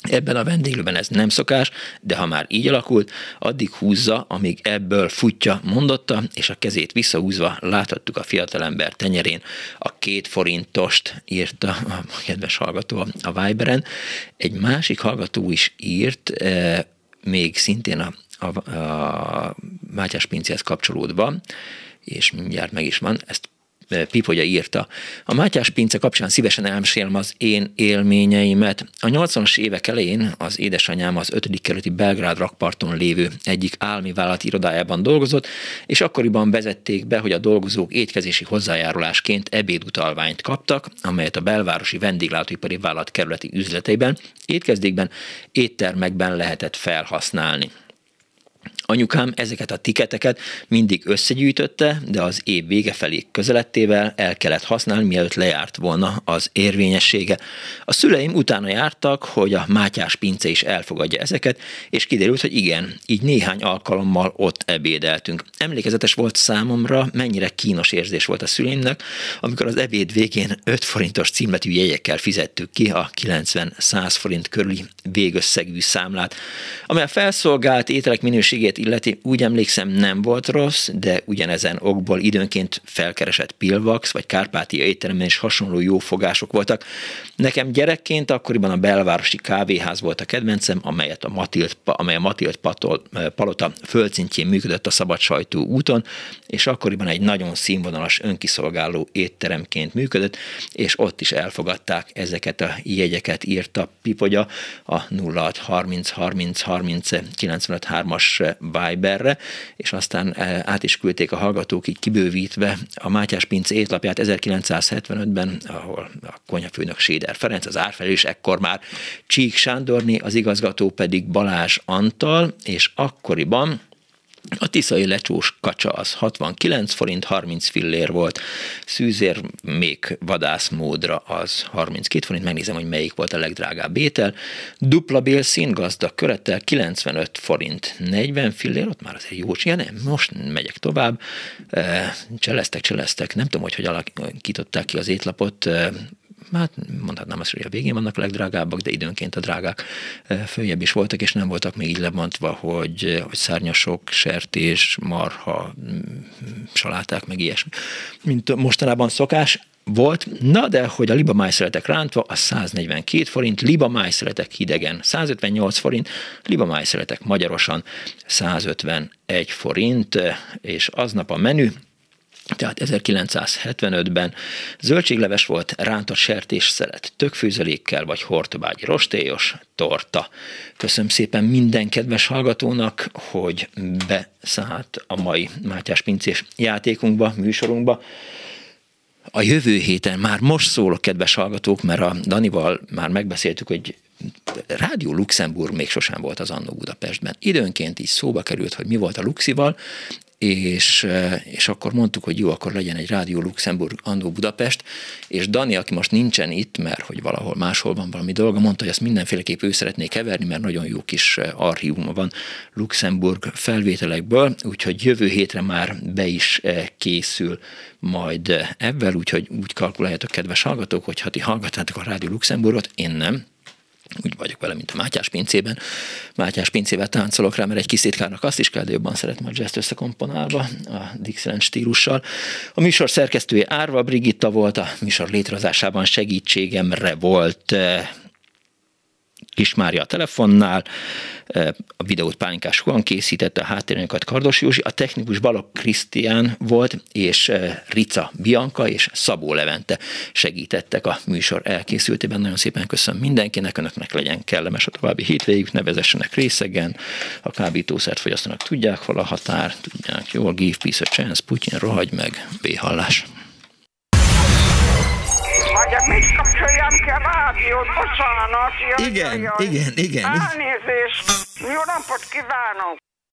Ebben a vendéglőben ez nem szokás, de ha már így alakult, addig húzza, amíg ebből futja, mondotta, és a kezét visszahúzva láthattuk a fiatalember tenyerén a két forintost, írta a kedves hallgató a Viberen. Egy másik hallgató is írt, eh, még szintén a, a, a Mátyás pincéhez kapcsolódva, és mindjárt meg is van, ezt Pipogya írta. A Mátyás pince kapcsán szívesen elmesélem az én élményeimet. A 80-as évek elején az édesanyám az 5. kerületi Belgrád rakparton lévő egyik állami vállalat irodájában dolgozott, és akkoriban vezették be, hogy a dolgozók étkezési hozzájárulásként ebédutalványt kaptak, amelyet a belvárosi vendéglátóipari vállalat kerületi üzleteiben, étkezdékben, éttermekben lehetett felhasználni. Anyukám ezeket a tiketeket mindig összegyűjtötte, de az év vége felé közelettével el kellett használni, mielőtt lejárt volna az érvényessége. A szüleim utána jártak, hogy a Mátyás pince is elfogadja ezeket, és kiderült, hogy igen, így néhány alkalommal ott ebédeltünk. Emlékezetes volt számomra, mennyire kínos érzés volt a szüleimnek, amikor az ebéd végén 5 forintos címletű jegyekkel fizettük ki a 90-100 forint körüli végösszegű számlát, amely a felszolgált ételek minőségét illeti, úgy emlékszem nem volt rossz, de ugyanezen okból időnként felkeresett Pilvax vagy Kárpátia étteremben is hasonló jó fogások voltak. Nekem gyerekként akkoriban a belvárosi kávéház volt a kedvencem, amelyet a Matild, amely a Matild Patol, Palota földszintjén működött a szabad sajtó úton, és akkoriban egy nagyon színvonalas önkiszolgáló étteremként működött, és ott is elfogadták ezeket a jegyeket, írta Pipogya a 06 30 30 30 95 3-as Viberre, és aztán eh, át is küldték a hallgatók így kibővítve a Mátyás Pince étlapját 1975-ben, ahol a konyhafőnök Séder Ferenc, az árfelelős, ekkor már Csík Sándorni, az igazgató pedig Balázs Antal, és akkoriban a tiszai lecsós kacsa az 69 forint, 30 fillér volt, szűzér még vadászmódra az 32 forint, megnézem, hogy melyik volt a legdrágább étel. Dupla bélszín gazdag körettel 95 forint, 40 fillér, ott már azért jó, ja nem, most megyek tovább, cseleztek, cseleztek, nem tudom, hogy hogy alakították ki az étlapot, hát mondhatnám azt, hogy a végén vannak a legdrágábbak, de időnként a drágák följebb is voltak, és nem voltak még így lebontva, hogy, hogy szárnyasok, sertés, marha, saláták, meg ilyesmi. Mint mostanában szokás, volt, na de hogy a liba májszeletek rántva, a 142 forint, liba májszeletek hidegen 158 forint, liba májszeletek magyarosan 151 forint, és aznap a menü, tehát 1975-ben zöldségleves volt, rántott sertés szelet, tökfőzelékkel vagy hortobágyi rostélyos torta. Köszönöm szépen minden kedves hallgatónak, hogy beszállt a mai Mátyás Pincés játékunkba, műsorunkba. A jövő héten már most szólok, kedves hallgatók, mert a Danival már megbeszéltük, hogy Rádió Luxemburg még sosem volt az Annó Budapestben. Időnként így szóba került, hogy mi volt a Luxival, és, eh, és akkor mondtuk, hogy jó, akkor legyen egy Rádió Luxemburg Andó Budapest, és Dani, aki most nincsen itt, mert hogy valahol máshol van valami dolga, mondta, hogy ezt mindenféleképp ő szeretné keverni, mert nagyon jó kis eh, archívuma van Luxemburg felvételekből, úgyhogy jövő hétre már be is eh, készül majd ebben, úgyhogy úgy kalkuláljátok, kedves hallgatók, hogy ha ti hallgatátok a Rádió Luxemburgot, én nem, úgy vagyok vele, mint a Mátyás pincében. Mátyás pincével táncolok rá, mert egy kis titkárnak azt is kell, de jobban szeretem a jazz összekomponálva, a Dixieland stílussal. A műsor szerkesztője Árva Brigitta volt, a műsor létrehozásában segítségemre volt eh, Kismária a telefonnál, a videót Pálinkás Huan készítette, a háttérünket Kardos Józsi, a technikus Balok Krisztián volt, és Rica Bianca és Szabó Levente segítettek a műsor elkészültében. Nagyon szépen köszönöm mindenkinek, önöknek legyen kellemes a további hétvégük, ne vezessenek részegen, a kábítószert fogyasztanak, tudják hol a határ, tudják jól, give peace a chance, Putyin rohagy meg, béhallás. Mit kapcsoljam ki a rádiót? Bocsánat. Jaj, igen, jaj. igen, igen. Elnézést. Jó napot kívánok.